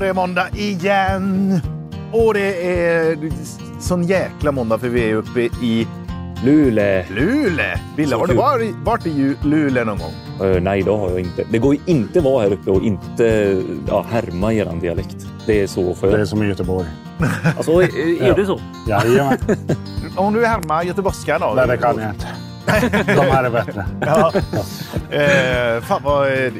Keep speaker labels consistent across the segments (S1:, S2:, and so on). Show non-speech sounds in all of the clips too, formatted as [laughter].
S1: var det måndag igen! Och det är sån jäkla måndag för vi är uppe i
S2: Luleå.
S1: Luleå. Ville, har du varit, varit i Luleå någon gång?
S2: Eh, nej, det har jag inte. Det går ju inte vara här uppe och inte ja, härma eran dialekt. Det är så
S3: Det är som i Göteborg.
S2: Alltså, är, är
S3: Ja.
S2: det så?
S3: Jajamän. [laughs]
S1: Om du härmar göteborgska då?
S3: Nej, det kan jag inte. [laughs] De här är bättre.
S1: Ja. Eh, fan vad, eh, eh,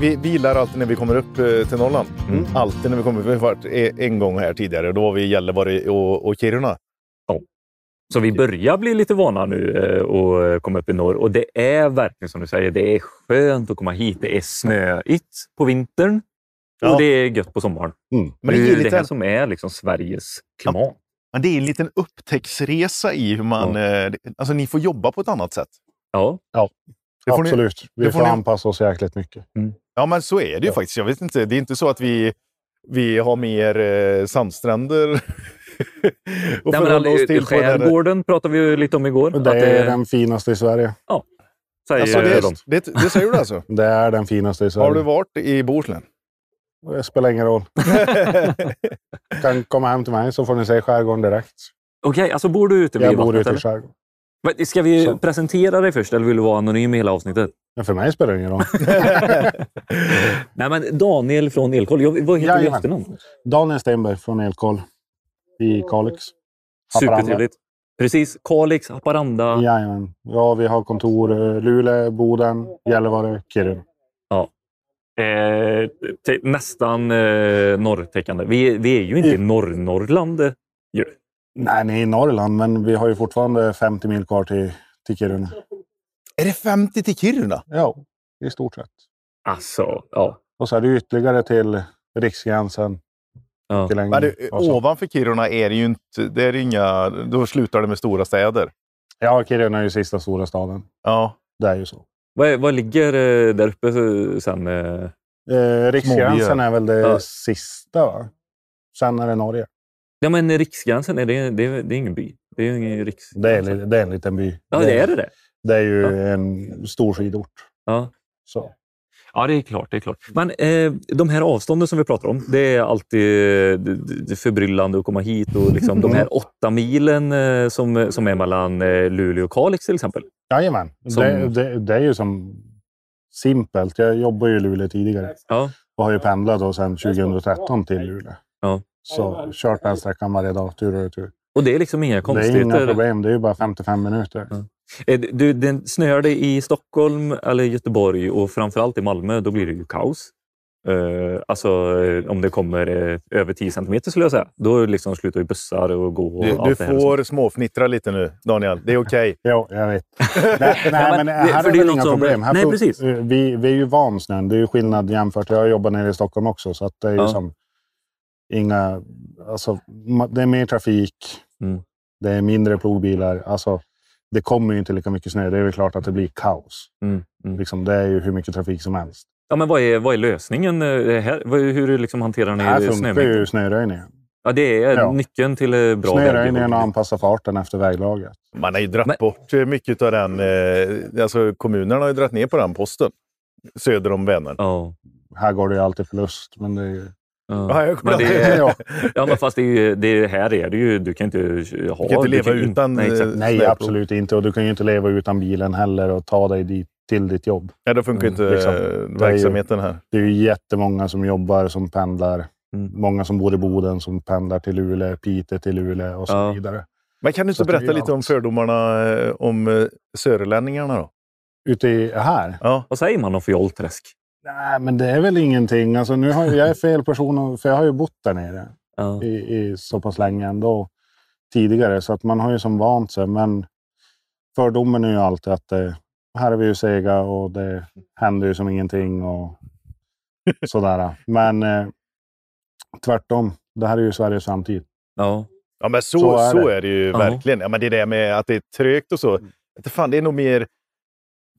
S1: vi, vi gillar alltid när vi kommer upp eh, till Norrland.
S2: Mm.
S1: Alltid när vi kommer. Vi har varit eh, en gång här tidigare. Då var vi i Gällivare och, och Kiruna.
S2: Så vi börjar bli lite vana nu eh, och komma upp i norr. Och det är verkligen som du säger, det är skönt att komma hit. Det är snöigt på vintern
S1: Ja.
S2: och det är gött på sommaren.
S3: Mm.
S1: Men det,
S2: det är det
S1: lite,
S2: här som är liksom Sveriges klimat.
S1: Men det är en liten upptäcktsresa i hur man... Eh, alltså ni får jobba på ett annat sätt.
S2: Ja.
S1: Det får ni-
S3: Absolut. Vi
S1: det får
S3: får
S1: ni-
S3: anpassa oss jäkligt mycket.
S1: Ja, men så är det ju
S3: Ja.
S1: faktiskt. Jag vet inte. Det är inte så att vi, vi har mer eh, sandstränder [laughs] att
S2: Nej, men
S1: oss till.
S2: skärgården pratade vi ju lite om igår.
S3: Och det
S2: att
S3: är den finaste i Sverige.
S2: säger
S1: Alltså, det,
S2: de.
S1: det, det säger du alltså? [laughs]
S3: Det är den finaste i Sverige.
S1: Har du varit i Bohuslän?
S3: Det spelar ingen roll. [laughs] kan komma hem till mig så får ni se skärgården direkt.
S2: Okej, alltså bor du ute vid
S3: Jag bor
S2: vattnet?
S3: ute i skärgården.
S2: Men Ska vi
S3: Så.
S2: presentera dig först eller vill du vara anonym i hela avsnittet?
S3: Men för mig spelar det ingen roll. [laughs]
S2: Nej, men Daniel från Elkoll. Jag, vad heter du efternamn?
S3: Daniel Stenberg från Elkoll i Kalix. Haparanda.
S2: Supertrevligt. Precis. Kalix, Haparanda.
S3: Jajamän. Ja, vi har kontor i Luleå, Boden, Gällivare, Kiruna.
S2: Eh, te- nästan eh, norrtäckande. Vi, vi är ju inte i
S3: I-
S2: Norr-Norrland. Ju.
S3: Nej, ni är i Norrland, men vi har ju fortfarande 50 mil kvar till, till Kiruna.
S1: Är det 50 till Kiruna?
S3: Ja, i stort sett.
S2: Alltså, ja.
S3: Och så är det ytterligare till riksgränsen.
S2: ja.
S1: Men det, ovanför Kiruna är det ju inte... Det är inga, då slutar det med stora städer.
S3: Ja, Kiruna är ju sista stora staden.
S1: Ja.
S3: Det är ju så.
S2: Vad, vad ligger eh, där uppe sen? Eh,
S3: riksgränsen är väl det
S2: Ja.
S3: sista, va? Sen är det Norge.
S2: ja, men Riksgränsen, är det, det, är- det är ingen by. Det är ingen.
S3: Det är, det är en liten by.
S2: Ja, det är det det.
S3: Det är ju
S2: Ja.
S3: en stor skidort.
S2: Ja.
S3: Så.
S2: Ja, det är klart. Det är klart. Men eh, de här avstånden som vi pratar om, det är alltid eh, det, det förbryllande att komma hit. Och liksom, de här åtta milen eh, som, som är mellan eh, Luleå och Kalix till exempel.
S3: Jajamän.
S2: Som-
S3: Det, det, det är ju som simpelt. Jag jobbar ju i Luleå tidigare
S2: Ja.
S3: och har ju pendlat då sedan 2013 till Luleå.
S2: Ja.
S3: Så kört den sträckan varje dag, tur och retur.
S2: Och det är liksom inga
S3: Det är
S2: konstigheter.
S3: inga problem. Det är ju bara 55 minuter.
S2: Eh, Du, den snöar det i Stockholm eller Göteborg och framförallt i Malmö, då blir det ju kaos. Eh, alltså eh, om det kommer eh, över 10 centimeter skulle jag säga. Då liksom slutar ju bussar och gå. Och
S1: Du, du
S2: allt det här.
S1: får småfnittra lite nu, Daniel. Det är okej. [laughs]
S3: Jo, jag vet. nej, [laughs] nej, men,
S2: det-
S3: här är
S2: det är
S3: inga problem. Här
S2: nej,
S3: får-
S2: precis.
S3: Vi, vi är ju van snön. Det är ju skillnad jämfört. Jag jobbar nere i Stockholm också, så att det är ju
S2: Ja.
S3: som inga... Alltså, det är mer trafik.
S2: Mm.
S3: Det är mindre plogbilar. Alltså, det kommer ju inte lika mycket snö. Det är väl klart att det blir kaos.
S2: Mm, mm.
S3: Liksom, det är ju hur mycket trafik som helst.
S2: Ja, men vad, är, vad är lösningen? eh, Här? Hur liksom hanterar ni
S3: Här funkar ju snöröjningen.
S2: Ja, det är
S3: Ja.
S2: nyckeln till eh, bra
S3: Snöröjningen och anpassa farten efter väglaget.
S1: Man har ju dratt
S2: Men-
S1: bort eh, mycket av den. Eh, alltså kommunerna har ju dragit ner på den posten. Söder om Vänern.
S2: Ja.
S3: Här går det ju alltid förlust, men det är ju...
S2: Ja. Men det är,
S3: Ja.
S2: men fast det är, ju- det är, här är det ju... Du kan inte ha...
S1: Du kan inte leva
S2: in-
S1: utan...
S2: Nej,
S1: eh,
S3: Nej,
S1: snöplog.
S3: absolut inte. Och du kan ju inte leva utan bilen heller och ta dig dit, till ditt jobb.
S1: Nej, då funkar
S2: Mm,
S1: inte
S3: liksom.
S1: eh,
S3: Det är ju-
S1: verksamheten här.
S3: Det är ju jättemånga som jobbar, som pendlar.
S2: Mm.
S3: Många som bor i Boden som pendlar till Luleå, Piteå till Luleå och så
S2: Ja.
S3: vidare.
S1: Men kan du inte
S3: Så
S1: berätta lite om fördomarna eh, om eh, sörlänningarna då?
S3: Ute i, här?
S1: Ja.
S2: Vad säger man om Fjollträsk?
S3: Nej, men det är väl ingenting. Alltså, nu har, jag jag är fel person, för jag har ju bott där nere
S2: Ja.
S3: i, i så pass länge ändå tidigare. Så att man har ju som vant sig. Men fördomen är ju alltid att det, här är vi ju sega och det händer ju som ingenting och [laughs] sådär. Men eh, tvärtom. Det här är ju Sveriges framtid.
S2: Ja.
S1: Ja, men så,
S3: Så
S1: så,
S3: är
S1: är,
S3: det.
S1: det. ju
S2: Ja.
S1: verkligen. Ja, men det där med att det är trögt och så.
S3: Mm.
S1: Fan, det är nog mer...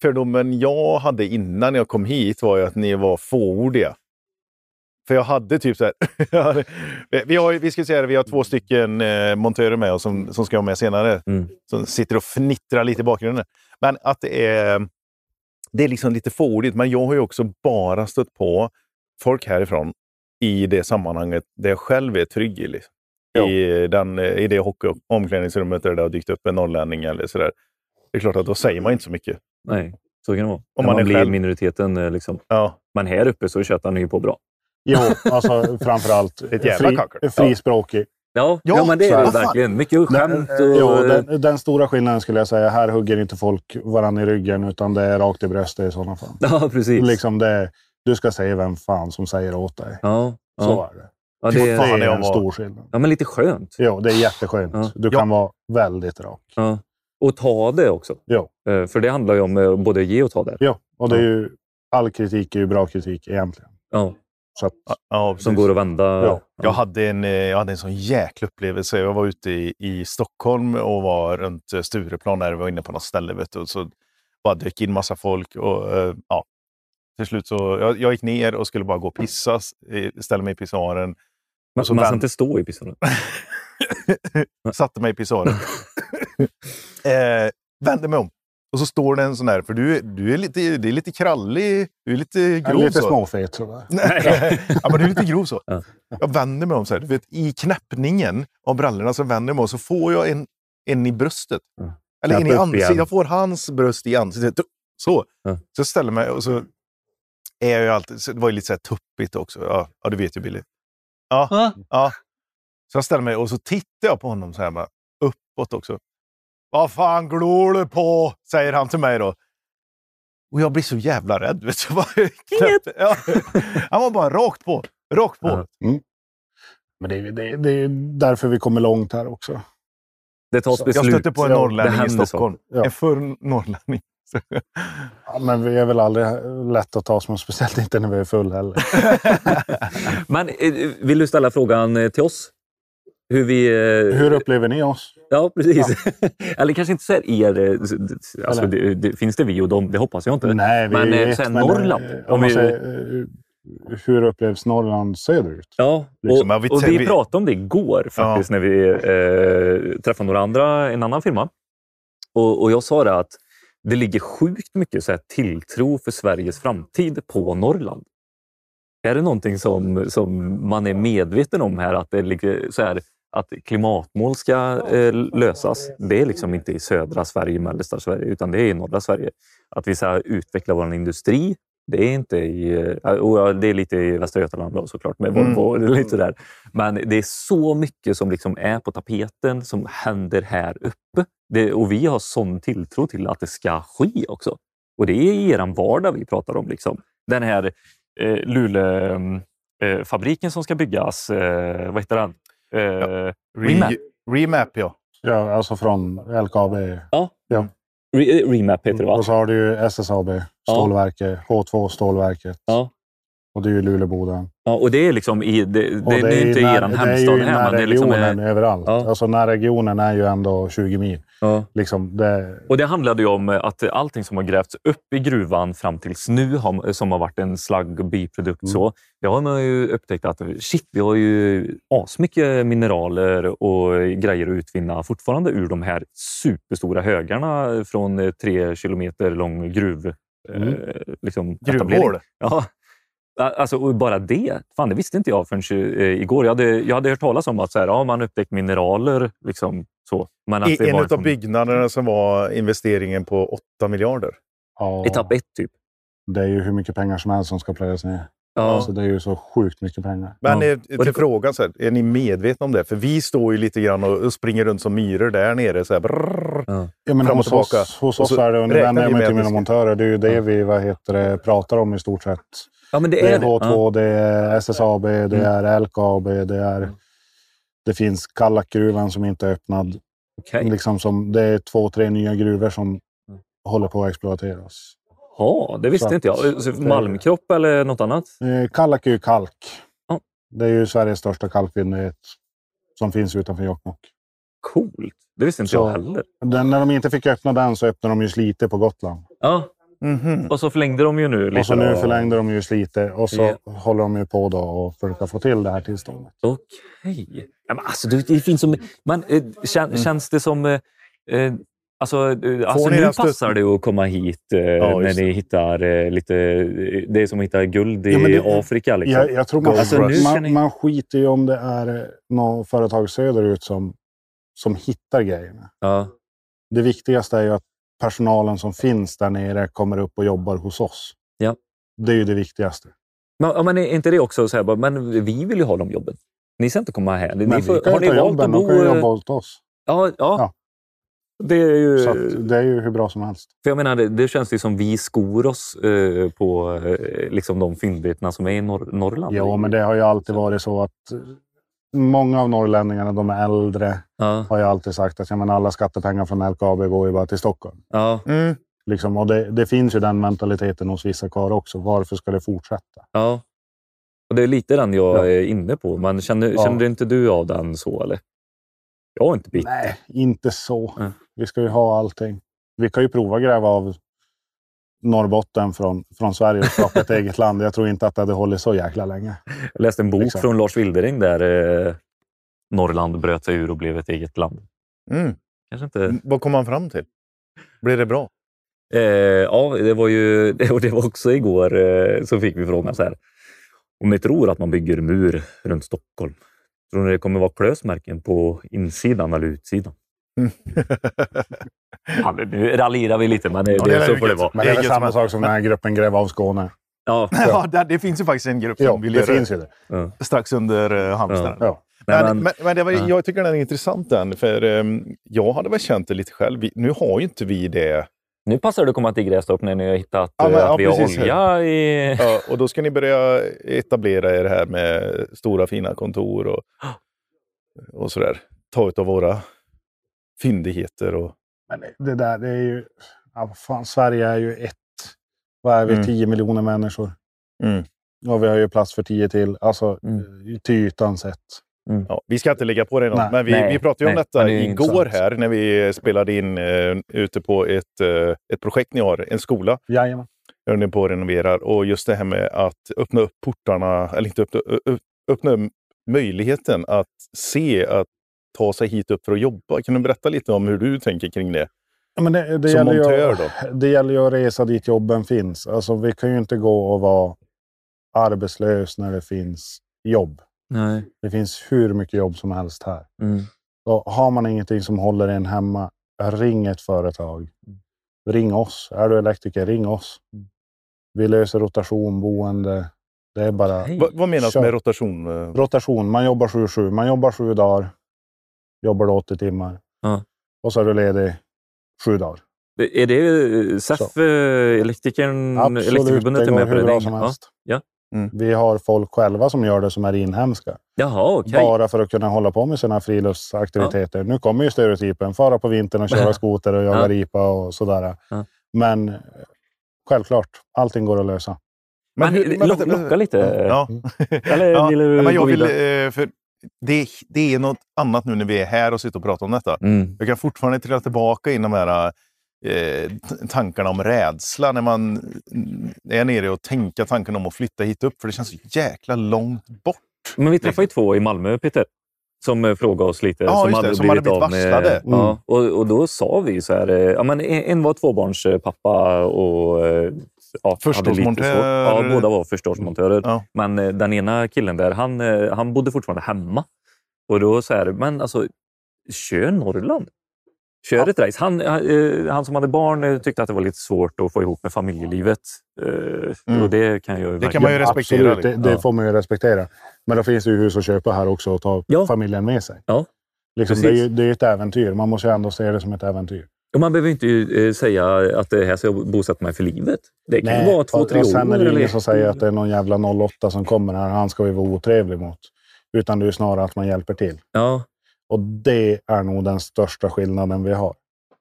S1: Fördomen jag hade innan jag kom hit var ju att ni var fåordiga. För jag hade typ så här... [laughs] vi, har, vi ska säga det, vi har två stycken eh, montörer med oss som, som ska vara med senare.
S2: Mm.
S1: Som sitter och fnittrar lite i bakgrunden. Men att det är, det är liksom lite fåordigt. Men jag har ju också bara stött på folk härifrån i det sammanhanget där jag själv är trygg i. Liksom. I, den, I det hockeyomklädningsrummet där det har dykt upp en norrlänning eller sådär. Det är klart att då säger man inte så mycket.
S2: Nej, så kan det vara.
S1: Om man
S2: man, blir
S1: själv.
S2: minoriteten. eh, Liksom.
S1: Ja,
S2: Men här uppe så tjötar ni ju på bra.
S3: Jo, alltså framförallt [laughs]
S1: Ett jävla kakel.
S3: frispråkig.
S2: Ja,
S1: Ja,
S2: ja, men det
S3: så
S2: är det
S1: det.
S2: verkligen. Mycket skämt.
S3: Den,
S2: Och,
S3: jo, den, den stora skillnaden skulle jag säga, här hugger inte folk varandra i ryggen utan det är rakt i bröstet i sådana fall. [laughs]
S2: Ja, precis.
S3: Liksom det, du ska säga vem fan som säger åt dig.
S2: Ja,
S3: Så
S2: ja.
S3: är det.
S2: Ja, det,
S1: fan,
S2: är,
S3: Det är en
S1: var-
S3: stor skillnad.
S2: ja, men lite skönt.
S3: Jo, det är jätteskönt.
S2: Ja.
S3: Du
S1: Ja.
S3: kan vara väldigt rak.
S2: Ja. Och ta det också.
S3: Jo.
S2: Eh, För det handlar ju om eh, både ge och ta där.
S3: Jo, och det är
S2: Ja.
S3: ju, all kritik är ju bra kritik egentligen.
S2: Ja.
S3: Att,
S1: ja,
S2: Som går att vända.
S3: Ja.
S1: Jag hade, en, eh, jag hade en sån jäkla upplevelse. Jag var ute i, i Stockholm och var runt eh, Stureplan där. Vi var inne på något ställe. Vet du, och så bara dök in massa folk. Och, eh, ja, till slut så, jag, jag gick ner och skulle bara gå och pissa. Ställa mig i pissoaren.
S2: Man,
S1: så
S2: man ska inte stå i pissoaren. [laughs]
S1: Satte mig i pissoaren. [laughs] eh, vände mig om. Och så står det en sån där, för du, är- du är lite, det är lite krallig, du är lite
S3: jag är
S1: grov.
S3: lite småfet sådär.
S1: Nej. [laughs] ja, men du är lite grov så.
S2: Ja.
S1: Jag vänder mig om så här. Du vet, I knäppningen av brallorna så vänder jag mig om så får jag en, en i bröstet.
S2: Ja.
S1: Eller en i
S2: Knäpp
S1: ansiktet. Jag får hans bröst i ansiktet. Så.
S2: Ja.
S1: Så jag ställer mig och så är jag ju alltid... Så det var ju lite så här tuppigt också. Ja, ja du vet ju Billy. Ja, ja. Så jag ställer mig och så tittar jag på honom så här bara, uppåt också. Vad fan glor du på? Säger han till mig då. Och jag blir så jävla rädd. Vet du. [laughs] Bara knäppte- ja. Han var bara rakt på. Rakt på.
S2: Ja.
S3: Men det, är- det, är- det är därför vi kommer långt här också.
S2: Det tas beslut.
S1: Jag stötte på en norrlänning i Stockholm.
S3: Ja.
S1: En förr norrlänning.
S3: Ja, men vi är väl aldrig lätt att ta som speciellt inte när vi är full heller. [laughs]
S2: Men eh, vill du ställa frågan eh, till oss? Hur vi... eh,
S3: Hur upplever ni oss?
S2: Ja, precis. [laughs] Eller kanske inte så här er... eh, Alltså, det, det, finns det vi och dem? Det hoppas jag inte.
S3: Nej, vi
S2: Men,
S3: är
S2: eh, sen
S3: men,
S2: Norrland, om vi-
S3: säger, hur upplevs Norrland söderut?
S2: Ja,
S1: Liksom,
S2: och,
S1: ja, vi-
S2: och vi pratade om det igår faktiskt när vi eh, träffade några andra, en annan firma. Och, och jag sa det att det ligger sjukt mycket så här tilltro för Sveriges framtid på Norrland. Är det någonting som, som man är medveten om här? Att, det ligger så här, att klimatmål ska eh, lösas. Det är liksom inte i södra Sverige, mellersta Sverige, utan det är i norra Sverige. Att vi ska utveckla vår industri. Det är inte i... eh, och det är lite i Västra Götaland såklart med
S1: Mm.
S2: Volvo. och Lite där. Men det är så mycket som liksom är på tapeten som händer här uppe. Det, och vi har sån tilltro till att det ska ske också. Och det är i er vardag vi pratar om. Liksom. Den här eh, Luleå-fabriken som ska byggas, eh, vad heter den? Eh, Remap.
S1: Re, remap, ja.
S3: Ja, alltså från LKAB.
S2: Re, remap heter det va?
S3: Och så har du ju SSAB, stålverket, H2 stålverket.
S2: Ja.
S3: Och det är ju Luleåboden.
S2: Ja, och det är liksom i, det, det,
S3: Och
S2: det är inte i
S3: när-
S2: er
S3: Det är
S2: hemstad
S3: ju
S2: det är liksom...
S3: närregionen
S2: eh,
S3: överallt.
S2: Ja.
S3: Alltså närregionen är ju ändå 20 mil.
S2: Ja.
S3: Liksom det,
S2: Och det handlade ju om att allting som har grävts upp i gruvan fram tills nu, har- som har varit en slagg och biprodukt,
S3: Mm.
S2: så, det har man ju upptäckt att shit, vi har ju asmycket mineraler och grejer att utvinna fortfarande ur de här superstora högarna från eh, tre kilometer lång gruv.
S3: Mm.
S2: Eh, liksom.
S1: Gruvhål.
S2: Ja. Alltså, och bara det, fan, det visste inte jag förrän eh, igår. Jag hade, jag hade hört talas om att så här, ja, man upptäckt mineraler. Liksom, så. Men att
S1: I,
S2: det
S1: en av
S2: från
S1: byggnaderna som var investeringen på 8 miljarder.
S3: ja,
S2: etapp ett, typ.
S3: det är ju hur mycket pengar som helst som ska plöjas ner.
S2: Ja.
S3: Alltså det är ju så sjukt mycket pengar.
S1: Men
S2: Ja. Och
S1: till
S2: det-
S1: frågan, så här, är ni medvetna om det? För vi står ju lite grann och och springer runt som myror där nere. Så här, brrrr.
S3: Ja, men
S1: Fram och
S3: hos oss,
S1: tillbaka.
S3: hos oss är det, och nu vänder jag mig
S1: med
S3: till mina montörer, det är ju det
S2: Ja.
S3: vi vad heter det, pratar om i stort sett.
S2: Ja, men det
S3: Det
S2: är
S3: är
S2: det.
S3: H2, det är SSAB, det
S2: Mm.
S3: är LKAB, det är... Det finns Kallakgruvan som inte är öppnad.
S2: Okej.
S3: Liksom som, det är två, tre nya gruvor som
S2: Mm.
S3: håller på att exploateras.
S2: Ja, det visste
S3: Så
S2: inte jag. Så Malmkropp eller något annat?
S3: Eh, Kallak är ju kalk.
S2: Ja.
S3: Det är ju Sveriges största kalkfyndighet som finns utanför Jokkmokk.
S2: Coolt. Det visste inte
S3: Så-
S2: jag heller.
S3: Den, när de inte fick öppna den så öppnade de ju Slite på Gotland.
S2: Ja,
S1: Mhm.
S2: och så förlängde de ju nu lite.
S3: Och så nu förlängde de ju Slite och så
S2: Ja.
S3: håller de ju på då och försöka få till det här tillståndet.
S2: Okej. Ja, men alltså, det, finns som, men, eh, kän,
S3: Mm.
S2: Känns det som... Eh, Alltså, alltså nu passar det att komma hit eh, när
S1: just
S2: ni hittar eh, lite... Det är som att hitta guld i
S3: Ja, det-
S2: Afrika. Liksom.
S3: Jag, jag tror man,
S2: Alltså, kan
S3: man,
S2: ni-
S3: man skiter ju om det är något företag söderut som, som hittar grejerna.
S2: Ja.
S3: Det viktigaste är ju att personalen som finns där nere kommer upp och jobbar hos oss.
S2: Ja.
S3: Det är ju det viktigaste.
S2: Men, men är inte det också så här, men vi vill ju ha de jobben. Ni ska inte komma här. Ni
S3: Men
S2: får,
S3: vi kan
S2: har
S3: ju
S2: ni valt
S3: jobben,
S2: att
S3: de
S2: bo...
S3: kan ju
S2: eh,
S3: jobba åt oss.
S2: Ja, ja.
S3: Ja.
S2: Det är ju...
S3: Så det är ju hur bra som helst.
S2: För jag menar, det, det känns ju som vi skor oss eh, på eh, liksom de fyndigheterna som är i norr, Norrland.
S3: Ja, men det har ju alltid varit så att många av norrlänningarna, de är äldre,
S2: Ja,
S3: har ju alltid sagt att ja, men alla skattepengar från LKAB går ju bara till Stockholm.
S2: ja,
S1: Mm.
S3: Liksom, och det, det finns ju den mentaliteten hos vissa kvar också. Varför ska det fortsätta?
S2: ja. Och det är lite den jag
S3: Ja.
S2: är inne på. Men känner,
S3: Ja.
S2: känner inte du av den så? Eller? Jag har inte bytt.
S3: Nej, inte så.
S2: Nej.
S3: Vi ska ju ha allting. Vi kan ju prova gräva av Norrbotten från, från Sverige och skapa ett [laughs] eget land. Jag tror inte att det hade hållit så jäkla länge.
S2: Jag läste en bok
S3: Exakt.
S2: från Lars Wildering där eh, Norrland bröt sig ur och blev ett eget land.
S1: Mm.
S2: Kanske inte...
S1: Vad kom han fram till? Blev det bra?
S2: Eh, ja, det var ju [laughs] och det var också igår eh, så fick vi frågan så här. Om ni tror att man bygger mur runt Stockholm, tror ni det kommer vara klösmärken på insidan eller utsidan? [laughs] Ja, men nu raljerar vi lite, men det,
S1: Ja,
S2: det,
S1: det är
S2: så får det vara.
S3: Men det är väl
S1: Eget
S3: samma
S1: som-
S3: sak som den här gruppen Gräv av Skåne.
S2: Ja, [laughs]
S1: ja, det, det finns ju faktiskt en grupp som
S3: Ja,
S1: vill
S3: det
S1: göra
S3: finns ju det.
S2: ja.
S1: strax under uh, Halmstad.
S2: Ja.
S3: Ja.
S1: Men,
S2: men,
S1: men, men det var,
S2: ja.
S1: jag tycker den är intressant den, för ehm, jag hade väl känt det lite själv. Vi, nu har ju inte vi det.
S2: nu passar det att komma till Grästorp när ni har hittat
S1: Ja, men-
S2: eh,
S1: ja,
S2: att vi har
S1: precis.
S2: olja i...
S1: Ja, och då ska ni börja etablera er här med stora fina kontor och, [gasps] och sådär. Ta utav våra fyndigheter. Och,
S3: Men det där, det är ju... Ja, fan, Sverige är ju ett... Vad är vi?
S1: Mm.
S3: 10 miljoner människor.
S1: Mm.
S3: Och vi har ju plats för 10 till. Alltså
S2: Mm.
S3: till ytan sett.
S1: ja, vi ska inte lägga på det något,
S3: Nej.
S1: men vi,
S2: Nej,
S1: vi pratade ju om
S2: nej,
S1: detta igår här när vi spelade in eh, ute på ett, eh, ett projekt ni har, en skola.
S3: Jajamän.
S1: Jag håller på och renoverar. Och just det här med att öppna upp portarna, eller inte öppna, öppna möjligheten att se, att ta sig hit upp för att jobba. Kan du berätta lite om hur du tänker kring det?
S3: Ja, men det, det,
S1: Som
S3: gäller
S1: montör
S3: ju,
S1: då?
S3: det gäller ju att resa dit jobben finns. Alltså, vi kan ju inte gå och vara arbetslös när det finns jobb.
S2: Nej.
S3: Det finns hur mycket jobb som helst här.
S2: Mm.
S3: Och har man ingenting som håller en hemma, ring ett företag. Ring oss. Är du elektriker, ring oss. Vi löser rotation, boende. Det är bara
S2: Hej.
S1: Vad, vad menas
S3: Kör.
S1: med rotation?
S3: rotation. Man jobbar 7-7. Man jobbar sju dagar. Jobbar du 80 timmar.
S2: Ja.
S3: Och så är du ledig sju dagar.
S2: Är det SEF, eh, elektrikern,
S3: Absolut,
S2: Elektrikerförbundet
S3: det
S2: är
S3: går
S2: med på
S3: hur
S2: det?
S3: bra
S2: Ja.
S3: som helst.
S2: Ja.
S1: Mm.
S3: Vi har folk själva som gör det som är inhemska.
S2: Jaha, okej.
S3: Bara för att kunna hålla på med sina friluftsaktiviteter. Nu kommer ju stereotypen. Fara på vintern och köra [laughs] skoter och jaga
S2: Ja.
S3: ripa och sådär.
S2: Ja.
S3: Men eh, självklart, allting går att lösa.
S2: Men,
S1: hur-
S2: lock,
S1: vänta,
S2: locka lite.
S1: Ja.
S2: Eller
S1: Ja,
S2: vill du
S1: men jag vill, eh, för det, det är något annat nu när vi är här och sitter och pratar om detta.
S2: Mm.
S1: Jag kan fortfarande trilla tillbaka in de här eh, tankarna om rädsla när man mm, är nere och tänker tanken om att flytta hit upp. För det känns så jäkla långt bort.
S2: Men vi träffade ju två i Malmö, Peter, som eh, frågade oss lite.
S1: Ja, just det, som hade blivit
S2: av med-
S1: varslade.
S2: Ja, och, och då sa vi så här, eh, ja, men en en var tvåbarnspappa och eh, ja, hade lite
S1: Förståsmontör.
S2: svårt. Ja, båda var förståsmontörer.
S1: Ja.
S2: Men eh, den ena killen där, han, eh, han bodde fortfarande hemma. Och då så här, men alltså, kör Norrland. Kör
S1: Ja.
S2: ett race. Han, eh, han som hade barn eh, tyckte att det var lite svårt att få ihop med familjelivet. Eh,
S1: Mm.
S2: Och det kan jag
S1: Det kan man ju respektera.
S3: Absolut, det,
S1: liksom.
S3: det
S2: Ja.
S3: får man ju respektera. Men då finns det ju hus att köpa här också och ta
S2: Ja.
S3: familjen med sig.
S2: Ja,
S3: Liksom, det, är det är ett äventyr. Man måste ju ändå se det som ett äventyr.
S2: Och man behöver inte eh, säga att det här ska jag bosätta mig för livet. Det kan ju vara två,
S3: och-
S2: tre
S3: och
S2: år.
S3: Sen är det
S2: eller-
S3: ingen som säger att det är någon jävla 08 som kommer här. Han ska vi vara otrevlig mot. Utan det är snarare att man hjälper till.
S2: Ja.
S3: Och det är nog den största skillnaden vi har.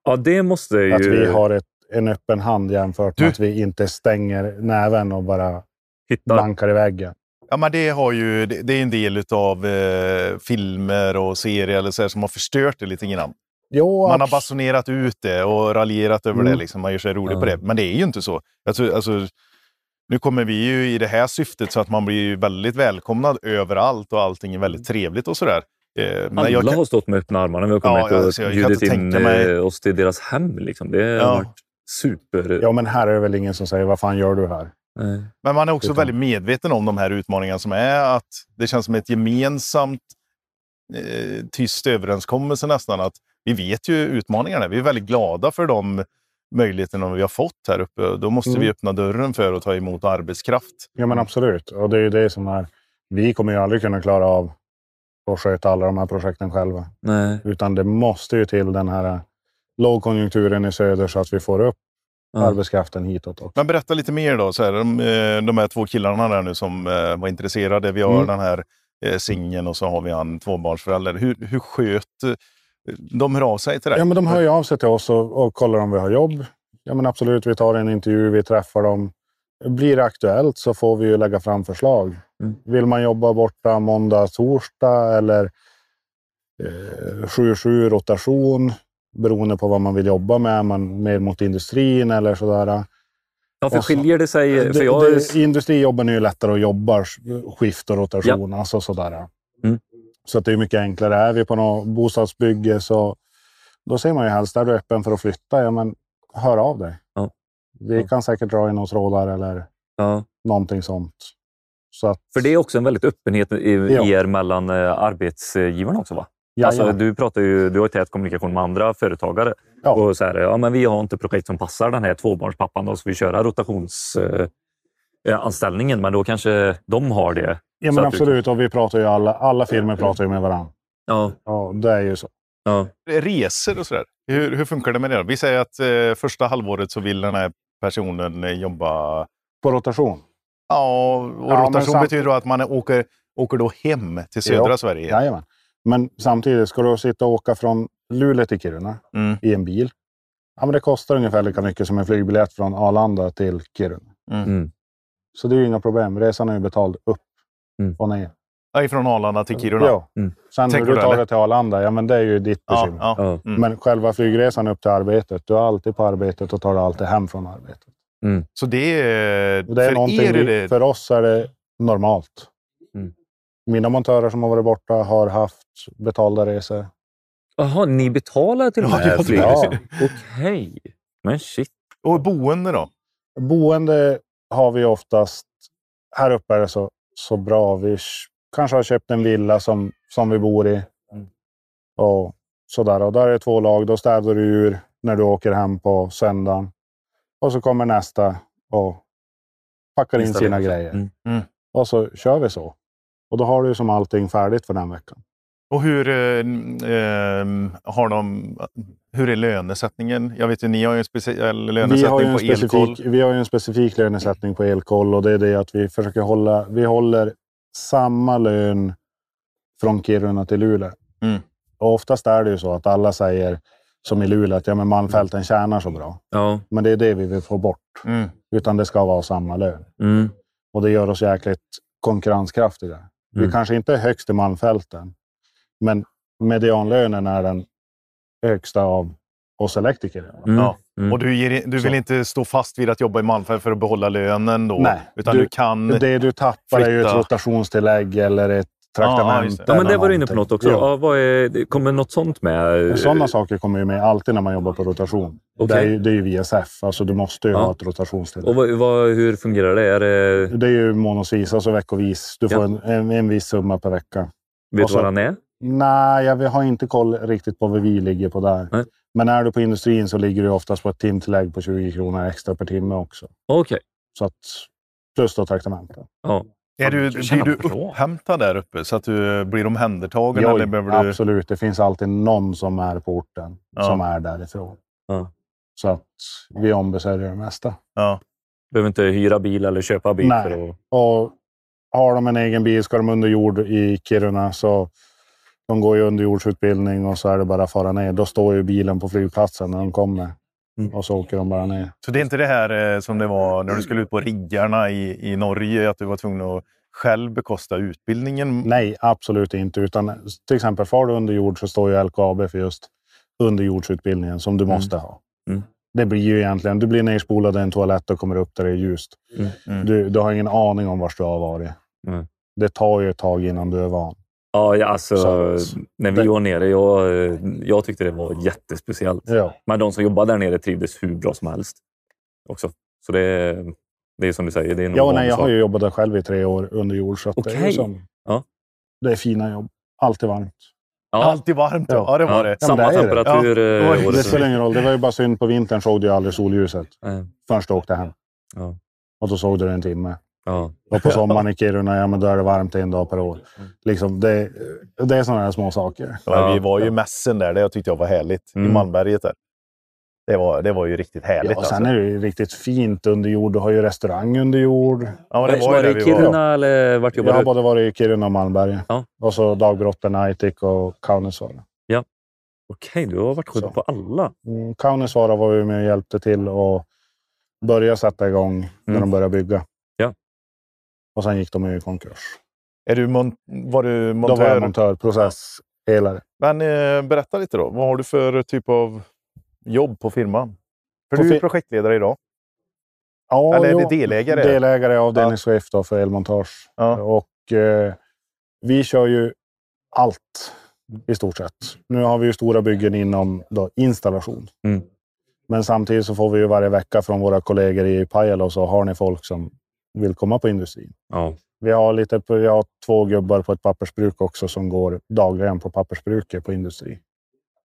S2: ja, det måste ju...
S3: Att vi har ett, en öppen hand jämfört
S1: Du-
S3: med att vi inte stänger näven och bara
S2: hitta...
S3: bankar i väggen.
S1: Ja, men det, har ju, det, det är en del av eh, filmer och serier eller så här, som har förstört det lite grann.
S3: Jo,
S1: Man har basunerat ut det och raljerat över
S3: Mm.
S1: det. Liksom. Man gör sig rolig
S2: Ja.
S1: på det. Men det är ju inte så. Alltså, alltså, nu kommer vi ju i det här syftet så att man blir ju väldigt välkomnad överallt och allting är väldigt trevligt och sådär. Eh, men
S2: Alla
S1: jag kan-
S2: har stått med öppna armar när vi har kommit
S1: Ja,
S2: och
S1: alltså,
S2: bjudit in
S1: mig-
S2: eh, oss till deras hem. Liksom. Det har
S1: Ja.
S2: varit super...
S3: Ja, men här är det väl ingen som säger vad fan gör du här?
S2: Nej.
S1: Men man är också
S3: Utan-
S1: väldigt medveten om de här utmaningarna som är. Att det känns som ett gemensamt eh, tyst överenskommelse nästan. Att vi vet ju utmaningarna. Vi är väldigt glada för de möjligheterna vi har fått här uppe. Då måste
S3: Mm.
S1: vi öppna dörren för att ta emot arbetskraft.
S3: Ja, men absolut. Och det är ju det som är... Vi kommer ju aldrig kunna klara av att sköta alla de här projekten själva.
S2: Nej.
S3: Utan det måste ju till den här lågkonjunkturen i söder så att vi får upp
S2: Ja.
S3: arbetskraften hitåt också.
S1: Men berätta lite mer då. Så här, de, eh, de här två killarna där nu som eh, var intresserade. Vi har
S3: Mm.
S1: den här eh, singeln och så har vi en tvåbarnsförälder. Hur, hur sköt... eh, De hör av sig till dig?
S3: Ja, men de hör ju av sig till oss och, och kollar om vi har jobb. Ja, men absolut, vi tar en intervju, vi träffar dem. Blir det aktuellt så får vi ju lägga fram förslag.
S2: Mm.
S3: Vill man jobba borta måndag, torsdag eller eh, 7-7 rotation beroende på vad man vill jobba med. Är man mer mot industrin eller sådär.
S2: Ja, för
S3: Och så-
S2: skiljer det sig... För
S3: Det,
S2: jag,
S3: det, industrijobben är ju lättare att jobba skift och rotation. Alltså sådär.
S2: Mm.
S3: Så att det är mycket enklare. Är vi på något bostadsbygge så då ser man ju helst, är du öppen för att flytta, ja men hör av dig.
S2: Ja.
S3: Vi
S2: Ja.
S3: kan säkert dra in några trådar eller
S2: ja,
S3: någonting sånt. Så att,
S2: för det är också en väldigt öppenhet i, i er mellan eh, arbetsgivarna också va?
S3: ja,
S2: Alltså, du, pratar ju, du har ju tät kommunikation med andra företagare.
S3: Ja.
S2: Och så här, ja, men vi har inte projekt som passar den här tvåbarnspappan. Då ska vi köra rotationsanställningen. Eh, anställningen, men då kanske de har det.
S3: Ja, men
S2: du-
S3: absolut. Och vi pratar ju alla, alla firmor pratar ju med varandra.
S2: Ja,
S3: Ja, det är ju så.
S2: ja,
S1: Resor och sådär. Hur, hur funkar det med det? då? Vi säger att eh, första halvåret så vill den här personen eh, jobba...
S3: På rotation.
S1: Ja, och
S3: Ja,
S1: rotation
S3: samt-
S1: betyder då att man åker, åker då hem till södra
S3: Ja.
S1: Sverige.
S3: Jajamän. Men samtidigt, ska du sitta och åka från Luleå till Kiruna
S1: Mm,
S3: i en bil. Ja, men det kostar ungefär lika mycket som en flygbiljett från Arlanda till Kiruna.
S2: mm,
S3: Så det är ju inga problem. Resan är ju betald upp
S2: Mm.
S3: och ner.
S1: Ja, ifrån Arlanda till Kiruna.
S3: Ja.
S2: Mm.
S3: Sen
S1: Tänker
S3: hur du tar det till Arlanda, ja men det är ju ditt
S1: Ja,
S3: bekymmer.
S1: ja.
S2: ja.
S1: Mm.
S3: Men själva flygresan upp till arbetet, du är alltid på arbetet och tar dig alltid hem från arbetet.
S1: Så det är...
S3: Och det är
S1: för er är det...
S3: För oss är det normalt.
S2: Mm.
S3: Mina montörer som har varit borta har haft betalda resor.
S2: Jaha, ni betalar till och
S1: Ja,
S2: med
S1: ja,
S2: flygresor? Okej. Men shit.
S1: Och boende då?
S3: Boende har vi oftast... Här uppe är det så, så bra. Vi kanske har köpt en villa som, som vi bor i.
S2: Mm.
S3: Och sådär. Och där är det två lag. Då städar du ur när du åker hem på söndagen. Och så kommer nästa och packar in sina grejer.
S2: Mm.
S1: Mm.
S3: Och så kör vi så. Och då har du som allting färdigt för den veckan.
S1: Och hur, eh, ehm, har de, hur är lönesättningen? Jag vet ju, ni har ju en speciell lönesättning
S3: en
S1: på elkoll.
S3: specifik, vi har ju en specifik lönesättning på elkoll och det är det att vi försöker hålla, vi håller samma lön från Kiruna till Luleå.
S1: Mm.
S3: Och oftast är det ju så att alla säger, som i Luleå, att ja, men Malmfälten tjänar så bra.
S2: Ja.
S3: Men det är det vi vill få bort.
S1: Mm.
S3: Utan det ska vara samma lön.
S2: Mm.
S3: Och det gör oss jäkligt konkurrenskraftiga. Vi
S2: Mm.
S3: kanske inte är högst i Malmfälten, men medianlönen är den högsta av oss elektriker.
S2: Mm.
S1: Ja.
S2: Mm.
S1: Och du, ger, du vill
S3: Så.
S1: inte stå fast vid att jobba i Malmfälten för att behålla lönen då?
S3: Nej,
S1: Utan du,
S3: du-
S1: kan...
S3: Det du tappar är ju ett
S1: Flytta.
S3: rotationstillägg eller ett traktament.
S1: Ja,
S2: men det var du inne på något också.
S3: Ja.
S2: Ja, vad är, kommer något sånt med?
S3: Sådana saker kommer ju med alltid när man jobbar på rotation.
S2: Okej.
S3: Det, är ju, det är ju VSF, alltså du måste ju
S2: Ja.
S3: ha ett rotationstillägg.
S2: Och vad, vad, hur fungerar det? Är det
S3: Det är ju månadsvis, alltså veckovis. Du får en, en, en viss summa per vecka.
S2: vet du vad han är?
S3: Nej, jag har inte koll riktigt på vad vi ligger på där.
S2: Nej.
S3: Men är du på industrin så ligger du oftast på ett timtillägg på 20 kronor extra per timme också.
S2: Okej.
S3: Så att, plus då traktamenten.
S2: Ja.
S1: är du, blir du upphämtad där uppe så att du blir omhändertagen?
S3: Jo,
S1: eller behöver du...
S3: absolut. Det finns alltid någon som är på orten
S1: Ja.
S3: som är därifrån.
S2: Ja.
S3: Så att vi ombesörjer det mesta.
S1: Ja.
S2: Behöver inte hyra bil eller köpa bil.
S3: Nej.
S2: För att...
S3: Och har de en egen bil ska de under jord i Kiruna så de går ju underjordsutbildning och så är det bara att fara ner. Då står ju bilen på flygplatsen när de kommer.
S2: Mm.
S3: Och så åker de bara ner.
S1: Så det är inte det här eh, som det var när du skulle ut på riggarna i, i Norge, att du var tvungen att själv bekosta utbildningen?
S3: Nej, absolut inte. Utan till exempel far du under jord så står ju LKAB för just underjordsutbildningen som du
S2: Mm.
S3: måste ha.
S2: Mm.
S3: Det blir ju egentligen, du blir nerspolad i en toalett och kommer upp där det är ljust.
S2: Mm.
S1: Mm.
S3: Du, du har ingen aning om var du har varit.
S2: Mm.
S3: Det tar ju ett tag innan du är van.
S2: Ja, ja, alltså,
S3: Så-
S2: när vi
S3: det-
S2: var nere, jag, jag tyckte det var jättespeciellt.
S3: Ja.
S2: Men de som jobbar där nere trivdes hur bra som helst. också. Så det, är- det är som du säger, det är
S3: Ja, nej, jag
S2: sak.
S3: har ju jobbat där själv i tre år under jord. Så att det, är
S2: Okej.
S3: som,
S2: Ja.
S3: det är fina jobb. Alltid varmt.
S2: Ja,
S1: Alltid varmt. Ja,
S3: Ja.
S1: ja det var
S2: ja,
S1: det.
S3: Ja,
S2: samma
S3: det det.
S2: temperatur
S1: Ja.
S2: eh,
S3: Det
S2: året
S3: spelar
S2: runt.
S3: ingen roll. Det var ju bara synd på vintern såg du aldrig solljuset
S2: Eh,
S3: förrän du åkte hem.
S2: Ja.
S3: Och då såg du det en timme.
S2: Ja.
S3: Och på sommaren i Kiruna, ja men då är det varmt en dag per år. Liksom, det, det är sådana här små saker.
S1: Ja, vi
S2: Ja.
S1: var ju i mässen där. Det jag tyckte jag var härligt. I
S2: Mm.
S1: Malmberget där. Det var, det var ju riktigt härligt.
S3: Ja, och sen
S1: alltså.
S3: är det ju riktigt fint under jord. Du har ju restaurang under jord.
S1: ja, det
S2: var
S1: var
S2: det i
S1: vi var.
S2: Kiruna eller vart
S3: Jag
S2: jobbade
S3: har
S2: du?
S3: både varit i Kiruna och Malmberget.
S2: Ja.
S3: Och så dagbrotten, Aitik och Kaunisvaara.
S2: Okej, du har varit skjuten på alla.
S3: Mm, Kaunisvaara var vi med och hjälpte till och börja sätta igång när
S2: Mm.
S3: de började bygga.
S2: Ja.
S3: Och sen gick de i konkurs.
S1: Är du var du
S3: Då var jag
S1: montör?
S3: montör, processhelare.
S1: Men eh, berätta lite då. Vad har du för typ av jobb på firman? För
S3: På
S1: du är projektledare idag.
S3: Ja,
S1: Eller är det delägare?
S3: Delägare av avdelningschef då för elmontage.
S1: Ja.
S3: Och eh, vi kör ju allt i stort sett. Nu har vi ju stora byggen inom då, installation.
S2: Mm.
S3: Men samtidigt så får vi ju varje vecka från våra kollegor i Pajala och så har ni folk som vill komma på industrin.
S2: Ja.
S3: Vi har, lite, vi har två gubbar på ett pappersbruk också som går dagligen på pappersbruket på industri.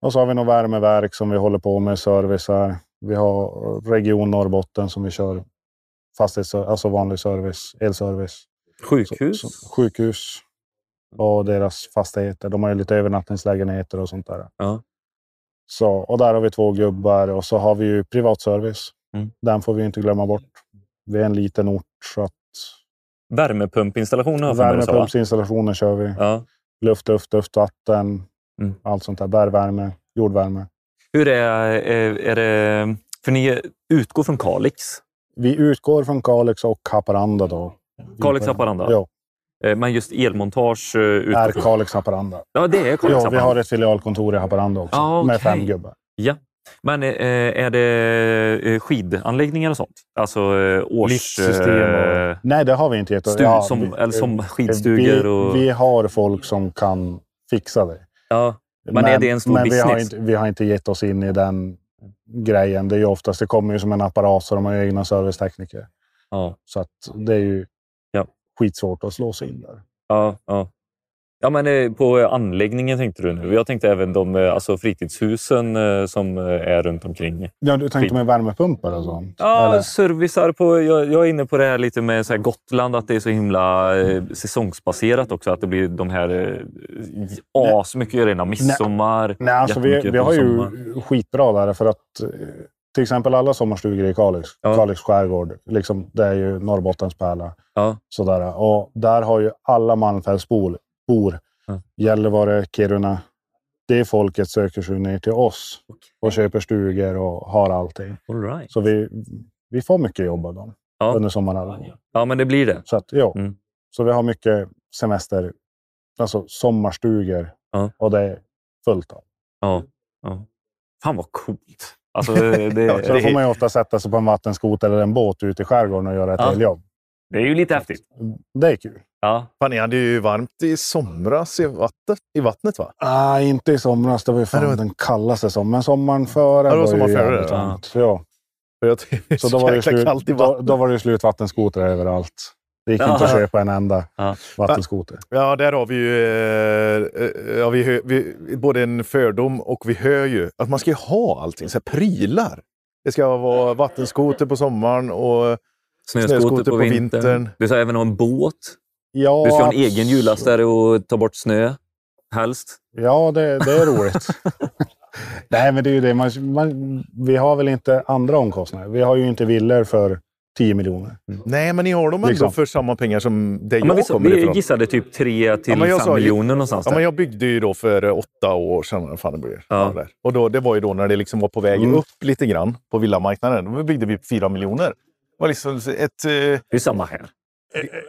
S3: Och så har vi några värmeverk som vi håller på med, service här. Vi har Region Norrbotten som vi kör fastighets, alltså vanlig service, elservice.
S2: Sjukhus?
S3: Så, så, sjukhus och deras fastigheter. De har ju lite övernattningslägenheter och sånt där.
S2: Ja.
S3: Så, och där har vi två gubbar och så har vi ju privatservice.
S2: Mm.
S3: Den får vi inte glömma bort. Vi är en liten ort så att
S2: Värmepumpinstallationer har
S3: värmepumpsinstallationer kör vi.
S2: Ja.
S3: Luft, luft, luft, vatten.
S2: Mm.
S3: Allt sånt där. Bergvärme, jordvärme.
S2: Hur är, är, är det... För ni utgår från Kalix.
S3: Vi utgår från Kalix och Haparanda då.
S2: Kalix, Haparanda?
S3: Ja,
S2: Eh, Men just elmontage eh, utgår
S3: är. Kalix Haparanda.
S2: Ja, det är Kalix,
S3: Ja, vi
S2: Haparanda.
S3: har ett filialkontor i Haparanda också.
S2: Ah,
S3: Med
S2: okej.
S3: fem gubbar.
S2: Ja. Men eh, är det eh, skidanläggningar och sånt? Alltså eh, års...
S1: Liftsystem och-
S3: Nej, det har vi inte. gett-
S2: stu,
S3: Ja,
S2: som,
S3: vi-
S2: eller som skidstugor och...
S3: vi, vi har folk som kan fixa det.
S2: ja. Men är det en stor
S3: men vi har,
S2: business?
S3: inte, vi har inte gett oss in i den grejen. Det är ju oftast, det kommer ju som en apparat så de har ju egna servicetekniker.
S2: Ja.
S3: Så att det är ju
S2: Ja.
S3: skitsvårt att slå sig in där.
S2: Ja, ja. Ja, men eh, på anläggningen tänkte du nu. Jag tänkte även de eh, alltså fritidshusen eh, som eh, är runt omkring.
S3: Ja, du tänkte med värmepumpar och sånt?
S2: Ja,
S3: Eller?
S2: servicar på... Jag, jag är inne på det här lite med så Gotland, att det är så himla eh, säsongsbaserat också. Att det blir de här eh, asmycket rena midsommar.
S3: Nej, alltså vi, vi har ju
S2: sommar.
S3: skitbra där för att eh, till exempel alla sommarstugor i Kalix,
S2: Ja.
S3: Kalix skärgård, liksom, det är ju Norrbottens pärla.
S2: Ja,
S3: Sådär. Och där har ju alla Malmfältsbor, bor,
S2: Ja.
S3: Gällivare, Kiruna, det folket söker sig ner till oss och köper stugor och har allting.
S2: all right.
S3: Så vi, vi får mycket jobb av dem
S2: Ja.
S3: under sommarhalvåret.
S2: ja, men det blir det.
S3: Så att, ja.
S2: Mm.
S3: Så vi har mycket semester, alltså sommarstugor
S2: Ja.
S3: och det är fullt av.
S2: Ja, ja. Fan vad coolt. Alltså, [laughs] det, det,
S3: Så då får man ju ofta sätta sig på en vattenskoter eller en båt ute i skärgården och göra ett
S2: Ja.
S3: heljobb.
S2: det är ju lite häftigt.
S3: Det är kul.
S2: Ja,
S1: Fan, ni hade ju varmt i somras i vattnet, i vattnet va?
S3: Ah, inte i somras. Det var ju fan
S1: Nej, var-
S3: den kallaste sommaren. Men sommaren före
S1: Ja, det var
S3: var,
S1: sommaren
S3: ju
S1: före,
S3: jävligt
S2: ja.
S3: varmt. Ja.
S1: Är
S3: Så
S1: så,
S3: då var, det slut,
S1: kallt i
S3: då,
S1: vattnet.
S3: då var det slut vattenskotrar överallt. Det gick inte att
S2: Ja.
S3: köpa en enda
S2: Ja.
S3: vattenskoter.
S1: Ja, där har vi ju eh, eh, ja, vi, hör, vi, både en fördom och vi hör ju att man ska ju ha allting, så här prylar. Det ska vara vattenskoter på sommaren och
S2: snöskoter,
S1: Snöskoter
S2: på,
S1: på
S2: vintern.
S1: vintern.
S2: Du sa även ha en båt.
S3: Ja,
S2: Du ska ha en egen hjullastare och ta bort snö. Helst.
S3: Ja, det, det är roligt. [laughs] Nej, men det är ju det. Man, man, vi har väl inte andra omkostnader. Vi har ju inte villor för 10 miljoner.
S1: Nej, men ni har dem ändå
S3: Liksom.
S1: för samma pengar som där
S2: Ja,
S1: jag
S2: vi,
S1: kommer
S2: vi
S1: ifrån.
S2: gissade typ 3 till
S1: Ja, men jag
S2: 5
S1: sa ju-
S2: miljoner någonstans.
S1: Ja,
S2: där.
S1: men jag byggde ju då för åtta år sedan. Fan det blir.
S2: Ja.
S1: Och då, det var ju då när det liksom var på väg
S3: Mm.
S1: upp lite grann på villamarknaden. Då byggde vi för fyra miljoner. Det var liksom ett... Eh,
S2: Det är samma här.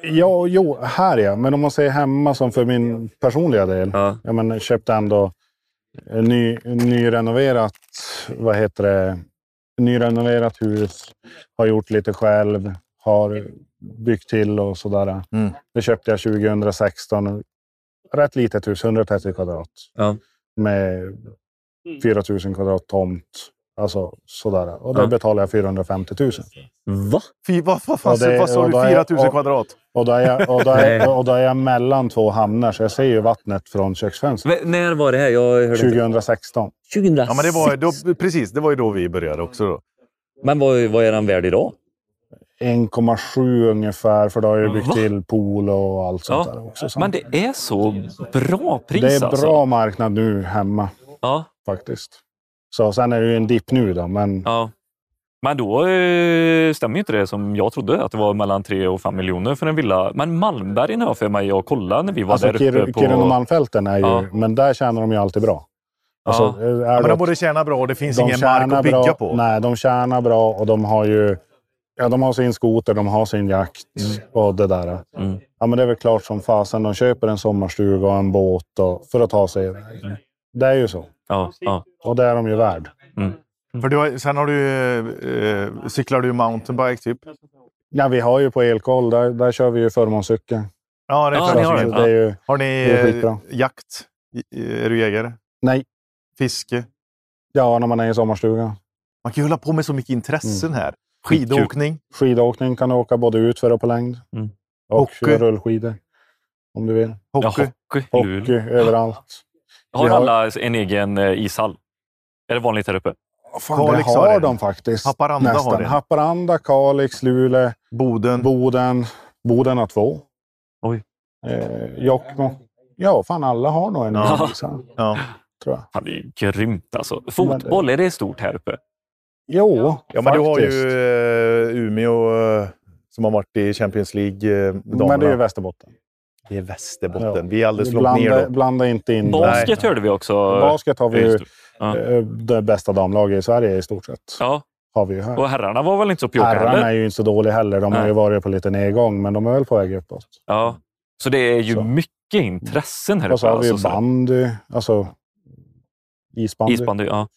S3: Ja, jo, här ja. Men om man säger hemma som för min personliga del.
S2: Ja.
S3: Jag men, köpte ändå en ny, nyrenoverat, vad heter det, nyrenoverat hus. Har gjort lite själv. Har byggt till och sådär.
S1: Mm.
S3: Det köpte jag 2016. rätt litet hus, 130 kvadrat.
S2: Ja.
S3: Med 4 000 kvadrat tomt. Alltså sådär. Och det
S2: Ja.
S3: betalar jag 450 000.
S2: Va?
S1: Fy, vad, vad,
S3: det-
S1: vad sa du?
S3: då är-
S1: 4 000
S3: och-
S1: kvadrat?
S3: Och då, är jag, och, då är, och då är jag mellan två hamnar, så jag ser ju vattnet från köksfönstret.
S2: Men, när var det här? Jag hörde inte.
S3: 2016.
S2: 2006.
S1: Ja, men det var, då, precis, det var ju då vi började också. Då.
S2: Men vad, vad är den värd idag?
S3: 1,7 ungefär, för då har jag byggt
S2: Va?
S3: till pool och allt sånt
S2: Ja,
S3: där också. Så
S2: Men det är så bra pris
S3: det är bra
S2: alltså.
S3: marknad nu hemma
S2: Ja,
S3: faktiskt. Så sen är det ju en dipp nu då, men
S2: ja. Men då eh, stämmer ju inte det som jag trodde, att det var mellan 3 och 5 miljoner för en villa. Men Malmbergen har för mig, jag kollade när vi var
S3: alltså,
S2: där uppe
S3: Kir-
S2: på...
S3: Kiruna Malmfälten är ju,
S2: Ja.
S3: men där tjänar de ju alltid bra. Alltså,
S2: Ja.
S3: är
S1: Ja, men de borde tjäna bra och det finns
S3: de
S1: ingen mark att bygga
S3: bra,
S1: på.
S3: Nej, de tjänar bra och de har ju ja, de har sin skoter, de har sin jakt och det där.
S2: Mm.
S3: Ja, men det är väl klart som fasen. De köper en sommarstuga och en båt och, för att ta sig iväg. Det är ju så.
S2: Ja, ja.
S3: Och det är de ju värd.
S1: För du har, sen har du, eh, cyklar du mountainbike typ?
S3: Ja, vi har ju på Elkoll, där, där kör vi ju förmånscykel.
S1: Ja, det är
S2: Ja,
S1: klart.
S2: ni har det.
S3: det är ju,
S1: Har ni
S3: Det är skitbra.
S1: eh, jakt? Är du jägare?
S3: nej,
S1: Fiske?
S3: ja, när man är i sommarstuga.
S1: Man kan ju hålla på med så mycket intressen
S3: Mm.
S1: här. Skidåkning?
S3: Skidåkning kan du åka både utför och på längd.
S2: Mm.
S3: Och
S1: Hockey.
S3: rullskidor. Om du vill.
S2: ja
S1: Hockey?
S2: hockey.
S3: Hockey
S2: Luleå.
S3: överallt.
S2: Har
S3: Vi har-
S2: alla en egen eh, ishall? Är det vanligt här uppe?
S3: Fan,
S1: Kalix
S3: det
S1: har
S3: har de faktiskt.
S1: Haparanda har
S3: nästan.
S1: en.
S3: Haparanda, Kalix, Luleå,
S1: Boden?
S3: Boden. Boden har två.
S2: Oj.
S3: Eh, Jokkmokk. Ja, fan alla har nog en
S1: Ja.
S3: ishall,
S1: Ja.
S3: tror jag.
S2: Fan, det är ju grymt alltså. Fotboll, är det stort här uppe?
S3: Jo,
S1: ja, men du har
S3: faktiskt.
S1: ju eh, Umeå eh, som har varit i Champions League. Eh,
S3: Men det är ju. Västerbotten.
S1: Det är Västerbotten.
S3: Ja.
S1: Vi är alldeles långt ner då.
S3: blanda inte in
S2: Basket hörde vi också.
S3: Basket har vi ju
S2: Ja.
S3: eh, det bästa damlaget i Sverige i stort sett.
S2: Ja,
S3: Har vi ju här.
S2: och herrarna var väl inte så pjåka
S3: Herrarna är
S2: heller?
S3: ju inte så dåliga heller. De har
S2: Nej.
S3: ju varit på lite nedgång, men de är väl på väg uppåt.
S2: Ja. Så det är ju
S3: Så.
S2: mycket intressen här
S3: Och så
S2: uppe.
S3: har vi ju
S2: alltså, så-
S3: bandy, alltså isbandy.
S2: Isbandy, ja.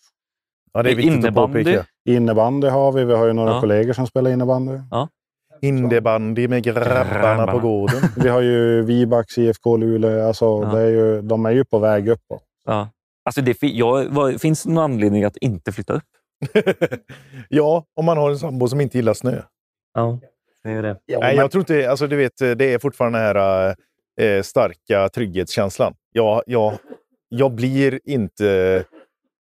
S1: Ja, det är viktigt
S2: Innebandy.
S1: att påpeka.
S3: Innebandy har vi. Vi har ju några
S2: Ja.
S3: kollegor som spelar innebandy.
S1: Innebandy med grabbarna på gården. [laughs]
S3: Vi har ju Vibax, IFK Luleå. Alltså,
S2: Ja.
S3: det är ju, de är ju på väg uppåt.
S2: ja. Alltså det jag, vad, finns det någon anledning att inte flytta upp? [laughs]
S1: ja, om man har en sambo som inte gillar snö.
S2: Ja, det är det.
S3: Ja,
S1: Nej, jag tror inte... Alltså, du vet, det är fortfarande den här eh, starka trygghetskänslan. Jag, jag, jag blir inte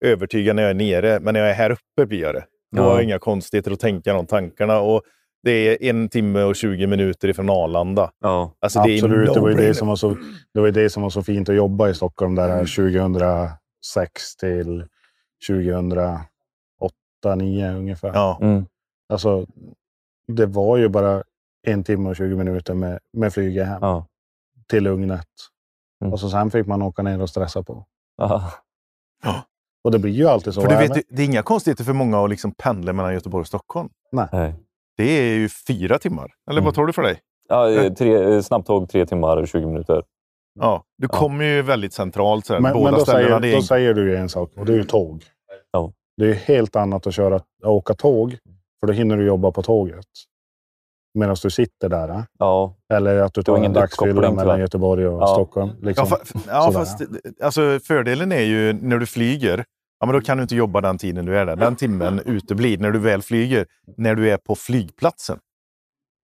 S1: övertygad när jag är nere, men när jag är här uppe blir jag det. Då
S2: Ja.
S1: har jag inga konstigheter att tänka de tankarna. Och det är en timme och 20 minuter ifrån Arlanda.
S2: Ja.
S1: Alltså, det
S3: Absolut, det var, ju det, som var så, det var ju det som var så fint att jobba i Stockholm där 2006 till 2008, 2009 ungefär.
S1: Ja.
S2: Mm.
S3: Alltså, det var ju bara en timme och 20 minuter med, med flyget hem
S2: Ja.
S3: till Lugnet.
S2: Mm.
S3: Och så sen fick man åka ner och stressa på.
S2: Ja.
S3: Och det blir ju alltid så.
S1: För du vet, det är inga konstigheter för många att liksom pendla mellan Göteborg och Stockholm.
S2: Nej.
S1: Det är ju fyra timmar. Eller
S2: Mm.
S1: vad tar det för dig?
S2: Ja, eh, tre, eh, snabbtåg tre timmar och 20 minuter.
S1: Ja, du
S2: Ja.
S1: kommer ju väldigt centralt. Sådär.
S3: men,
S1: Båda
S3: men då, säger, då
S1: en-
S3: säger du ju en sak och det är ju tåg.
S2: Ja.
S3: Det är ju helt annat att, köra, att åka tåg, för då hinner du jobba på tåget. Medan du sitter där. eh.
S2: Ja.
S3: Eller att du
S2: Du
S3: tar en dagsfylla mellan. Göteborg och
S2: Ja.
S3: Stockholm.
S1: Ja,
S3: Liksom.
S1: fa- ja fast alltså, fördelen är ju när du flyger. Ja, men då kan du inte jobba den tiden du är där. Den timmen uteblir. När du väl flyger, när du är på flygplatsen,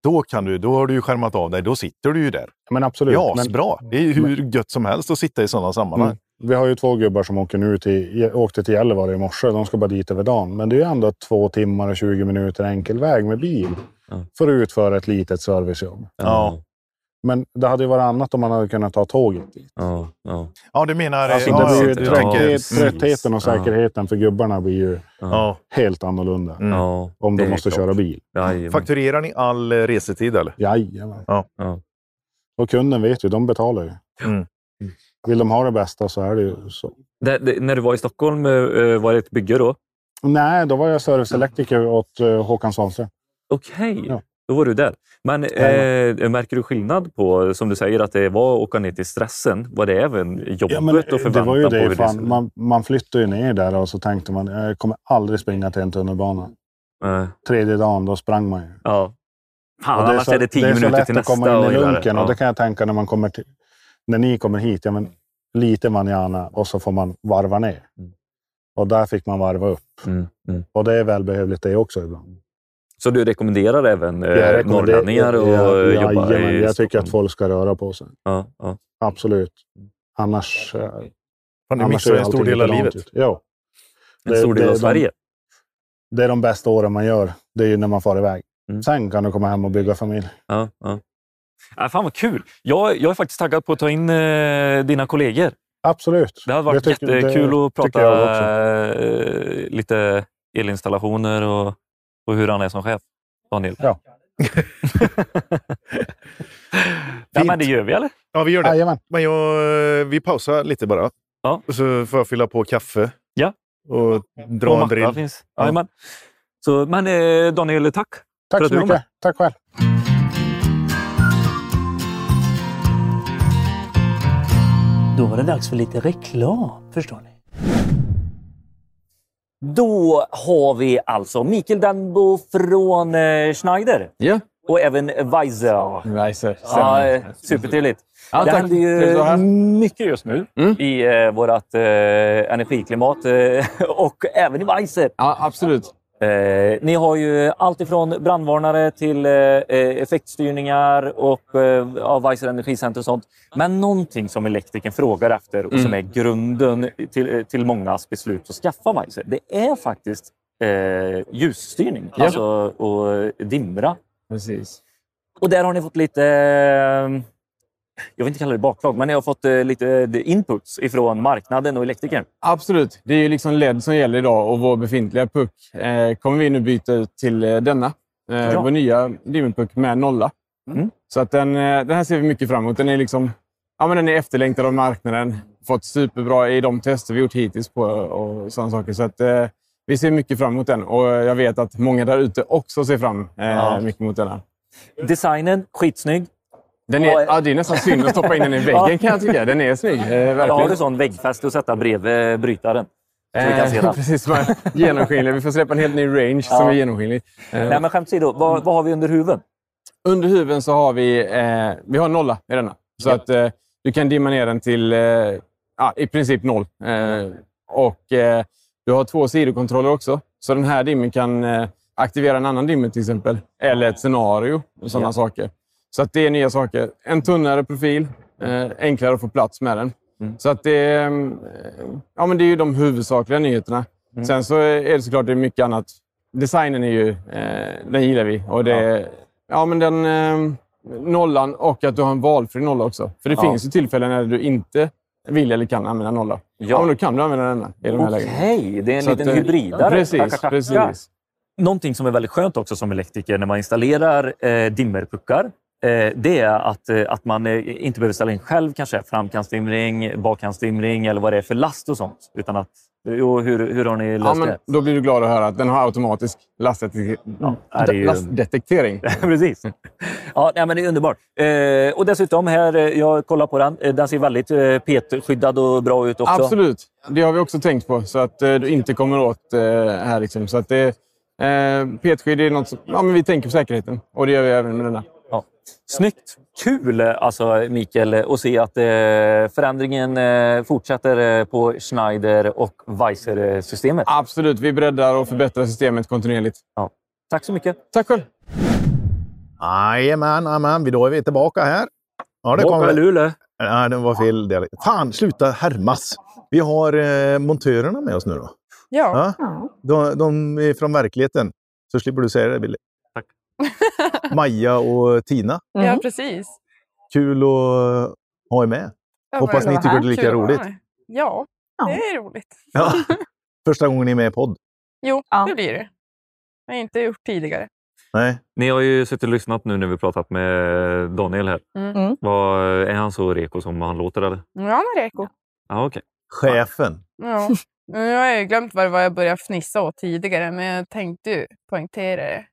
S1: då, kan du, då har du ju skärmat av dig. Då sitter du ju där.
S3: Men absolut.
S1: Ja,
S3: men,
S1: bra. Det är hur gött som helst att sitta i sådana sammanhang.
S3: Mm. Vi har ju två gubbar som åker nu till, åkte till Gällivare i morse. De ska bara dit över dagen. Men det är ju ändå två timmar och 20 minuter enkel väg med bil.
S2: Ja.
S3: För att utföra ett litet servicejobb.
S1: Ja.
S3: Men det hade ju varit annat om man hade kunnat ta tåget dit.
S2: Ja. Ja.
S1: Ja, du menar...
S3: Alltså,
S1: ja,
S3: det blir ju
S1: Mm.
S3: tröttheten och
S2: Ja.
S3: säkerheten för gubbarna blir ju
S1: Ja.
S3: helt annorlunda.
S1: Mm.
S3: Om de måste
S2: klart.
S3: köra bil.
S2: Jajamän.
S1: Fakturerar ni all eh, resetid eller?
S3: Jajamän.
S1: Ja.
S2: Ja.
S3: Och kunden vet ju, de betalar ju.
S1: Mm.
S3: Vill de ha det bästa så är det ju så.
S2: Det, det, när du var i Stockholm, eh, var det ett bygge då?
S3: Nej, då var jag serviceelektriker åt Håkan Svanström.
S2: Okej,
S3: Ja.
S2: Då var du där. Men eh, märker du skillnad på, som du säger, att det var att åka ner till stressen? Var det även jobbet
S3: Ja, men
S2: och förväntan
S3: det var ju det. Fan, man, man flyttade ju ner där och så tänkte man, jag kommer aldrig springa till en tunnelbana.
S2: Eh,
S3: Tredje dagen, då sprang man ju.
S2: ja. Fan, annars är det tio
S3: det är så
S2: minuter
S3: lätt
S2: till
S3: att komma
S2: nästa.
S3: in i lunken
S2: ja.
S3: och det kan jag tänka när man kommer till, när ni kommer hit, ja, men lite manjana och så får man varva ner.
S2: Mm.
S3: Och där fick man varva upp.
S2: Mm, mm.
S3: Och det är välbehövligt det också ibland.
S2: Så du rekommenderar även eh,
S3: Jag rekommenderar-
S2: norrlänningar att
S3: ja,
S2: jobba
S3: jajamän,
S2: i
S3: Jag tycker att folk ska röra på sig.
S2: Ja, ja.
S3: Absolut. Annars, eh,
S1: Fan, ni
S3: annars
S1: missar en stor del av livet.
S3: ut. Ja,
S2: En
S3: Det-
S2: stor del av
S3: de-
S2: Sverige.
S3: det är de bästa åren man gör. Det är ju när man far iväg.
S2: Mm.
S3: Sen kan du komma hem och bygga familj.
S2: Ja, ja. Äh, fan vad kul! Jag, jag är faktiskt taggad på att ta in eh, dina kollegor.
S3: Absolut.
S2: Det hade varit
S3: tycker-
S2: jättekul
S3: det
S2: att prata eh, lite elinstallationer och, och hur han är som chef. Daniel.
S3: Ja. [laughs]
S2: ja, men det gör vi eller?
S1: Ja, vi gör det.
S3: Jajamän.
S1: Men jag, vi pausar lite bara.
S2: Ja.
S1: Och så får jag fylla på kaffe.
S2: Ja.
S1: Och dra
S2: Och
S1: en drill.
S2: Finns. Jajamän. Så, men eh, Daniel, tack!
S3: Tack så mycket. Tack själv.
S4: Då var det dags för lite reklam, förstår ni.
S2: Då har vi alltså Mikael Danbo från eh, Schneider
S5: Ja,
S2: och även Weiser.
S5: Weiser.
S2: Ja, eh, supertrevligt.
S5: Ja,
S2: det händer ju mycket just nu
S5: Mm.
S2: i eh, vårt eh, energiklimat eh, [laughs] och även i Weiser.
S5: Ja, absolut.
S2: Eh, ni har ju allt ifrån brandvarnare till eh, eh, effektstyrningar och eh, Weiser Energicenter och sånt. Men någonting som elektrikern frågar efter och som
S5: Mm.
S2: är grunden till, eh, till mångas beslut att skaffa Weiser, det är faktiskt eh, ljusstyrning
S5: Ja.
S2: alltså, och dimra.
S5: Precis.
S2: Och där har ni fått lite, eh, jag vill inte kalla det bakslag, men ni har fått eh, lite eh, inputs ifrån marknaden och elektrikern.
S5: Absolut. Det är ju liksom LED som gäller idag och vår befintliga puck eh, kommer vi nu byta ut till denna.
S2: Ja.
S5: Vår nya dimmerpuck med nolla.
S2: Mm.
S5: Så att den, den här ser vi mycket fram emot. Den är, liksom, ja, men den är efterlängtad av marknaden. Fått superbra i de tester vi gjort hittills på och sådana saker. Så att, eh, vi ser mycket fram emot den och jag vet att många där ute också ser fram eh,
S2: Ja.
S5: mycket mot den. här.
S2: Designen, skitsnygg.
S5: Den är,
S2: Ja,
S5: ja, det är nästan synd att stoppa in den i väggen kan jag tycka. Den är snygg. Eh,
S2: har du sån väggfäste att sätta bredvid brytaren? Så vi kan se
S5: Eh,
S2: den. [laughs]
S5: Precis, som genomskinlig. Vi får släppa en helt ny range som är genomskinlig. Eh,
S2: Nej, men skämt åsido, vad, vad har vi under huven?
S5: Under huven så har vi, eh, vi har nolla i denna. Så
S2: Ja.
S5: att eh, du kan dimma ner den till eh, ja, i princip noll. Eh, och eh, du har två sidokontroller också. Så den här dimmen kan eh, aktivera en annan dimmer till exempel. Eller ett scenario och sådana
S2: Ja.
S5: saker. Så att det är nya saker. En tunnare profil. Eh, enklare att få plats med den.
S2: Mm.
S5: Så att det, eh, ja, men det är ju de huvudsakliga nyheterna.
S2: Mm.
S5: Sen så är det såklart det är mycket annat. Designen är ju, eh, den gillar vi. Och det, ja. men den eh, nollan och att du har en valfri nolla också. För det
S2: Ja.
S5: finns ju tillfällen när du inte vill eller kan använda nolla. Ja, men då kan du använda denna i de här lägena.
S2: Okej, det är en
S5: Så
S2: liten
S5: att, eh,
S2: hybridare.
S5: Precis, precis.
S2: Någonting som är väldigt skönt också som elektriker när man installerar eh, dimmerpuckar det är att, eh, att man eh, inte behöver ställa in själv kanske framkantsdimring, bakkantsdimring eller vad det är för last och sånt. Utan att, jo, hur, hur har ni löst
S5: Ja,
S2: det?
S5: då blir du glad att höra att den har automatisk lastdetek-
S2: Ja, det är ju-
S5: lastdetektering. [laughs]
S2: Precis. Ja, nej, men det är underbart. Eh, och dessutom här, eh, jag kollar på den. Eh, Den ser väldigt eh, petskyddad och bra ut också.
S5: Absolut. Det har vi också tänkt på, så att eh, du inte kommer åt eh, här. Liksom. Så att det, eh, petskydd är något som, ja, men vi tänker på säkerheten och det gör vi även med denna.
S2: Ja. Snyggt! Kul alltså, Mikael att se att eh, förändringen eh, fortsätter eh, på Schneider och Weiser-systemet.
S5: Absolut, vi breddar och förbättrar systemet kontinuerligt.
S2: Tack så mycket!
S5: Tack själv!
S1: Jajamän, jajamän. Då är vi tillbaka här. Ja, det kommer...
S2: Luleå.
S1: Nej, det var fel del. Fan, sluta härmas! Vi har eh, montörerna med oss nu då.
S6: Ja.
S1: Ja? De, de är från verkligheten. Så slipper du säga det, Billy. [laughs] Maja och Tina.
S6: ja, precis.
S1: Kul att ha er med.
S6: Ja,
S1: Hoppas ni tycker det är lika
S6: kul
S1: roligt.
S6: Ja, det är roligt.
S1: Ja. [laughs] Första gången ni är med i podd.
S6: Jo,
S7: Ja.
S6: det blir det. Jag har inte gjort tidigare.
S1: Nej.
S2: Ni har ju suttit och lyssnat nu när vi pratat med Daniel här.
S6: Mm.
S7: Mm.
S2: Vad, är han så reko som han låter? Eller?
S6: Ja, han är reko.
S2: Ja, okej.
S1: Chefen.
S6: Ja. Nu har jag ju glömt vad det var jag började fnissa åt tidigare, men jag tänkte ju poängtera det.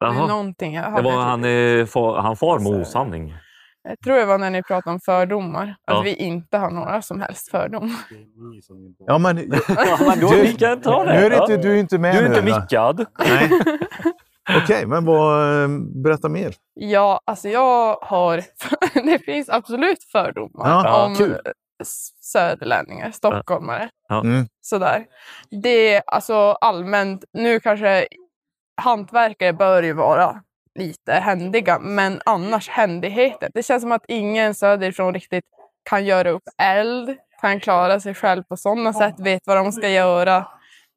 S2: Jaha.
S6: någonting jag
S2: Det var han, far, han far med osanning.
S6: Jag tror det var när ni pratade om fördomar. Att
S2: Ja.
S6: vi inte har några som helst fördomar.
S1: Ja, men... [laughs] Du-
S2: vi kan ta det.
S1: Nu är inte, du är inte med
S2: Du är
S1: nu.
S2: inte mickad.
S1: Nej. [laughs] Okej, men vad, eh, berätta mer.
S6: Ja, alltså jag har... [laughs] det finns absolut fördomar
S1: Ja,
S6: om
S1: kul.
S6: söderlänningar, stockholmare.
S2: Ja.
S1: Mm.
S6: Sådär. Det är alltså allmänt... Nu kanske hantverkare bör ju vara lite händiga, men annars händigheten. Det känns som att ingen söderifrån riktigt kan göra upp eld, kan klara sig själv på sådana sätt, vet vad de ska göra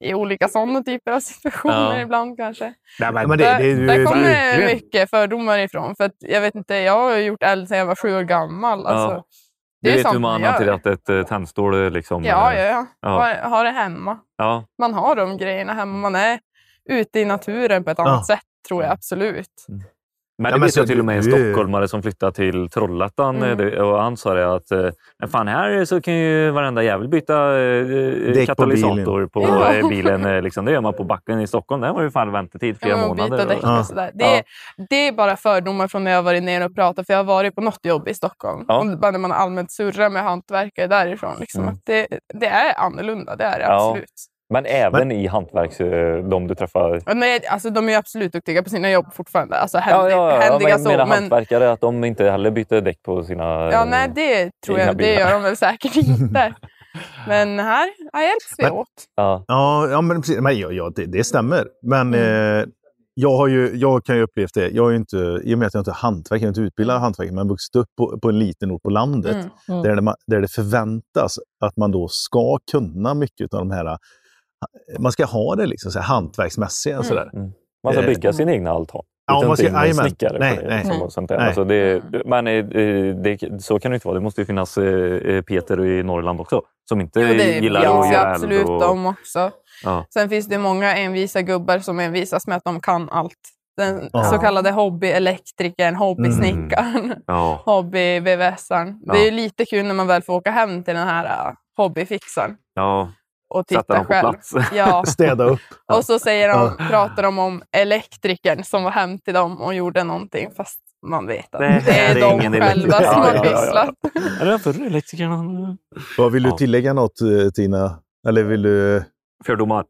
S6: i olika sådana typer av situationer
S2: Ja.
S6: ibland kanske.
S1: Nej, men det,
S6: Där,
S1: det, det,
S6: där kommer
S1: verkligen.
S6: mycket fördomar ifrån. För att, jag vet inte, jag har ju gjort eld sedan jag var sju år gammal. Alltså,
S2: Ja.
S6: det
S2: Det
S6: är ju
S2: vet hur man har
S6: gör.
S2: att ett eh, tändstål är liksom...
S6: Ja,
S2: eh,
S6: ja, ja.
S2: Ja.
S6: Har, har det hemma.
S2: ja.
S6: Man har de grejerna hemma. Man är ute i naturen på ett annat sätt, tror jag absolut.
S2: Men
S1: Ja,
S2: det
S1: men
S2: vet jag till och med en stockholmare som flyttade till Trollhättan
S6: Mm.
S2: eh, det- och han sa det att eh, "Men fan här så kan ju varenda jävel byta eh,
S1: Däck på
S2: katalysator på,
S6: Ja.
S2: eh, bilen. eh, Liksom. Det gör man på backen i Stockholm. Där var det fan väntetid flera
S6: Ja, men
S2: månader.
S6: byta däck
S1: Ja.
S6: och sådär. Det,
S2: Ja.
S6: är, det är bara fördomar från när jag varit nere och pratat. För jag har varit på något jobb i Stockholm.
S2: Ja.
S6: Och bara när man allmänt surrar med hantverkare därifrån. Liksom,
S2: Mm.
S6: att det, det är annorlunda, det är det
S2: Ja.
S6: absolut.
S2: Men även i hantverks... eh, De du träffar...
S6: Men nej, alltså, de är ju absolut duktiga på sina jobb fortfarande. Alltså,
S2: Ja,
S6: händig,
S2: ja, ja,
S6: händiga
S2: jag
S6: så. Men,
S2: hantverkare, att de inte heller byter däck på sina...
S6: ja,
S2: eh,
S6: nej, det tror jag. Det
S2: bilar.
S6: gör de väl säkert inte. [laughs] Men här, här hjälps vi
S1: Men-
S6: åt.
S2: Ja.
S1: Ja, ja men, precis. men ja, ja, det, det stämmer. Men
S6: Mm.
S1: eh, jag, har ju, jag kan ju uppleva det. Jag är ju inte, I och med att jag inte är hantverkare, jag är inte utbildad hantverkare, men vuxit upp på, på en liten ort på landet
S6: Mm.
S7: Mm.
S1: där, det, där det förväntas att man då ska kunna mycket av de här... Man ska ha det liksom så här hantverksmässiga.
S6: Mm.
S1: Sådär.
S2: Man ska
S1: Eh,
S2: bygga sin egna altan.
S1: Ja, man ska-
S2: inte in snickare
S1: Nej,
S2: på det.
S1: nej.
S2: som- och sånt där.
S1: Nej.
S2: Alltså det, men eh, det, så kan det inte vara. Det måste ju finnas eh, Peter i Norrland också som inte
S6: Jo, det
S2: gillar
S6: finns
S2: att göra
S6: absolut.
S2: Och,
S6: de också.
S2: ja.
S6: Sen finns det många envisa gubbar som envisas med att de kan allt. Den
S1: Ja.
S6: så kallade hobbyelektrikern, hobbysnickaren,
S2: Ja.
S6: hobby-VVS-aren.
S2: Ja.
S6: Det är lite kul när man väl får åka hem till den här hobbyfixaren
S2: ja,
S6: och titta själv.
S2: plats.
S6: Ja. [laughs]
S1: Städa upp. [laughs]
S6: Och så säger de, pratar de om elektrikern som var hem till dem och gjorde någonting fast man vet att
S2: Det
S6: det, är
S2: är
S6: de
S2: ingen
S6: själva
S2: elektriker.
S6: som
S2: Ja,
S6: har
S2: ja, ja, ja.
S6: pysslat.
S2: Är det förr elektrikerna?
S1: Vad Vill du tillägga något eh, Tina? Eller vill du...
S2: Fördomar.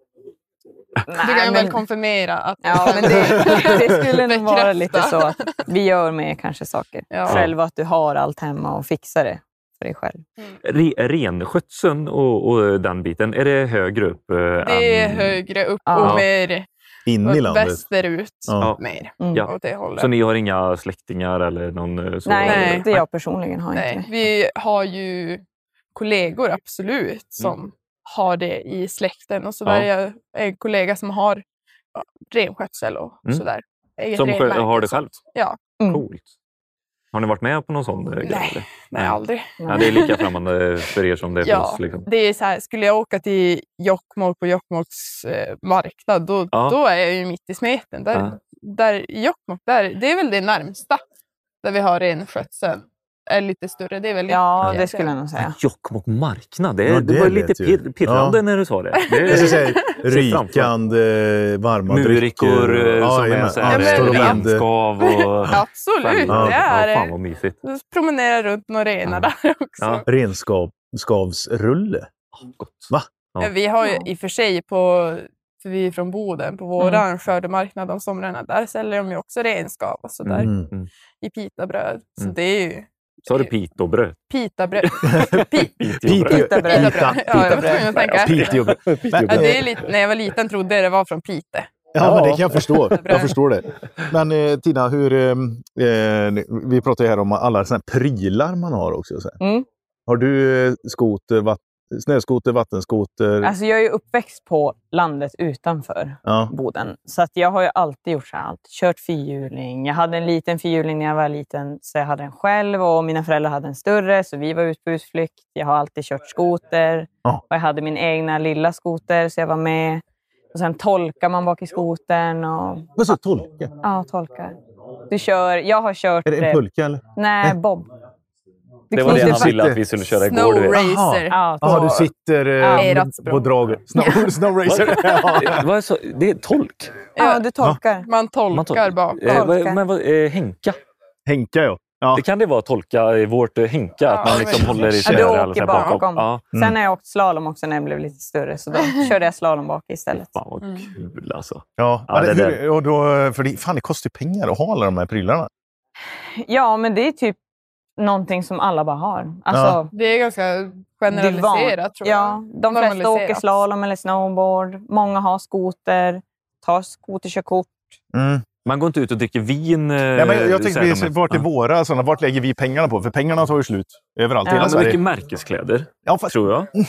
S6: Du kan ju väl konfirmera att
S7: Ja, men det, [laughs] det skulle nog vara lite så att vi gör med kanske saker
S6: Ja.
S7: själv, att du har allt hemma och fixar det för dig själv.
S2: Re, renskötseln och, och den biten, är det högre upp? eh,
S6: Det är
S2: än-
S6: högre upp
S7: Ja.
S6: och mer
S1: In i landet?
S6: västerut.
S1: Ja.
S6: Mer
S7: Mm.
S2: Ja.
S6: åt det hållet.
S2: Så ni har inga släktingar eller någon eh, så?
S7: Nej, inte jag personligen har inte
S6: Nej,
S7: det.
S6: vi har ju kollegor absolut som har det i släkten. Och så
S2: Mm. Ja.
S6: är en kollega som har renskötsel och
S2: Mm.
S6: sådär. Eget
S2: Som har det själv?
S6: Ja.
S7: Mm.
S2: Coolt. Har ni varit med på någon sån eh, grej?
S6: Nej, nej, aldrig.
S2: Ja, det är lika främmande för er som det är för
S6: Ja,
S2: oss. Liksom.
S6: det är så här, skulle jag åka till Jokkmokk på Jokkmokks eh, marknad, då,
S2: Ja.
S6: då är jag ju mitt i smeten. Där,
S2: Ja.
S6: där Jokkmokk, där, det är väl det närmsta där vi har renskötsel. Är lite större. Det är väl
S7: Ja,
S6: det
S7: det skulle jag nog säga.
S2: Jokkmokk marknad, det,
S1: Ja,
S2: det,
S1: det
S2: var lite pir, pirrande
S1: Ja.
S2: när du sa det. det [laughs]
S1: Jag ska säga [laughs]
S2: ser framför.
S1: rykande varma
S2: Murikor
S1: drycker.
S2: eh, som är så [laughs]
S6: Ja,
S1: vänder.
S2: renskav och...
S6: Absolut,
S2: ja,
S6: det är
S2: ja, fan
S6: det.
S2: vad mysigt.
S6: Promenera runt några renar där också.
S2: Ja.
S1: Renskavsrulle.
S2: Gott.
S1: Va?
S2: Ja.
S6: Ja, Vi har ju
S7: Ja.
S6: i och för sig på, för vi är från Boden, på våran skördemarknad om somrarna, där säljer de ju också renskav och sådär
S1: Mm.
S6: i pitabröd. Så
S2: Mm.
S6: det är ju
S2: Har du pitobröd.
S6: pitabröd. [laughs] Pi-
S2: Piteåbröd.
S7: Pitabröd.
S6: Pitabröd. Ja, jag var tvungen att tänka.
S1: Piteå.
S6: Ja, det är lite, när jag var liten trodde jag det var från Pite.
S1: Ja, men det kan jag förstå. Jag förstår det. Men eh, Tina, hur, eh, eh, vi pratar ju här om alla såna här prylar man har också. Så här.
S7: Mm.
S1: Har du eh, skoter, vatt, snöskoter, vattenskoter?
S7: Alltså jag är ju uppväxt på landet utanför
S1: ja.
S7: Boden. Så att jag har ju alltid gjort så här, allt. Kört fyrhjuling. Jag hade en liten fyrhjuling när jag var liten, så jag hade den själv. Och mina föräldrar hade en större, så vi var ute på utflykt. Jag har alltid kört skoter.
S1: Ja.
S7: Och jag hade min egna lilla skoter, så jag var med. Och sen tolkar man bak i skotern. Och,
S1: Vad så tolka?
S7: ja, tolkar. Du kör, jag har kört...
S1: Är det en pulka eller?
S7: Nej, bob.
S2: Det var det han ville att vi skulle köra igår.
S6: Snow
S2: Du vet.
S6: Racer.
S7: Ja, så-
S1: du sitter
S7: Ja.
S1: eh, på
S6: språk.
S1: draget. Snow, [laughs] snow racer. [laughs] ja.
S2: Så, det är tolk.
S7: ja, du tolkar.
S6: Man
S2: Man
S6: tolkar
S2: tolkar.
S6: bakom.
S2: Eh,
S7: Tolkar.
S2: men vad, eh, Henka.
S1: Henka ja. Ja.
S2: Det kan det vara att tolka i vårt eh, hinka, att
S6: Ja,
S2: man liksom
S6: verkligen.
S2: håller i
S7: Ja,
S2: tjära
S7: du åker
S2: här
S7: bakom.
S2: Ja.
S1: Mm.
S7: Sen har jag åkt slalom också när jag blev lite större, så då [laughs] körde jag slalom bak istället.
S2: Fan vad
S6: Mm.
S2: kul alltså.
S1: Ja,
S2: Ja,
S1: men det,
S2: det
S1: hur, och då, för det, fan, det kostar ju pengar att ha alla de här prylarna.
S7: Ja, men det är typ någonting som alla bara har. Alltså,
S6: Det är ganska
S7: det är van-
S6: generaliserat tror jag.
S7: Ja, de flesta åker slalom eller snowboard. Många har skoter, tar skoterkörkort.
S1: Mm.
S2: Man går inte ut och dricker vin.
S1: Ja, men jag, jag tänkte, vi, vart är våra sådana? Vart lägger vi pengarna på? För pengarna tar ju slut överallt
S7: Ja,
S1: hela
S2: men
S1: Sverige.
S2: mycket märkeskläder,
S1: Ja, fast
S2: tror jag. [laughs]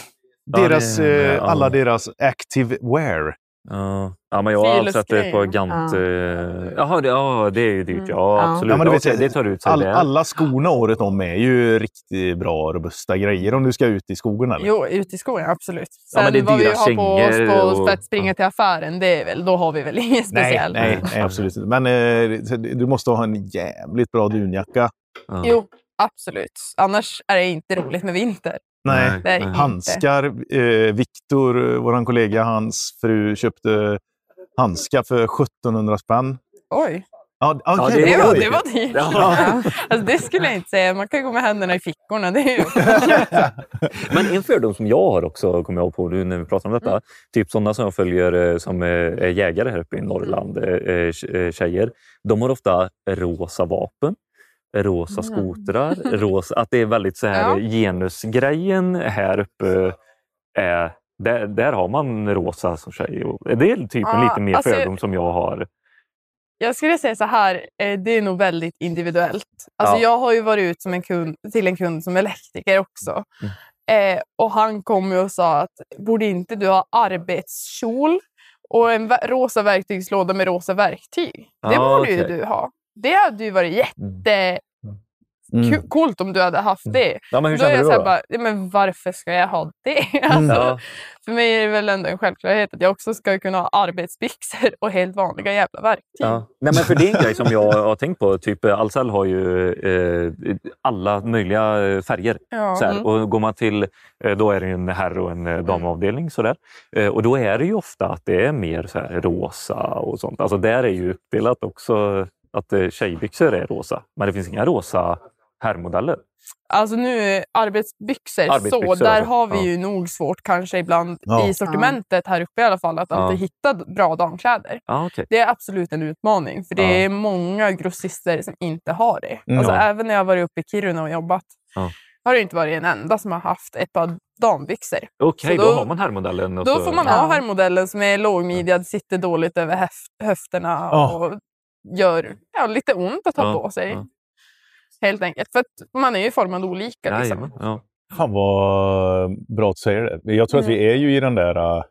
S1: deras,
S2: Ja, det-
S1: eh,
S2: ja.
S1: alla deras active wear.
S2: Ja, ja men jag har sett det på. Gant.
S7: Ja.
S2: eh, Jaha, det, ja, det är ju dyrt.
S6: Mm.
S2: Ja,
S7: Ja.
S2: absolut.
S1: Ja, men du vet,
S2: det tar ut sig
S1: All, alla skorna året om är ju riktigt bra, robusta grejer om du ska ut i skogen. Eller?
S6: Jo, ute i skogen, absolut.
S2: Ja,
S6: Sen
S2: men det är
S6: vad vi
S2: dyra
S6: har på oss på
S2: och-
S6: för att springa till affären, det är väl, då har vi väl inget speciellt.
S1: nej, nej, [laughs] absolut inte. Men eh, du måste ha en jävligt bra dunjacka.
S2: Ja.
S6: Jo, absolut. Annars är det inte roligt med vinter.
S1: Nej.
S6: Inte.
S1: Handskar. Eh, Viktor, eh, vår kollega, hans fru köpte handskar för 1700 spänn.
S6: Oj,
S1: Ja,
S2: Ja,
S1: okej,
S2: det
S6: det
S2: var
S6: det var dyrt.
S2: Ja.
S6: Alltså, det skulle jag inte säga. Man kan gå med händerna i fickorna. Det är ju... [laughs]
S2: Men en fördom som jag har också, kommer jag ihåg på nu när vi pratar om detta.
S6: Mm.
S2: Typ sådana som jag följer eh, som är är jägare här uppe i Norrland, eh, eh, eh, tjejer. De har ofta rosa vapen, rosa
S6: Mm.
S2: skotrar, rosa, att det är väldigt så här
S6: Ja.
S2: genusgrejen här uppe. Är, där, där har man rosa som tjej. Det är typ en lite mer
S6: alltså-
S2: fördom som jag har.
S6: Jag skulle säga så här, eh, det är nog väldigt individuellt. Alltså
S2: Ja.
S6: Jag har ju varit ut som en kund, till en kund som elektriker också.
S2: Mm.
S6: Eh, och han kom ju och sa att borde inte du ha arbetskjol och en rosa verktygslåda med rosa verktyg? Det
S2: Ja,
S6: borde ju
S2: okej.
S6: du ha. Det hade ju varit jättecoolt
S1: Mm.
S6: om du hade haft det.
S2: Ja, men hur
S6: Då jag
S2: du då?
S6: bara, men varför ska jag ha det? [laughs] Alltså,
S2: Ja.
S6: För mig är det väl ändå en självklarhet att jag också ska kunna ha arbetsbyxor och helt vanliga jävla verktyg.
S2: Ja. Nej, men för det är en grej som jag har tänkt på. Typ, eh, Ahlsell har ju eh, alla möjliga eh, färger.
S6: Ja.
S2: Så.
S6: Mm.
S2: Och går man till, eh, då är det en herr och en damavdelning. Så där. Eh, Och då är det ju ofta att det är mer så här, rosa och sånt. Alltså där är ju uppdelat också att eh, tjejbyxor är rosa. Men det finns inga rosa herrmodeller.
S6: Alltså nu arbetsbyxor,
S2: Arbetsbyxor,
S6: så där
S2: alltså.
S6: har vi
S2: Ja.
S6: ju nog svårt kanske ibland
S1: Ja.
S6: i sortimentet här uppe i alla fall att
S2: Ja.
S6: alltid hitta bra damkläder.
S2: Ah, okay.
S6: Det är absolut en utmaning för det
S2: Ja.
S6: är många grossister som inte har det.
S1: Mm.
S6: Alltså,
S2: Ja.
S6: Även när jag varit uppe i Kiruna och jobbat
S2: Ja.
S6: har det inte varit en enda som har haft ett par dambyxor.
S2: Okej,
S6: Så
S2: då,
S6: då-
S2: har man herrmodellen.
S6: Då
S2: så-
S6: får man
S7: Ja.
S6: ha herrmodellen som är lågmidjad, sitter dåligt över höft, höfterna
S1: Ja.
S6: och gör ja, lite ont att ha
S2: Ja,
S6: på sig.
S2: ja.
S6: Helt enkelt. För att man är ju formad olika. Liksom.
S2: Ja.
S1: Fan vad bra att du säger det. Jag tror att
S6: Mm.
S1: vi är ju i den där... äh,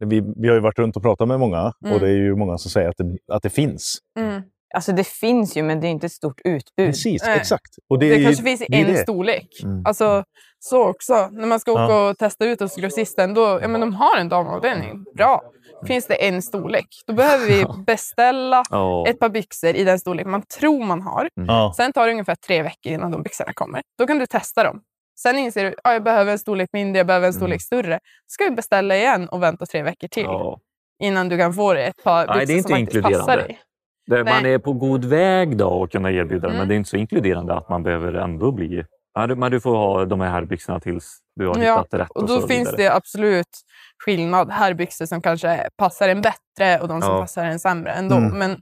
S1: vi, vi har ju varit runt och pratat med många
S6: Mm.
S1: och det är ju många som säger att det, att det finns.
S6: Mm.
S7: Alltså det finns ju, men det är inte ett stort utbud.
S1: Precis,
S6: Nej.
S1: exakt. Och det,
S6: Det,
S1: är ju-
S6: kanske finns i en
S1: det.
S6: storlek.
S1: Mm.
S6: Alltså, så också. När man ska åka
S1: Ja.
S6: och testa ut hos grossisten, då, ja, men de har en damavdelning. Bra. Finns det en storlek, då behöver vi [laughs] beställa
S2: Ja.
S6: ett par byxor i den storlek man tror man har.
S1: Ja.
S6: Sen tar det ungefär tre veckor innan de byxorna kommer. Då kan du testa dem. Sen inser du att jag behöver en storlek mindre, jag behöver en storlek större. Då ska vi beställa igen och vänta tre veckor till
S2: Ja.
S6: innan du kan få dig ett par
S2: Nej,
S6: byxor
S2: det är inte
S6: som faktiskt passar
S2: inkluderande.
S6: dig.
S2: Det, man är på god väg då att kunna erbjuda det,
S6: Mm.
S2: men det är inte så inkluderande att man behöver ändå bli... Men du får ha de här byxorna tills du har
S6: Ja,
S2: hittat rätt.
S6: Och då
S2: så
S6: finns
S2: vidare.
S6: det absolut skillnad. Herrbyxor som kanske passar en bättre och de som
S2: Ja.
S6: passar en sämre ändå.
S1: Mm.
S6: Men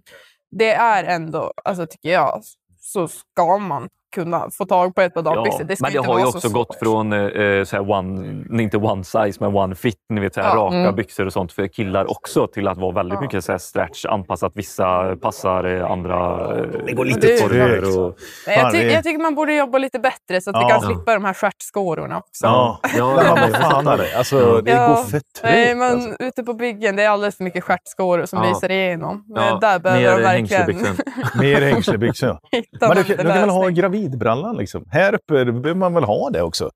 S6: det är ändå, alltså tycker jag, så ska man kunna få tag på ett par dambyxor. det ska
S2: men det har ju också
S6: så
S2: gått från eh, så här one, inte one size, men one fit, ni vet, så här,
S6: Ja.
S2: raka
S7: Mm.
S2: byxor och sånt för killar också till att vara väldigt
S6: Ja.
S2: mycket så stretch, anpassat. Vissa passar, eh, andra eh,
S1: Det går lite
S6: Det
S1: trögt.
S2: och-
S6: Nej, jag, ty-
S1: det-
S6: jag tycker man borde jobba lite bättre så att vi
S1: Ja.
S6: kan slippa de här stjärtskårorna också.
S1: Ja,
S2: Ja,
S1: ja,
S2: ja,
S1: men
S2: jag
S1: fan det. Alltså, det
S6: Ja.
S1: går för
S6: Nej,
S1: trögt.
S6: men
S1: Alltså.
S6: ute på byggen det är alldeles för mycket stjärtskåror som
S2: Ja.
S6: lyser igenom.
S2: Ja,
S6: där behöver
S2: mer
S6: de verkligen
S2: hängslebyxor.
S1: Mer hängslebyxor. [laughs] Men du, kan- du kan väl ha
S6: lösning.
S1: Gravidbrallan liksom? Här uppe behöver man väl ha det också?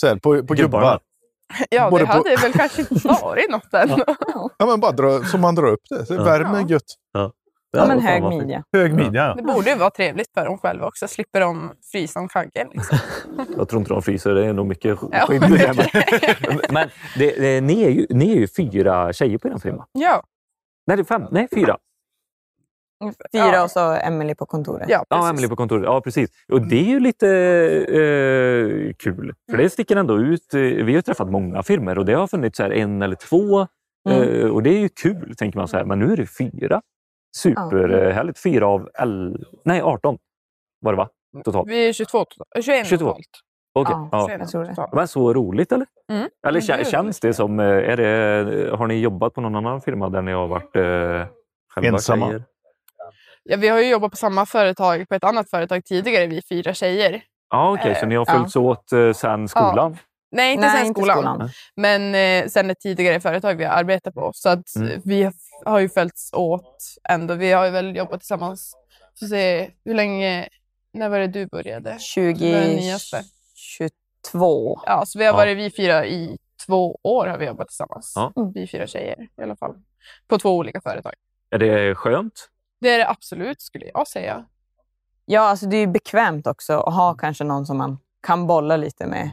S1: Så här, på, på
S2: Gubbarna.
S1: gubbar.
S6: Ja,
S1: både
S6: det
S1: på-
S6: hade väl kanske inte [laughs] varit något än.
S1: Ja, men bara dra, så man drar upp det. Så
S2: Ja.
S6: Ja.
S1: gött.
S7: Ja,
S2: Ja,
S7: men hög midja.
S1: Hög midja. Ja.
S6: Det borde ju vara trevligt för dem själva också. Slipper de frysa om kaggen. Liksom. [laughs]
S2: Jag tror inte de fryser, det är nog mycket
S6: Ja.
S2: det. [laughs] Men, det, det, ni, är ju, ni är ju fyra tjejer på er firma.
S6: Ja,
S2: Nej, det är fem. Nej, fyra.
S7: Fyra
S6: Ja.
S7: och så Emily på kontoret.
S6: Ja,
S2: Ja,
S6: precis.
S2: Emily på kontoret. Ja, precis. Och det är ju lite eh, kul. För det sticker ändå ut. Eh, Vi har träffat många firmor och det har funnits så här en eller två. Eh, och det är ju kul, tänker man så här. Men nu är det fyra. Superhärligt. Fyra av el- nej, 18 var det va? Totalt.
S6: Vi är 22 totalt. 21
S2: 22.
S6: totalt.
S2: Okej.
S7: Ja,
S2: Ja.
S6: 21
S7: jag tror det.
S6: totalt.
S2: Men så roligt eller?
S6: Mm.
S2: Eller
S6: Mm, det
S2: kä-
S6: är
S2: känns det som... eh, Är det, har ni jobbat på någon annan firma där ni har varit eh, själva
S1: Ensamma.
S2: tjejer?
S6: Ja, vi har ju jobbat på samma företag, på ett annat företag tidigare, vi fyra tjejer.
S2: Ja, okej. så ni har
S7: Ja.
S2: följts åt eh, sen skolan?
S6: Nej, inte
S7: Nej,
S6: sen
S7: inte
S6: skolan.
S7: skolan.
S6: Men eh, sen ett tidigare företag vi har arbetat på. Så att
S2: Mm.
S6: eh, vi har- ju följts åt ändå. Vi har ju väl jobbat tillsammans. Får se hur länge... När var det du började? Det var den nyaste.
S7: 2022.
S6: Ja, så vi har
S2: Ja.
S6: varit vi fyra i två år har vi jobbat tillsammans.
S2: Ja.
S6: Vi fyra tjejer i alla fall. På två olika företag.
S2: Är det skönt?
S6: Det är det absolut skulle jag säga.
S7: Ja, alltså det är ju bekvämt också att ha kanske någon som man kan bolla lite med.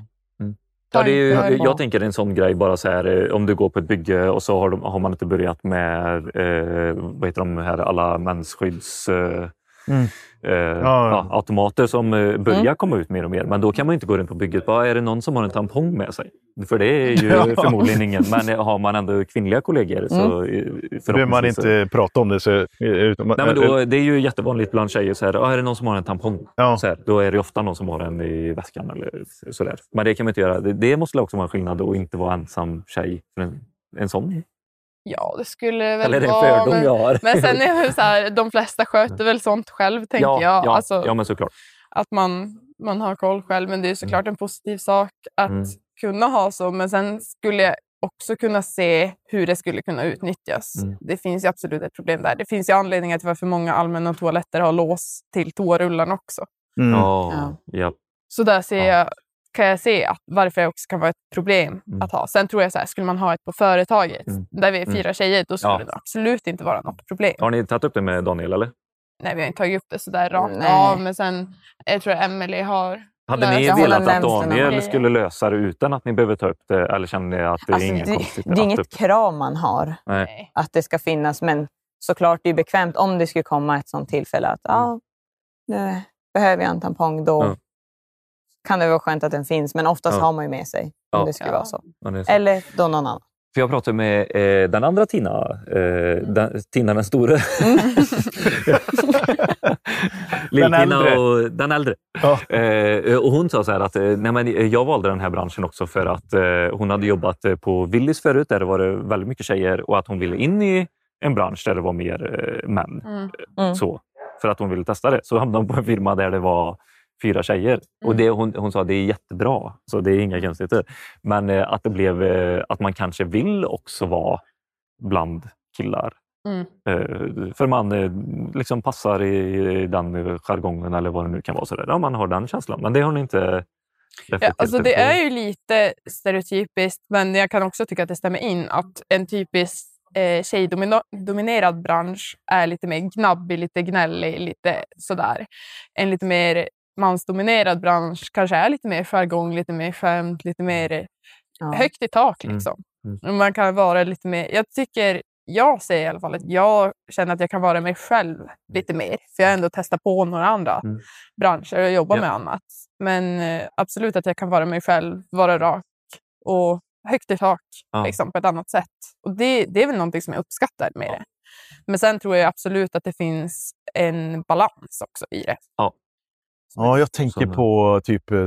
S2: Ja, det är ju, jag tänker en sån grej, bara så här, eh, om du går på ett bygge och så har, de, har man inte börjat med eh, vad heter de här, alla mensskydds... Eh,
S1: Mm.
S2: eh,
S1: ja.
S2: ja, automater som eh, börjar
S7: Mm.
S2: komma ut mer och mer. Men då kan man inte gå runt på bygget. Bara, är det någon som har en tampong med sig? För det är ju [laughs]
S1: Ja.
S2: förmodligen ingen. Men eh, har man ändå kvinnliga kollegor så
S7: Mm.
S2: eh,
S1: behöver man inte prata om det. Så, utan,
S2: Nej, men då, det är ju jättevanligt bland tjejer. Så här, ah, är det någon som har en tampong?
S1: Ja.
S2: Så här, då är det ofta någon som har en i väskan. Eller sådär. Men det kan man inte göra. Det, det måste också vara en skillnad att inte vara ensam tjej för en, en sån.
S6: Ja, det skulle väl
S2: Eller är det en
S6: vara...
S2: fördom
S6: men,
S2: jag har?
S6: men sen är det så här, de flesta [laughs] sköter väl sånt själv, tänker
S2: ja,
S6: jag.
S2: Ja,
S6: Alltså,
S2: ja, men såklart.
S6: Att man, man har koll själv. Men det är såklart en positiv sak att
S2: Mm.
S6: kunna ha så. Men sen skulle jag också kunna se hur det skulle kunna utnyttjas.
S2: Mm.
S6: Det finns ju absolut ett problem där. Det finns ju anledningar till varför många allmänna toaletter har lås till toarullarna också.
S1: Mm.
S2: Ja,
S7: Ja.
S2: ja.
S6: Så där ser
S2: Ja.
S6: jag, kan jag se att varför det också kan vara ett problem
S2: Mm.
S6: att ha. Sen tror jag så här, skulle man ha ett på företaget
S2: Mm.
S6: där vi är
S2: Mm.
S6: fyra tjejer, då skulle
S2: Ja.
S6: det absolut inte vara något problem.
S2: Har ni tagit upp det med Daniel? eller?
S6: Nej, vi har inte tagit upp det så där rakt
S7: Nej.
S6: av. Men sen, jag tror Emily har...
S2: Hade ni velat att Daniel skulle lösa det utan att ni behöver ta upp det? Eller känner ni att det är
S7: Alltså,
S2: inget
S7: det,
S2: konstigt?
S7: det är inget krav man har
S2: Nej.
S7: Att det ska finnas, men såklart det är bekvämt om det skulle komma ett sånt tillfälle att ja, nu behöver jag en tampong. Då
S2: Mm.
S7: Kan det vara skönt att den finns, men oftast
S2: Ja.
S7: har man ju med sig
S2: Ja.
S7: om det skulle
S6: Ja.
S7: vara så.
S2: Så.
S7: Eller då någon annan.
S2: För jag pratade med eh, den andra Tina, eh, den, Tina den store. [laughs] Lill-Tina
S1: äldre.
S2: och den äldre.
S1: Ja.
S2: Eh, och hon sa så här att eh, nej, men jag valde den här branschen också för att eh, hon hade jobbat eh, på Willys förut där det var väldigt mycket tjejer och att hon ville in i en bransch där det var mer eh, män.
S6: Mm.
S7: Mm.
S2: Så, för att hon ville testa det. Så hamnade hon på en firma där det var fyra tjejer. Och det, hon, hon sa det är jättebra, så det är inga konstigheter. Men eh, att, det blev, eh, att man kanske vill också vara bland killar.
S6: Mm.
S2: Eh, för man eh, liksom passar i den eh, jargongen eller vad det nu kan vara. Så där. Ja, man har den känslan. Men det har ni inte
S6: Ja, alltså det är ju lite stereotypiskt, men jag kan också tycka att det stämmer in att en typisk eh, tjejdominerad bransch är lite mer gnabbig, lite gnällig, lite sådär. En lite mer mansdominerad bransch kanske är lite mer jargong, lite mer skämt, lite mer
S7: Ja.
S6: högt i tak.
S2: Mm.
S6: Liksom.
S2: Mm.
S6: Och Man kan vara lite mer... Jag tycker, jag säger i alla fall att jag känner att jag kan vara mig själv lite mer. För jag har ändå testat på några andra
S2: Mm.
S6: branscher och jobbar
S2: Ja.
S6: med annat. Men eh, absolut att jag kan vara mig själv, vara rak och högt i tak
S2: Ja.
S6: liksom, på ett annat sätt. Och det, det är väl någonting som jag uppskattar med det. Men sen tror jag absolut att det finns en balans också i det.
S1: Ja, jag tänker
S2: Som-
S1: på typ, eh,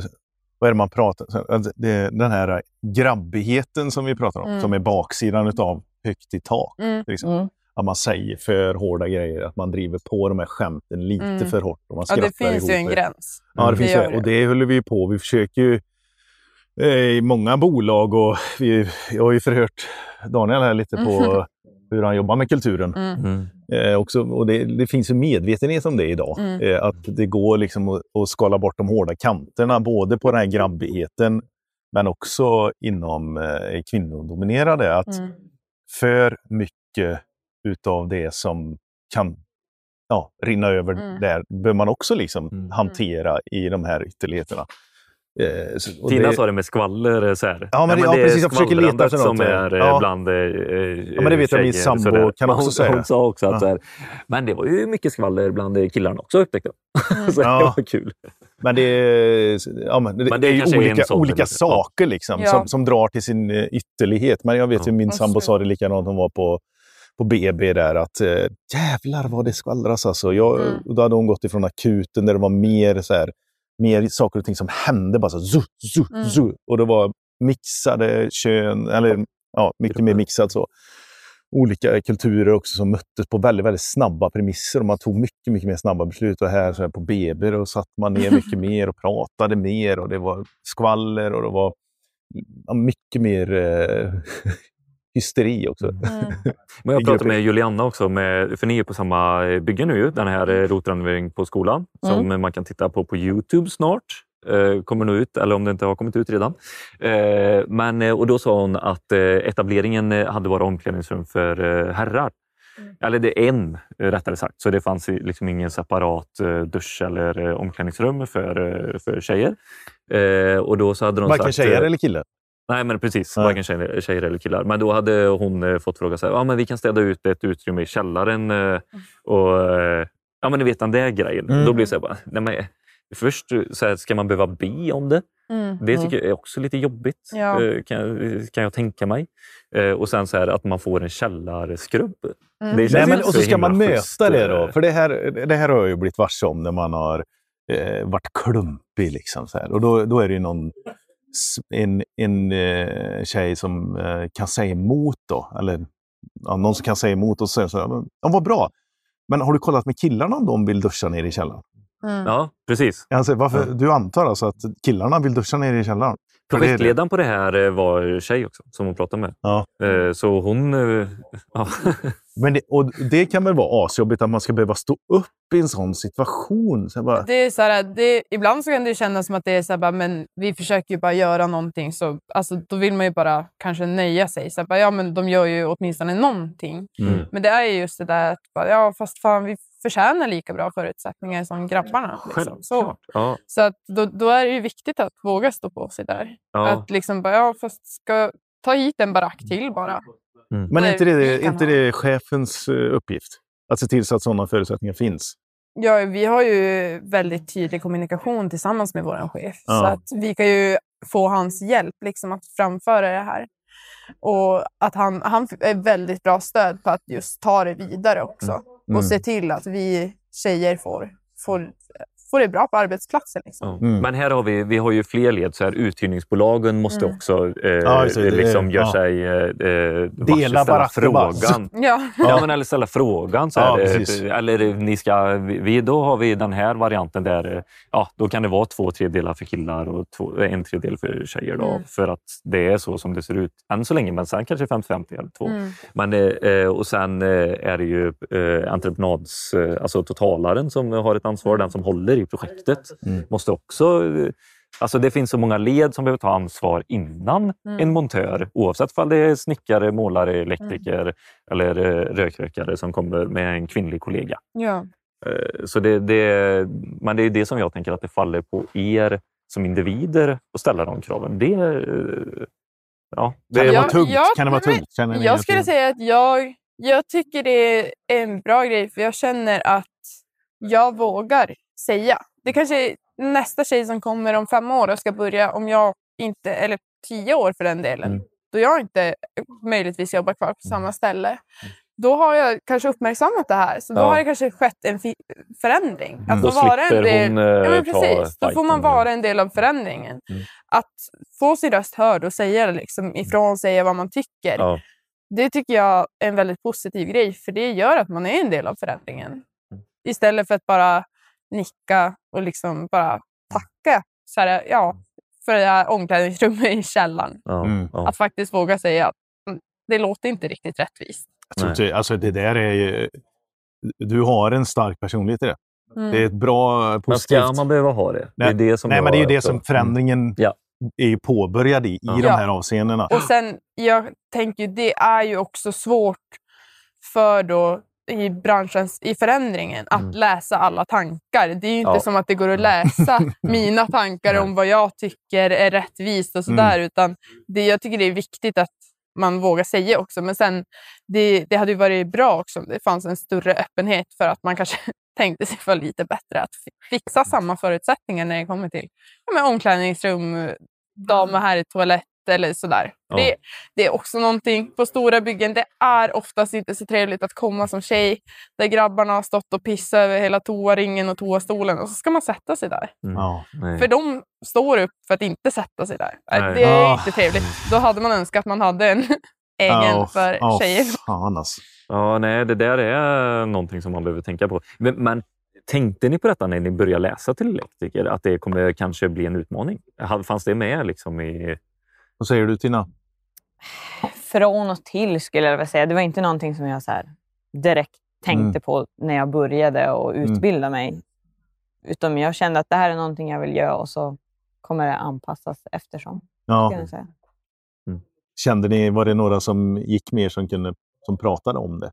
S1: vad är det man pratar alltså, Den här grabbigheten som vi pratar om,
S6: Mm.
S1: som är baksidan av högt i tak.
S6: Mm.
S1: Till exempel.
S7: Mm.
S1: Att man säger för hårda grejer, att man driver på de här skämten lite
S6: Mm.
S1: för hårt. Och man
S6: Ja, det finns ju
S1: ihop
S6: en
S1: det.
S6: gräns.
S1: Ja, det
S2: Mm.
S1: finns
S6: Det
S1: ju, och det håller vi på. Vi försöker ju eh, i många bolag och vi, jag har ju förhört Daniel här lite på [laughs] hur han jobbar med kulturen.
S6: Mm.
S2: Mm.
S1: Eh, också, och det, det finns ju medvetenhet om det idag.
S6: Mm.
S1: Eh, att det går liksom att, att skala bort de hårda kanterna, både på den här grabbigheten men också inom eh, kvinnodominerade. Att
S6: Mm.
S1: för mycket utav det som kan ja, rinna över
S6: Mm.
S1: där bör man också liksom
S2: Mm.
S1: hantera i de här ytterligheterna. Eh, så-
S2: Tina
S1: det-
S2: sa det med skvaller. eh, Så här.
S1: Ja, men det- ja,
S2: är
S1: precis, jag försöker leta efter något,
S2: som är
S1: ja.
S2: eh, bland eh,
S1: Ja, men det vet jag min
S2: tjejer,
S1: sambo
S2: sådär.
S1: kan
S2: Men
S1: också
S2: hon,
S1: säga.
S2: Hon sa också att
S1: Ja.
S2: så här, men det var ju mycket skvaller bland eh, killarna också upptäckte jag. [laughs] så
S1: Ja.
S2: det var kul.
S1: Men det är, ja, men det,
S2: Men det
S1: det är ju
S2: kanske är en
S1: olika, olika saker liksom,
S6: Ja.
S1: som, som drar till sin eh, ytterlighet. Men jag vet ju, min
S6: Ja,
S1: sambo
S6: så.
S1: sa det likadant, hon var på, på BB där, att eh, jävlar vad det skvallras alltså. Jag,
S6: Mm.
S1: och Då hade hon gått ifrån akuten där det var mer, så här, mer saker och ting som hände. Bara så, zu, zu,
S6: Mm.
S1: zu. Och det var mixade kön, eller ja, mycket mer mixat så. Olika kulturer också som möttes på väldigt, väldigt snabba premisser och man tog mycket, mycket mer snabba beslut. Och här, så här på BB då satt man ner mycket [laughs] mer och pratade mer och det var skvaller och det var mycket mer eh, hysteri också.
S6: Mm. [laughs]
S2: Men jag pratade med Julianna också, med, för ni är på samma bygge nu, den här eh, rotrenovering på skolan som man kan titta på på Youtube snart. Eh, kommer nog ut, eller om det inte har kommit ut redan. Eh, men, eh, och då sa hon att eh, etableringen hade varit omklädningsrum för herrar. Eller det är en, rättare sagt. Så det fanns liksom ingen separat dusch eller omklädningsrum för, för tjejer. Och då så hade de
S1: Varken
S2: sagt,
S1: tjejer eller killar.
S2: Nej, men precis.
S1: Nej.
S2: Varken tjejer, tjejer eller killar. Men då hade hon eh, fått fråga så här, ja, men vi kan städa ut ett utrymme i källaren. Eh, och, eh, ja, men ni vet den där grejen.
S1: Mm.
S2: Då blir det så här, bara, nej, men, först så här, ska man behöva be om det.
S6: Mm.
S2: Det tycker jag är också lite jobbigt,
S6: Ja.
S2: kan, jag- kan jag tänka mig. Och sen så här, att man får en källarskrubb.
S6: Mm.
S2: Det
S1: Nej, men, och så ska man möta det då. För det här, det här har jag ju blivit varse om när man har eh, varit klumpig. Liksom, så här. Och då, då är det ju någon, en, en eh, tjej som eh, kan säga emot. Då, eller ja, någon som kan säga emot och säga så här, "Men, ja, vad bra. Men har du kollat med killarna om de vill duscha nere i källaren?
S6: Mm.
S2: Ja, precis.
S1: Alltså, varför, Du antar alltså att killarna vill duscha nere i källaren?
S2: Projektledaren på det här eh, var tjej också, som hon pratade med.
S1: Ja.
S2: Eh, Så hon... eh, [laughs] Ja.
S1: Men det, och det kan väl vara asjobbigt att man ska behöva stå upp i en sån situation. Så bara,
S6: Det är så här, det, ibland så kan det kännas som att det är så här, bara, men vi försöker ju bara göra någonting. Så, alltså, då vill man ju bara kanske nöja sig. Så här, bara, ja, men de gör ju åtminstone någonting.
S2: Mm.
S6: Men det är ju just det där att bara, ja, fast fan, vi förtjänar lika bra förutsättningar som grabbarna. Liksom. Så.
S2: Ja.
S6: så att då, då är det ju viktigt att våga stå på sig där.
S2: Ja.
S6: Att liksom bara, ja, fast ska ta hit en barack till bara.
S1: Men är inte det, inte
S6: ha.
S1: det chefens eh, uppgift? Att se till så att sådana förutsättningar finns?
S6: Ja, vi har ju väldigt tydlig kommunikation tillsammans med vår chef.
S1: Ja.
S6: Så att vi kan ju få hans hjälp liksom, att framföra det här. Och att han, han är väldigt bra stöd på att just ta det vidare också.
S1: Mm.
S6: Och se till att vi tjejer får, får, får det bra på arbetsplatsen. Liksom.
S1: Mm.
S2: Men här har vi, vi har ju fler led. Så här, uthyrningsbolagen måste
S6: Mm.
S2: också eh,
S1: Ja, det.
S2: Liksom gör
S1: ja.
S2: sig eh, eh,
S1: Dela
S2: ställa frågan. [laughs]
S6: Ja.
S2: Ja, men eller ställa frågan. Så här, eh, eller eh, ni ska, vi, då har vi den här varianten där eh, ja, då kan det vara två tredjedelar för killar och två, en tredjedel för tjejer. Då,
S6: Mm.
S2: För att det är så som det ser ut än så länge. Men sen kanske 50-50 eller två.
S6: Mm.
S2: Men, eh, och sen eh, är det ju eh, entreprenads, eh, alltså totalaren som har ett ansvar, den som håller i projektet.
S1: Mm.
S2: Måste också, eh, alltså det finns så många led som behöver ta ansvar innan
S6: Mm.
S2: en montör. Oavsett om det är snickare, målare, elektriker eller eh, rökrökare som kommer med en kvinnlig kollega.
S6: Ja.
S2: Eh, så det, det, men det är det som jag tänker att det faller på er som individer att ställa de kraven. Det, ja,
S1: Kan det vara tungt?
S6: ja,
S1: kan det vara tungt? Känner
S6: Jag skulle
S1: det-
S6: säga att jag, jag tycker det är en bra grej för jag känner att jag vågar säga. Det kanske är nästa tjej som kommer om fem år och ska börja, om jag inte, eller tio år för den delen,
S1: Mm.
S6: då jag inte möjligtvis jobbar kvar på samma ställe. Då har jag kanske uppmärksammat det här, så då
S2: Ja.
S6: har det kanske skett en förändring. Att
S2: Då
S6: få vara en
S2: slipper
S6: del,
S2: hon eh,
S6: Ja, men precis. Då får man vara en del av förändringen.
S2: Mm.
S6: Att få sin röst hörd och säga liksom ifrån, säga vad man tycker.
S2: Ja.
S6: Det tycker jag är en väldigt positiv grej, för det gör att man är en del av förändringen. Istället för att bara nicka och liksom bara tacka så här, ja, för det här omklädningsrummet i källaren.
S1: Mm.
S2: ja.
S6: Att faktiskt våga säga att "Mm, det låter inte riktigt rättvist.
S1: Jag tror inte, alltså det där är ju... Du har en stark personlighet i det.
S6: Mm.
S1: Det är ett bra,
S2: Men
S1: positivt...
S2: ska man behöva ha det?
S1: Nej,
S2: det är det som
S1: Nej, men det är ju det som förändringen
S2: Ja.
S1: är påbörjad i, i
S2: Ja.
S1: de här avseendena.
S6: Och sen, jag tänker ju, det är ju också svårt för då i branschens, i förändringen, att
S2: Mm.
S6: läsa alla tankar. Det är ju inte
S2: Ja.
S6: som att det går att läsa [laughs] mina tankar om vad jag tycker är rättvist och sådär. Utan det, jag tycker det är viktigt att man vågar säga också. Men sen, det, det hade ju varit bra också om det fanns en större öppenhet för att man kanske [laughs] tänkte sig för lite bättre att fi- fixa samma förutsättningar när det kommer till ja, omklädningsrum, dam och herrtoalett eller sådär.
S2: Ja.
S6: Det, det är också någonting på stora byggen. Det är oftast inte så trevligt att komma som tjej där grabbarna har stått och pissat över hela toaringen och toastolen och så ska man sätta sig där.
S2: Mm.
S1: Ja.
S2: Nej.
S6: För de står upp för att inte sätta sig där.
S2: Nej.
S6: Det är
S1: Ah.
S6: inte trevligt. Då hade man önskat att man hade en [laughs] egen
S1: Ja,
S6: för
S1: ja,
S6: tjejer.
S1: Fan alltså.
S2: Ja, nej, det där är någonting som man behöver tänka på. Men, men tänkte ni på detta när ni började läsa till elektriker? Att det kommer kanske bli en utmaning? Fanns det med liksom i...
S1: Vad säger du Tina?
S7: Från och till skulle jag vilja säga. Det var inte någonting som jag så här direkt tänkte
S1: Mm.
S7: på när jag började och
S1: Mm.
S7: utbilda mig. Utan jag kände att det här är någonting jag vill göra och så kommer det anpassas eftersom.
S1: Ja.
S7: Säga.
S1: Kände ni, var det några som gick med som, kunde, som pratade om det?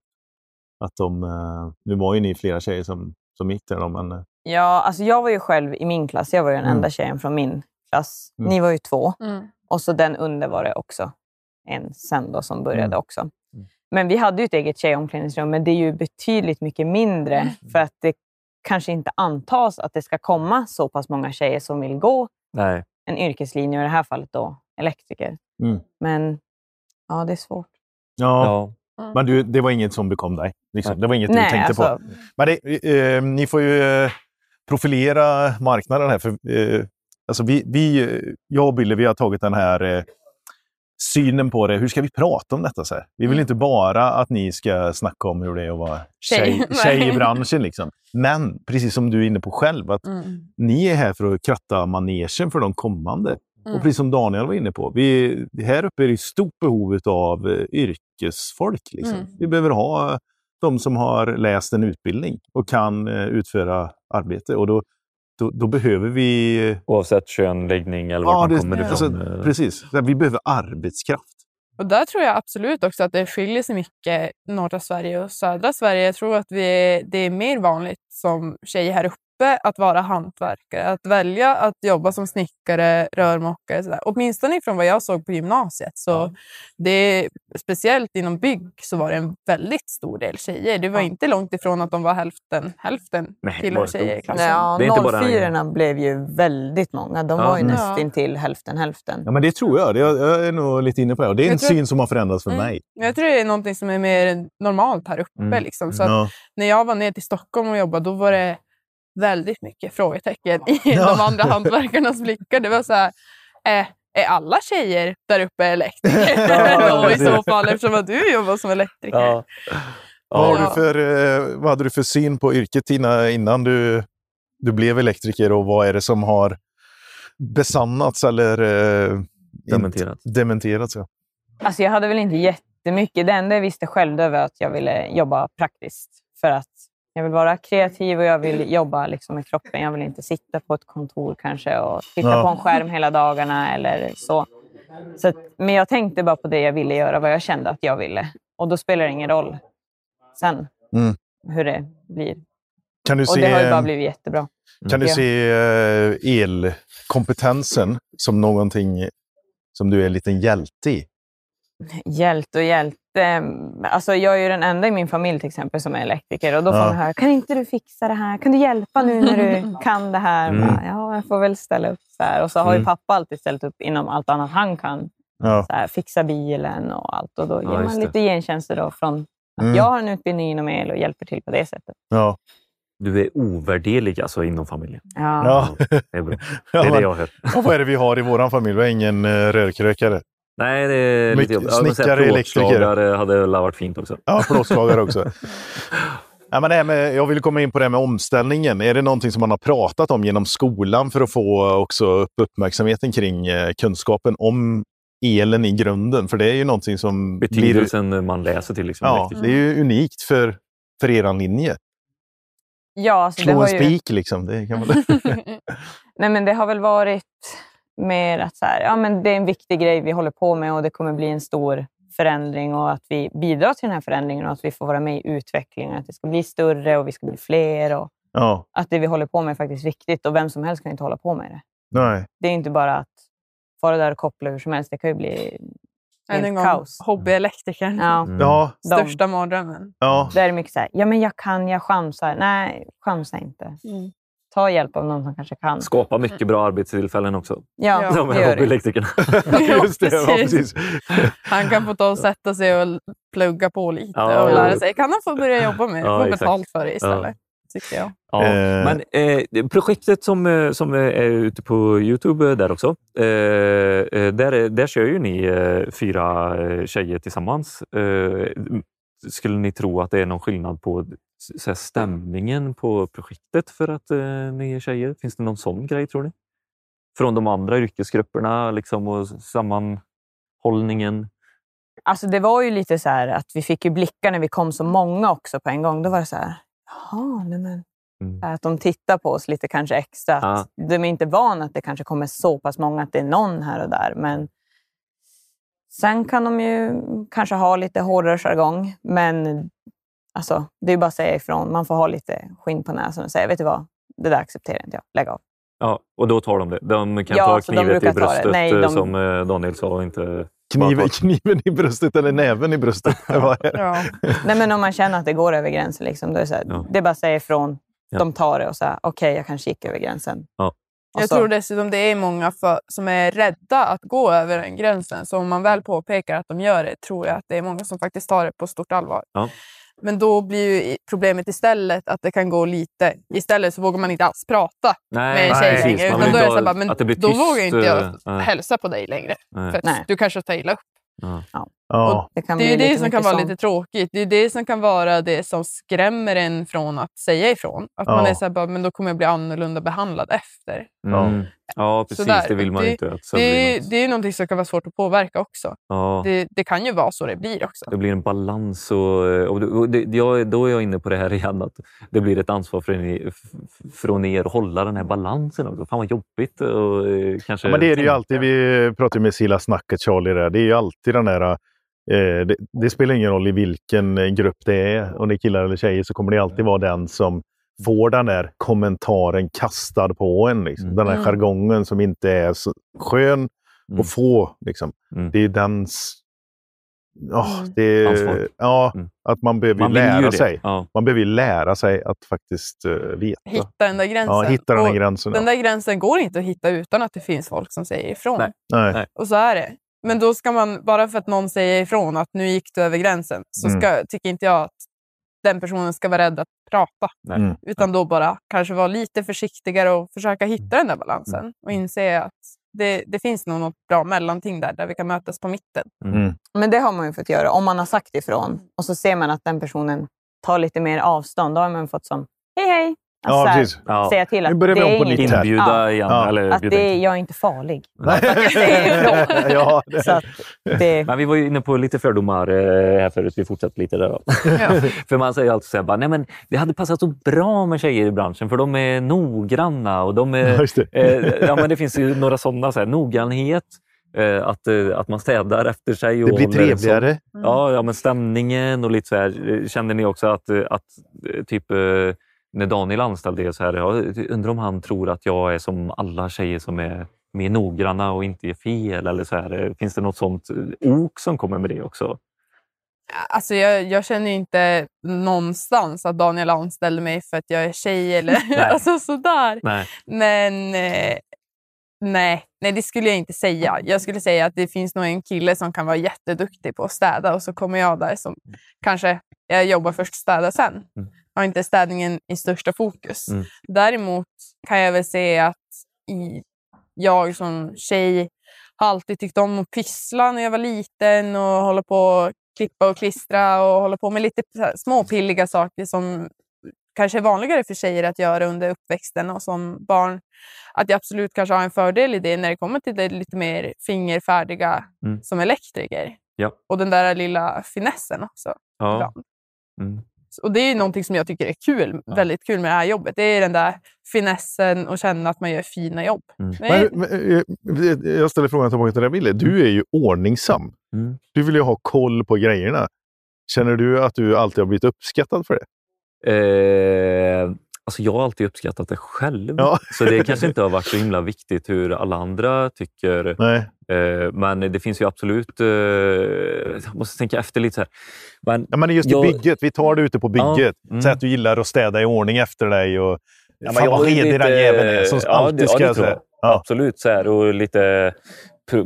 S1: Att de, eh, nu var ju ni flera tjejer som, som gick där, men eh,
S7: Ja, alltså jag var ju själv i min klass. Jag var ju den
S1: Mm.
S7: enda tjejen från min klass.
S1: Mm.
S7: Ni var ju två.
S6: Mm.
S7: Och så den under var det också en sen då som började
S1: Mm.
S7: också. Men vi hade ju ett eget tjejomklädningsrum, men det är ju betydligt mycket mindre
S6: Mm.
S7: för att det kanske inte antas att det ska komma så pass många tjejer som vill gå
S2: Nej.
S7: en yrkeslinje, och i det här fallet då elektriker.
S1: Mm.
S7: Men ja, det är svårt.
S1: ja.
S2: Ja.
S1: Men du, det var inget som bekom dig? Liksom. Det var inget du
S7: Nej,
S1: tänkte på?
S7: alltså,
S1: Men det, eh, ni får ju eh, profilera marknaden här. För, eh, alltså vi, vi, jag och Billy, vi har tagit den här eh, synen på det. Hur ska vi prata om detta? Så här? Vi vill inte bara att ni ska snacka om hur det är att vara
S6: Tjej. [laughs]
S1: tjej, i branschen. Liksom. Men precis som du är inne på själv, att
S6: Mm.
S1: ni är här för att kratta manegen för de kommande.
S6: Mm.
S1: Och precis som Daniel var inne på, vi, här uppe är det stort behov av eh, yrkesfolk. Liksom.
S6: Mm.
S1: Vi behöver ha de som har läst en utbildning och kan eh, utföra arbete. Och då, då, då behöver vi...
S2: Oavsett kön, läggning eller
S1: Ja,
S2: vart man
S1: det-
S2: kommer
S1: alltså,
S2: ifrån. eh,
S1: Precis, vi behöver arbetskraft.
S6: Och där tror jag absolut också att det skiljer sig mycket norra Sverige och södra Sverige. Jag tror att vi, det är mer vanligt som tjej här uppe att vara hantverkare. Att välja att jobba som snickare, rörmokare. Sådär. Åtminstone från vad jag såg på gymnasiet. Så det, speciellt inom bygg så var det en väldigt stor del tjejer. Det var
S7: Ja.
S6: inte långt ifrån att de var hälften, hälften
S2: Nej,
S6: killar och tjejer
S7: ja,
S2: Det är inte bara-
S7: 04 blev ju väldigt många. De
S2: Ja.
S7: var ju nästan till hälften hälften.
S1: Ja, men det tror jag. Det, jag är nog lite inne på det. Det är en
S6: Jag tror-
S1: syn som har förändrats för
S6: Mm.
S1: mig.
S6: Jag tror det är någonting som är mer normalt här uppe.
S2: Mm.
S6: Liksom. Så att
S1: Ja.
S6: när jag var ner till Stockholm och jobbade, då var det väldigt mycket frågetecken i
S1: Ja.
S6: de andra [laughs] hantverkarnas blickar. Det var så här, eh, är alla tjejer där uppe elektriker? [laughs] [laughs]
S1: Ja,
S6: då, I så fall, eftersom att du jobbar som elektriker.
S2: Ja.
S1: Vad, har du för, eh, vad hade du för syn på yrket Tina, innan du, du blev elektriker och vad är det som har besannats eller eh, inte-
S2: Dementerat.
S1: dementerats? Ja.
S7: Alltså jag hade väl inte jättemycket. Det enda jag visste själv det var att jag ville jobba praktiskt. För att jag vill vara kreativ och jag vill jobba liksom med kroppen. Jag vill inte sitta på ett kontor kanske och titta
S1: Ja.
S7: på en skärm hela dagarna eller så. så att, men jag tänkte bara på det jag ville göra, vad jag kände att jag ville. Och då spelar det ingen roll sen
S1: Mm.
S7: hur det blir.
S1: Kan du
S7: Och
S1: se,
S7: det har ju bara blivit jättebra.
S1: kan du
S7: Ja.
S1: se eh, elkompetensen som någonting som du är en liten hjälte i?
S7: Hjälte och hjälte. Alltså jag är ju den enda i min familj till exempel som är elektriker och då får
S1: Ja.
S7: man höra, kan inte du fixa det här? Kan du hjälpa nu när du [laughs] kan det här?
S2: Mm.
S7: Bara, Ja, jag får väl ställa upp. Så här. Och så har
S1: Mm.
S7: ju pappa alltid ställt upp inom allt annat han kan.
S1: Ja.
S7: Så här, fixa bilen och allt. Och då
S2: Ja,
S7: ger man lite gentjänster då från att
S1: Mm.
S7: jag har en utbildning inom el och hjälper till på det sättet.
S1: Ja.
S2: Du är ovärderlig alltså inom familjen.
S7: Ja.
S1: Ja.
S2: Det är bra. [laughs] Det är det
S1: men-
S2: jag hör.
S1: Och vad är det vi har i vår familj? Vi har ingen uh, rörkrökare.
S2: Nej, det är lite jobbigt.
S1: Snickare, elektriker.
S2: plåtslagare hade väl varit fint också.
S1: Ja, plåtslagare också. [laughs] Ja, men det med, jag vill komma in på det här med omställningen. Är det någonting som man har pratat om genom skolan för att få också upp uppmärksamheten kring eh, kunskapen om elen i grunden? För det är ju någonting som blir,
S2: Betydelsen man läser till. Liksom,
S1: ja,
S2: elektriker.
S1: det är ju unikt för, för er linje.
S7: Ja, alltså det
S1: Slå en
S7: ju...
S1: spik liksom. Det kan man... [laughs] [laughs]
S7: Nej, men det har väl varit mer att så här, ja, men det är en viktig grej vi håller på med och det kommer bli en stor förändring och att vi bidrar till den här förändringen och att vi får vara med i utvecklingen. Att det ska bli större och vi ska bli fler. Och
S1: Ja,
S7: att det vi håller på med är faktiskt viktigt och vem som helst kan inte hålla på med det.
S1: nej.
S7: Det är inte bara att fara där och koppla hur som helst. Det kan ju bli
S6: Än en gång,
S7: kaos.
S6: hobbyelektrikern.
S7: Ja.
S2: Mm.
S1: Ja,
S6: Största mardrömmen.
S1: ja.
S7: Där är det mycket så här, ja men jag kan, jag chansar. Nej, chansa inte.
S6: Mm.
S7: Ta hjälp av någon som kanske kan.
S2: Skapa mycket bra arbetstillfällen också.
S7: Ja,
S6: Ja. [laughs]
S2: De
S7: det
S2: här
S7: gör det.
S2: hobbyelektrikerna. [laughs]
S1: Just det. Ja,
S6: precis. Han kan få ta och sätta sig och plugga på lite
S2: Ja,
S6: och lära sig. Kan han få börja jobba med? [laughs]
S2: Ja,
S6: Få
S2: exakt.
S6: betalt för det istället. Tycker jag.
S2: Ja,
S1: Eh.
S2: men eh, projektet som, eh, som är ute på Youtube eh, där också, eh, eh, där, är- där kör ju ni eh, fyra eh, tjejer tillsammans. Eh, skulle ni tro att det är någon skillnad på så här, stämningen på projektet för att eh, ni är tjejer? Finns det någon sån grej tror ni? Från de andra yrkesgrupperna liksom, och sammanhållningen?
S7: Alltså det var ju lite så här att vi fick ju blickar när vi kom så många också på en gång. Då var det så här, jaha, nej men.
S2: Mm.
S7: Att de tittar på oss lite kanske extra.
S2: Ja.
S7: De är inte vana att det kanske kommer så pass många, att det är någon här och där. Men sen kan de ju kanske ha lite hårdare jargong. Men alltså, det är bara att säga ifrån. Man får ha lite skinn på näsan och säga, vet du vad? Det där accepterar inte jag. Lägg av.
S2: Ja, och då tar de det. De kan
S7: Ja,
S2: ta knivet i bröstet
S7: Nej,
S2: eh,
S7: de-
S2: som eh, Daniel sa. Inte
S1: Kniven, kniven i bröstet eller näven i bröstet. [laughs]
S6: Ja.
S7: Nej, men om man känner att det går över gränsen, liksom, då är det, så här,
S2: Ja.
S7: det är bara att säga ifrån. De tar det och säger, okej, jag kanske gick över gränsen.
S2: Ja.
S6: Jag
S7: så-
S6: tror dessutom det är många för, som är rädda att gå över den gränsen. Så om man väl påpekar att de gör det tror jag att det är många som faktiskt tar det på stort allvar.
S2: Ja.
S6: Men då blir ju problemet istället att det kan gå lite... Istället så vågar man inte alls prata med en tjej
S2: precis.
S6: längre. Utan då är det så bara, men då
S2: tyst,
S6: vågar inte jag
S2: eh, nej.
S6: hälsa på dig längre.
S2: Nej.
S6: För
S7: Nej.
S6: du kanske tar illa upp.
S2: Ja.
S1: Ja.
S7: Det, kan
S6: Det är det som kan vara
S7: sånt.
S6: lite tråkigt. Det är det som kan vara det som skrämmer en från att säga ifrån. Att man
S1: Ja.
S6: är så här, bara, men då kommer jag bli annorlunda behandlad efter.
S2: Mm. Ja, precis.
S6: Sådär.
S2: Det vill man
S6: Det-
S2: inte. Att
S6: Det
S2: något-
S6: det är någonting som kan vara svårt att påverka också.
S2: ja,
S6: Det, det kan ju vara så det blir också.
S2: det blir en balans. Och, och, och det, jag, då är jag inne på det här igen, att det blir ett ansvar från er, från er att hålla den här balansen. Också. Fan vad jobbigt. Och, eh, kanske
S1: Ja, men det är det ju alltid. Vi pratade med Silla Snacket, Charlie, där. det är ju alltid den där... Eh, det, det spelar ingen roll i vilken eh, grupp det är, om det är killar eller tjejer, så kommer det alltid vara den som får den där kommentaren kastad på en. Liksom.
S2: Mm.
S1: Den där jargongen som inte är så skön
S2: Mm.
S1: att få. Liksom.
S2: Mm.
S1: Det är dens... Ja,
S6: Mm.
S1: det är, ja
S2: Mm.
S1: att man behöver
S2: Man
S1: lära sig.
S2: Ja.
S1: Man behöver ju lära sig att faktiskt eh, veta.
S6: Hitta den där gränsen.
S1: Ja, hitta den där
S6: Och
S1: gränsen.
S6: den där gränsen går inte att hitta utan att det finns folk som säger ifrån.
S2: Nej.
S1: Nej.
S6: Och så är det. Men då ska man, bara för att någon säger ifrån att nu gick du över gränsen, så
S1: Mm.
S6: ska, tycker inte jag att den personen ska vara rädd att prata.
S2: Nej.
S1: Mm.
S6: Utan då bara kanske vara lite försiktigare och försöka hitta den där balansen. Och inse att det, det finns nog något bra mellanting där, där vi kan mötas på mitten.
S1: Mm.
S7: Men det har man ju fått göra. Om man har sagt ifrån och så ser man att den personen tar lite mer avstånd, då har man fått som hej hej.
S1: Ja,
S7: så här,
S1: precis.
S2: Ja.
S7: Säga till att
S1: Nu börjar vi om på nytt här.
S2: Inbjuda
S7: Ja.
S2: igen.
S1: Ja.
S2: Eller
S7: Att det, jag är inte farlig. [laughs] [laughs] [laughs]
S1: ja, det,
S7: Så att det,
S2: Men vi var ju inne på lite fördomar eh, här förut. Vi fortsätter lite där. Då.
S6: Ja.
S2: för man säger alltid så här, bara, nej men det hade passat så bra med tjejer i branschen för de är noggranna och de
S1: Ja,
S2: är... eh, ja, men det finns ju några sådana. Så här, noggrannhet, eh, att, eh, att man städar efter sig. Och
S1: Det blir trevligare.
S2: Ja, ja, men stämningen och lite så här. Kände ni också att, att typ eh, när Daniel anställde er så här, ja, undrar om han tror att jag är som alla tjejer som är mer noggranna och inte gör fel eller så här. Finns det något sånt eh, ok som kommer med det också?
S6: Alltså jag, jag känner inte någonstans att Daniel anställde mig för att jag är tjej eller [laughs] [laughs]
S2: Nej.
S6: alltså sådär.
S2: Nej.
S6: Men eh, nej, nej, det skulle jag inte säga. Jag skulle säga att det finns nog en kille som kan vara jätteduktig på att städa och så kommer jag där som kanske jag jobbar först och städar sen.
S2: Mm.
S6: Har inte städningen i största fokus.
S2: Mm.
S6: Däremot kan jag väl se att i, jag som tjej har alltid tyckt om att pyssla när jag var liten och hålla på att klippa och klistra och hålla på med lite småpilliga saker som kanske är vanligare för tjejer att göra under uppväxten och som barn. Att jag absolut kanske har en fördel i det när det kommer till det lite mer fingerfärdiga
S2: Mm.
S6: som elektriker.
S2: Ja.
S6: Och den där lilla finessen också.
S2: Ja. Mm.
S6: Och det är ju någonting som jag tycker är kul, väldigt kul med det här jobbet. Det är den där finessen och känna att man gör fina jobb.
S2: Mm.
S1: Men, men, eh, jag ställer frågan tillbaka till dig, Wille. Du är ju ordningsam.
S2: Mm.
S1: Du vill ju ha koll på grejerna. Känner du att du alltid har blivit uppskattad för det?
S2: Eh, alltså jag har alltid uppskattat det själv,
S1: Ja.
S2: så det kanske inte har varit så himla viktigt hur alla andra tycker.
S1: Nej.
S2: Eh, men det finns ju absolut... Eh, jag måste tänka efter lite. Så här. Men,
S1: Ja, men just i
S2: Jag-
S1: bygget. Vi tar det ute på bygget.
S2: Ja, mm.
S1: Säg att du gillar att städa i ordning efter dig. Och, ja,
S2: Fan, vad
S1: redig den jäveln är. Som
S2: ja,
S1: alltid
S2: det-
S1: ska
S2: ja,
S1: jag
S2: det tror jag.
S1: Ja.
S2: Absolut, så här, och lite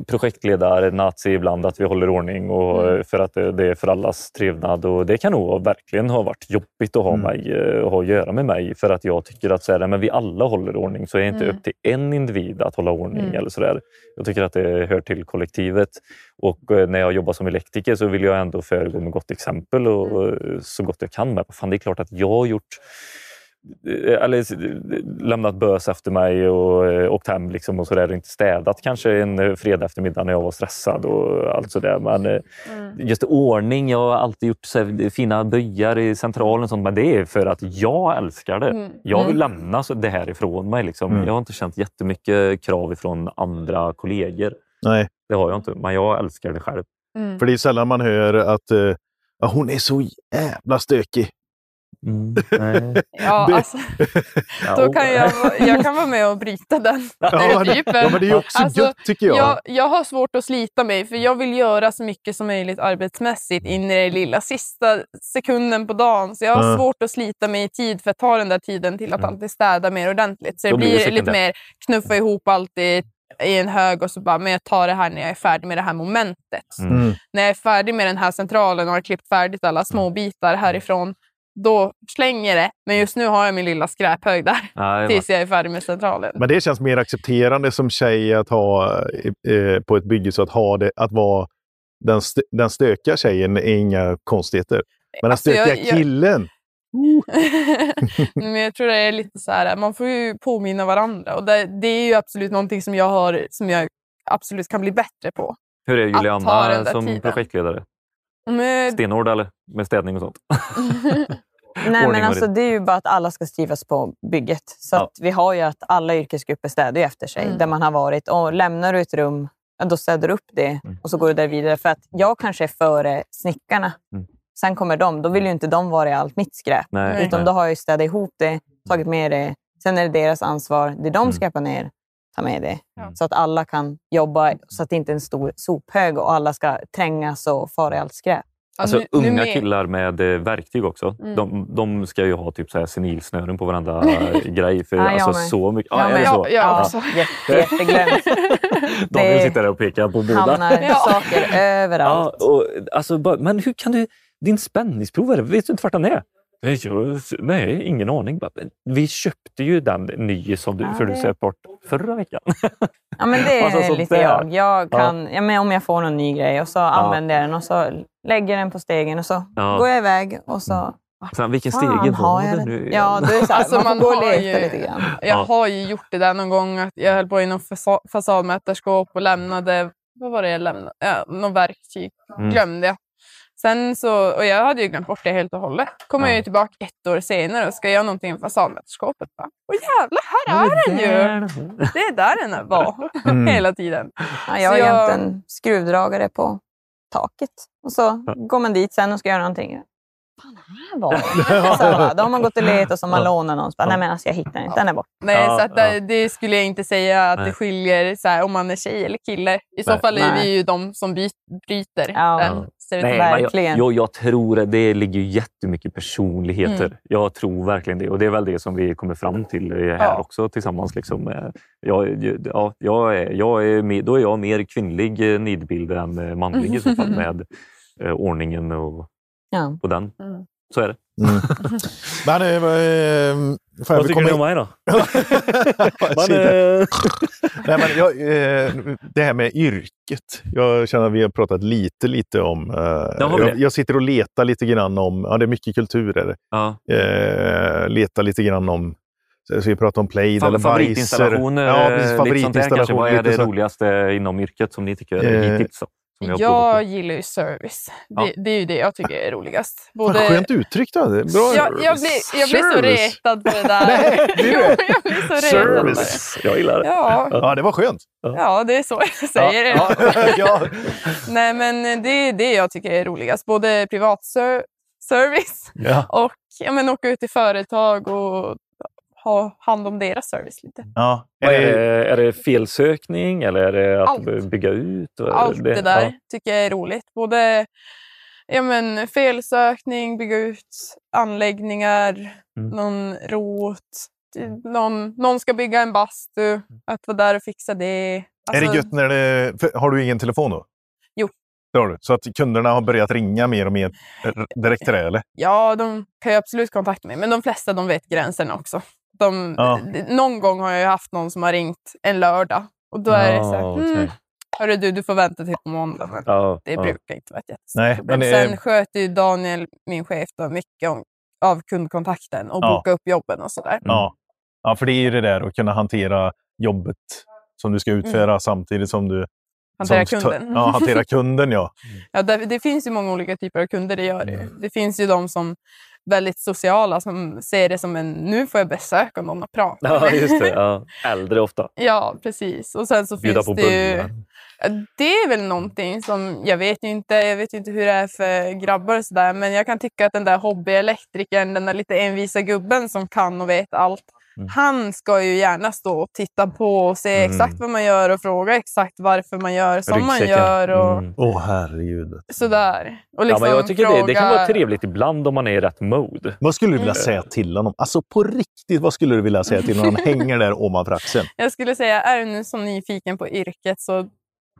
S2: projektledare, nazi ibland, att vi håller ordning och,
S6: Mm.
S2: för att det, det är för allas trevnad. Och det kan nog verkligen ha varit jobbigt att ha,
S1: Mm.
S2: mig, eh, ha att göra med mig för att jag tycker att så här, men vi alla håller ordning så är det inte
S6: Mm.
S2: upp till en individ att hålla ordning.
S6: Mm.
S2: eller så där. Jag tycker att det hör till kollektivet. Och eh, när jag jobbar som elektriker så vill jag ändå föregå med gott exempel och
S6: Mm.
S2: eh, så gott jag kan. Men fan, det är klart att jag har gjort eh, eller s- lämnat bös efter mig och eh, åkt hem liksom och sådär och inte städat kanske en eh, fredag eftermiddag när jag var stressad och allt sådär. Men eh,
S6: Mm.
S2: just ordning, jag har alltid gjort så här, fina byar i centralen och sånt, men det är för att jag älskar det.
S6: Mm.
S2: Jag vill lämna så- det här ifrån mig. Liksom.
S1: Mm.
S2: Jag har inte känt jättemycket krav ifrån andra kollegor.
S1: Nej,
S2: Det har jag inte, men jag älskar det själv.
S6: Mm.
S1: för det är sällan man hör att eh, ja, hon är så jävla stökig.
S2: Nej. [laughs]
S6: Ja,
S1: Det-
S6: alltså, [laughs] då kan jag, jag kan vara med och bryta den [laughs]
S1: Ja, men,
S6: stereotypen.
S1: ja, men det är också
S6: Alltså,
S1: gött tycker jag.
S6: Jag, jag har svårt att slita mig för jag vill göra så mycket som möjligt arbetsmässigt in i den lilla sista sekunden på dagen. Så jag har
S1: Ja.
S6: svårt att slita mig i tid för att ta den där tiden till att
S2: Mm.
S6: alltid städa mer ordentligt. Så det
S2: Då blir det
S6: blir lite mer knuffa ihop allt i, i en hög och så bara, men jag tar det här när jag är färdig med det här momentet.
S2: Mm.
S1: Mm.
S6: När jag är färdig med den här centralen och har klippt färdigt alla små bitar härifrån, då slänger jag det. Men just nu har jag min lilla skräphög där [laughs]
S2: Nej,
S6: tills jag är färdig med centralen.
S1: Men det känns mer accepterande som tjej att ha eh, på ett bygge, så att, ha det, att vara den, st den stökiga tjejen är inga konstigheter. Men den
S6: Alltså, jag-
S1: stökiga
S6: jag-
S1: killen, [laughs]
S6: Men jag tror det är lite så här, man får ju påminna varandra. Och det, det är ju absolut någonting som jag, har, som jag absolut kan bli bättre på.
S2: Hur är
S6: den
S2: Juliana som
S6: tiden.
S2: projektledare?
S6: Men,
S2: Stenhård eller? Med städning och sånt? [laughs]
S7: Nej, men alltså, det är ju bara att alla ska trivas på bygget. Så
S2: Ja.
S7: att vi har ju att alla yrkesgrupper städar ju efter sig
S6: Mm.
S7: där man har varit. Och lämnar du ett rum, då städar du upp det
S2: Mm.
S7: och så går du där vidare. För att jag kanske är före snickarna.
S2: Mm.
S7: Sen kommer de. Då vill ju inte de vara i allt mitt skräp.
S2: Nej.
S7: Utan då har jag ju städat ihop det, tagit med det. Sen är det deras ansvar. Det de
S2: Mm.
S7: skräpar ner, ta med det.
S6: Ja.
S7: Så att alla kan jobba så att det inte är en stor sophög och alla ska trängas och fara i allt skräp.
S6: ja,
S2: Alltså,
S6: nu- nu
S2: unga
S6: med-
S2: killar med eh, verktyg också.
S6: Mm.
S2: De, de ska ju ha typ så här senilsnören på varenda [laughs] eh, grej. För
S7: Ja,
S2: alltså,
S7: med.
S2: så mycket.
S7: Jag
S2: Ja, är det så?
S6: Ja, också.
S7: Jätte, jätteglömt. [laughs]
S2: Daniel
S7: Det-
S2: sitter där och pekar på brudar.
S7: Hamnar [laughs]
S6: Ja.
S7: saker
S2: Ja,
S7: överallt.
S2: och, alltså, bara, men hur kan du... Din spänningsprovare, vet du inte vart den är? Nej, jag, nej ingen aning. Vi köpte ju den ny som du,
S7: Ja,
S2: för du
S7: det-
S2: söp bort förra veckan. [laughs]
S7: Ja, men det [laughs] är
S2: Alltså,
S7: lite
S2: där.
S7: jag. jag kan, ja. men om jag får någon ny grej och så använder jag den och så lägger jag den på stegen och så
S2: Ja.
S7: går jag iväg och så...
S2: Sen, vilken
S7: har
S2: var
S7: jag
S2: det nu?
S7: Ja, då är det så här,
S6: Alltså,
S7: man
S6: man
S7: gå och
S6: har
S7: leta
S6: ju-
S7: lite grann.
S6: Jag
S2: Ja.
S6: har ju gjort det där någon gång. Att jag höll på i någon fasa- fasadmätarskåp och lämnade, vad var det jag lämnade? Ja, någon verktyg
S2: Mm.
S6: glömde jag. Sen så, och jag hade ju glömt bort det helt och hållet. Kommer
S2: Ja.
S6: jag ju tillbaka ett år senare och ska göra någonting i fasadmätarskåpet. Bara, Åh jävlar, här är den ju! Det är där den var [laughs]
S1: Mm.
S6: hela tiden.
S7: Ja, jag har
S6: jag-
S7: gömt en skruvdragare på taket. Och så går man dit sen och ska göra någonting. Fan, här var den. [laughs] Så Då har man gått och letat och så har man lånat någon. Så bara, Nej, men alltså, jag hittar den inte. Den är borta.
S6: Nej, så att
S2: ja.
S6: det, det skulle jag inte säga att
S2: Nej.
S6: det skiljer så här, om man är tjej eller kille. I så
S2: Nej.
S6: fall är
S7: Nej.
S6: vi ju de som by- bryter
S7: Ja.
S6: den
S2: Nej,
S6: stereotypen.
S2: men jag,
S7: Verkligen.
S2: jag, jag tror att det ligger jättemycket personligheter.
S6: Mm.
S2: Jag tror verkligen det. Och det är väl det som vi kommer fram till eh, här
S6: Ja.
S2: också tillsammans. Liksom. Eh, Jag, ja, jag är, jag är, då är jag mer kvinnlig eh, nidbild än manlig i så fall [laughs] med ordningen och,
S7: Ja.
S2: och den.
S6: Mm.
S2: Så är det.
S1: Mm. [laughs] Men, eh, eh,
S2: Vad tycker
S1: komma
S2: ni
S1: in-
S2: om mig då? [laughs] Men, eh, [laughs]
S1: Nej, men jag, eh, det här med yrket. Jag känner att vi har pratat lite, lite om... Eh, jag,
S2: det?
S1: jag sitter och letar lite grann om... Ja, det är mycket kulturer.
S2: ja.
S1: Eh, letar lite grann om... Så vi pratar om Plaid
S2: Fa-
S1: eller
S2: Favoritinstallation,
S1: Bajser.
S2: eh,
S1: Ja, precis.
S2: lite sånt där kanske.
S1: Favoritinstallation.
S2: Vad är det
S1: så.
S2: roligaste inom yrket som ni tycker
S1: Eh,
S2: hittills? Som jag
S6: Jag gillar ju service.
S2: Ja.
S6: Det, det är ju det jag tycker är roligast. [laughs]
S1: Vad skönt uttryckt. Då. Det Bra.
S6: jag, jag, blir, jag blir så retad på det där. [laughs]
S1: Nej, det är [laughs]
S6: jo,
S1: det.
S6: jag blir så det.
S1: Service.
S2: Jag gillar det.
S6: Ja,
S1: Ja, det var skönt.
S6: ja, det är så jag säger.
S1: Ja, ja.
S6: Nej, men det är det jag tycker är roligast. Både privat ser- service
S1: Ja.
S6: och ja, men åka ut till företag och ha hand om deras service lite.
S1: Ja. Är
S2: Är
S1: det,
S2: det, är det felsökning eller är det att
S6: Allt.
S2: bygga ut?
S6: Allt det där tycker jag är roligt. Både ja, men felsökning, bygga ut anläggningar,
S2: Mm.
S6: någon rot, någon, någon ska bygga en bastu, att vara där och fixa det.
S1: är
S6: Alltså,
S1: det gött när det... Har du egen telefon då?
S6: Jo.
S1: Det har du. Så att kunderna har börjat ringa mer och mer r- direkt till dig, eller?
S6: Ja, de kan ju absolut kontakta mig, men de flesta de vet gränserna också. De,
S1: Ja.
S6: Någon gång har jag ju haft någon som har ringt en lördag och då är det så här,
S2: okej.
S6: mm, hörru du, du får vänta till på måndag. Men
S2: Ja,
S6: det
S2: ja.
S6: brukar inte vara ett jättestort problem.
S1: är-
S6: Sen sköter ju Daniel, min chef, då, mycket om, av kundkontakten och
S1: Ja.
S6: boka upp jobben och sådär.
S1: Ja. ja, för det är ju det där att kunna hantera jobbet som du ska utföra samtidigt som du...
S6: Mm. Hantera
S1: som,
S6: kunden.
S1: Ja, hantera kunden, ja. [laughs]
S6: Ja, det, det finns ju många olika typer av kunder, det gör det
S1: Mm.
S6: Det finns ju de som väldigt sociala som ser det som en, nu får jag besök av någon att prata
S2: Ja,
S6: med.
S2: just det. Ja. [laughs] Äldre ofta.
S6: Ja, precis. Och sen så
S2: Bjuda
S6: finns det ju... Ja, Det är väl någonting som, jag vet ju inte, jag vet ju inte hur det är för grabbar och sådär, men jag kan tycka att den där hobbyelektrikern, den där lite envisa gubben som kan och vet allt,
S2: Mm.
S6: han ska ju gärna stå och titta på och se
S2: Mm.
S6: exakt vad man gör och fråga exakt varför man gör som man
S2: Ryggsäcken.
S6: gör och
S2: Mm.
S1: Åh, herregud.
S6: sådär. Och
S2: Ja,
S6: liksom
S2: men jag tycker det, det kan
S6: fråga-
S2: vara trevligt ibland om man är i rätt mode.
S1: Vad skulle du vilja
S6: Mm.
S1: säga till honom? Alltså på riktigt, vad skulle du vilja säga till när han [laughs] hänger där ovanför axeln?
S6: Jag skulle säga, är du nu så nyfiken på yrket så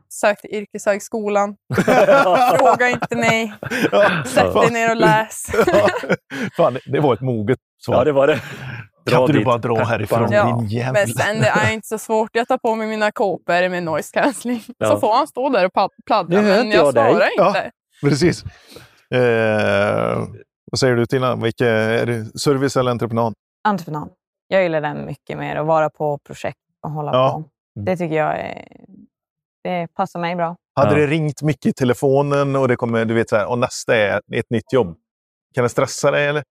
S6: sök till yrkeshögskolan. [laughs] Fråga inte mig.
S1: Ja,
S6: Sätt dig ner och läs. [laughs]
S1: Ja. Fan, det var ett moget svar.
S2: Ja, det var det.
S1: Kan inte du bara dra
S2: Peppa.
S1: härifrån,
S6: Ja,
S1: din jävla...
S6: Men sen det är inte så svårt. Jag tar på mig mina kåpor med noise cancelling.
S2: Ja.
S6: Så får han stå där och pladdra. Men jag
S2: jag dig.
S6: svarar
S1: Ja.
S6: inte.
S1: Precis. Eh, vad säger du Tina? Vilka, är det service eller entreprenad?
S7: Entreprenad. Jag gillar den mycket mer. Att vara på projekt och hålla
S1: Ja.
S7: på. Det tycker jag är, det passar mig bra.
S1: Hade
S2: Ja.
S1: det ringt mycket i telefonen och det kommer, du vet så här, och nästa är ett nytt jobb. Kan det stressa dig eller?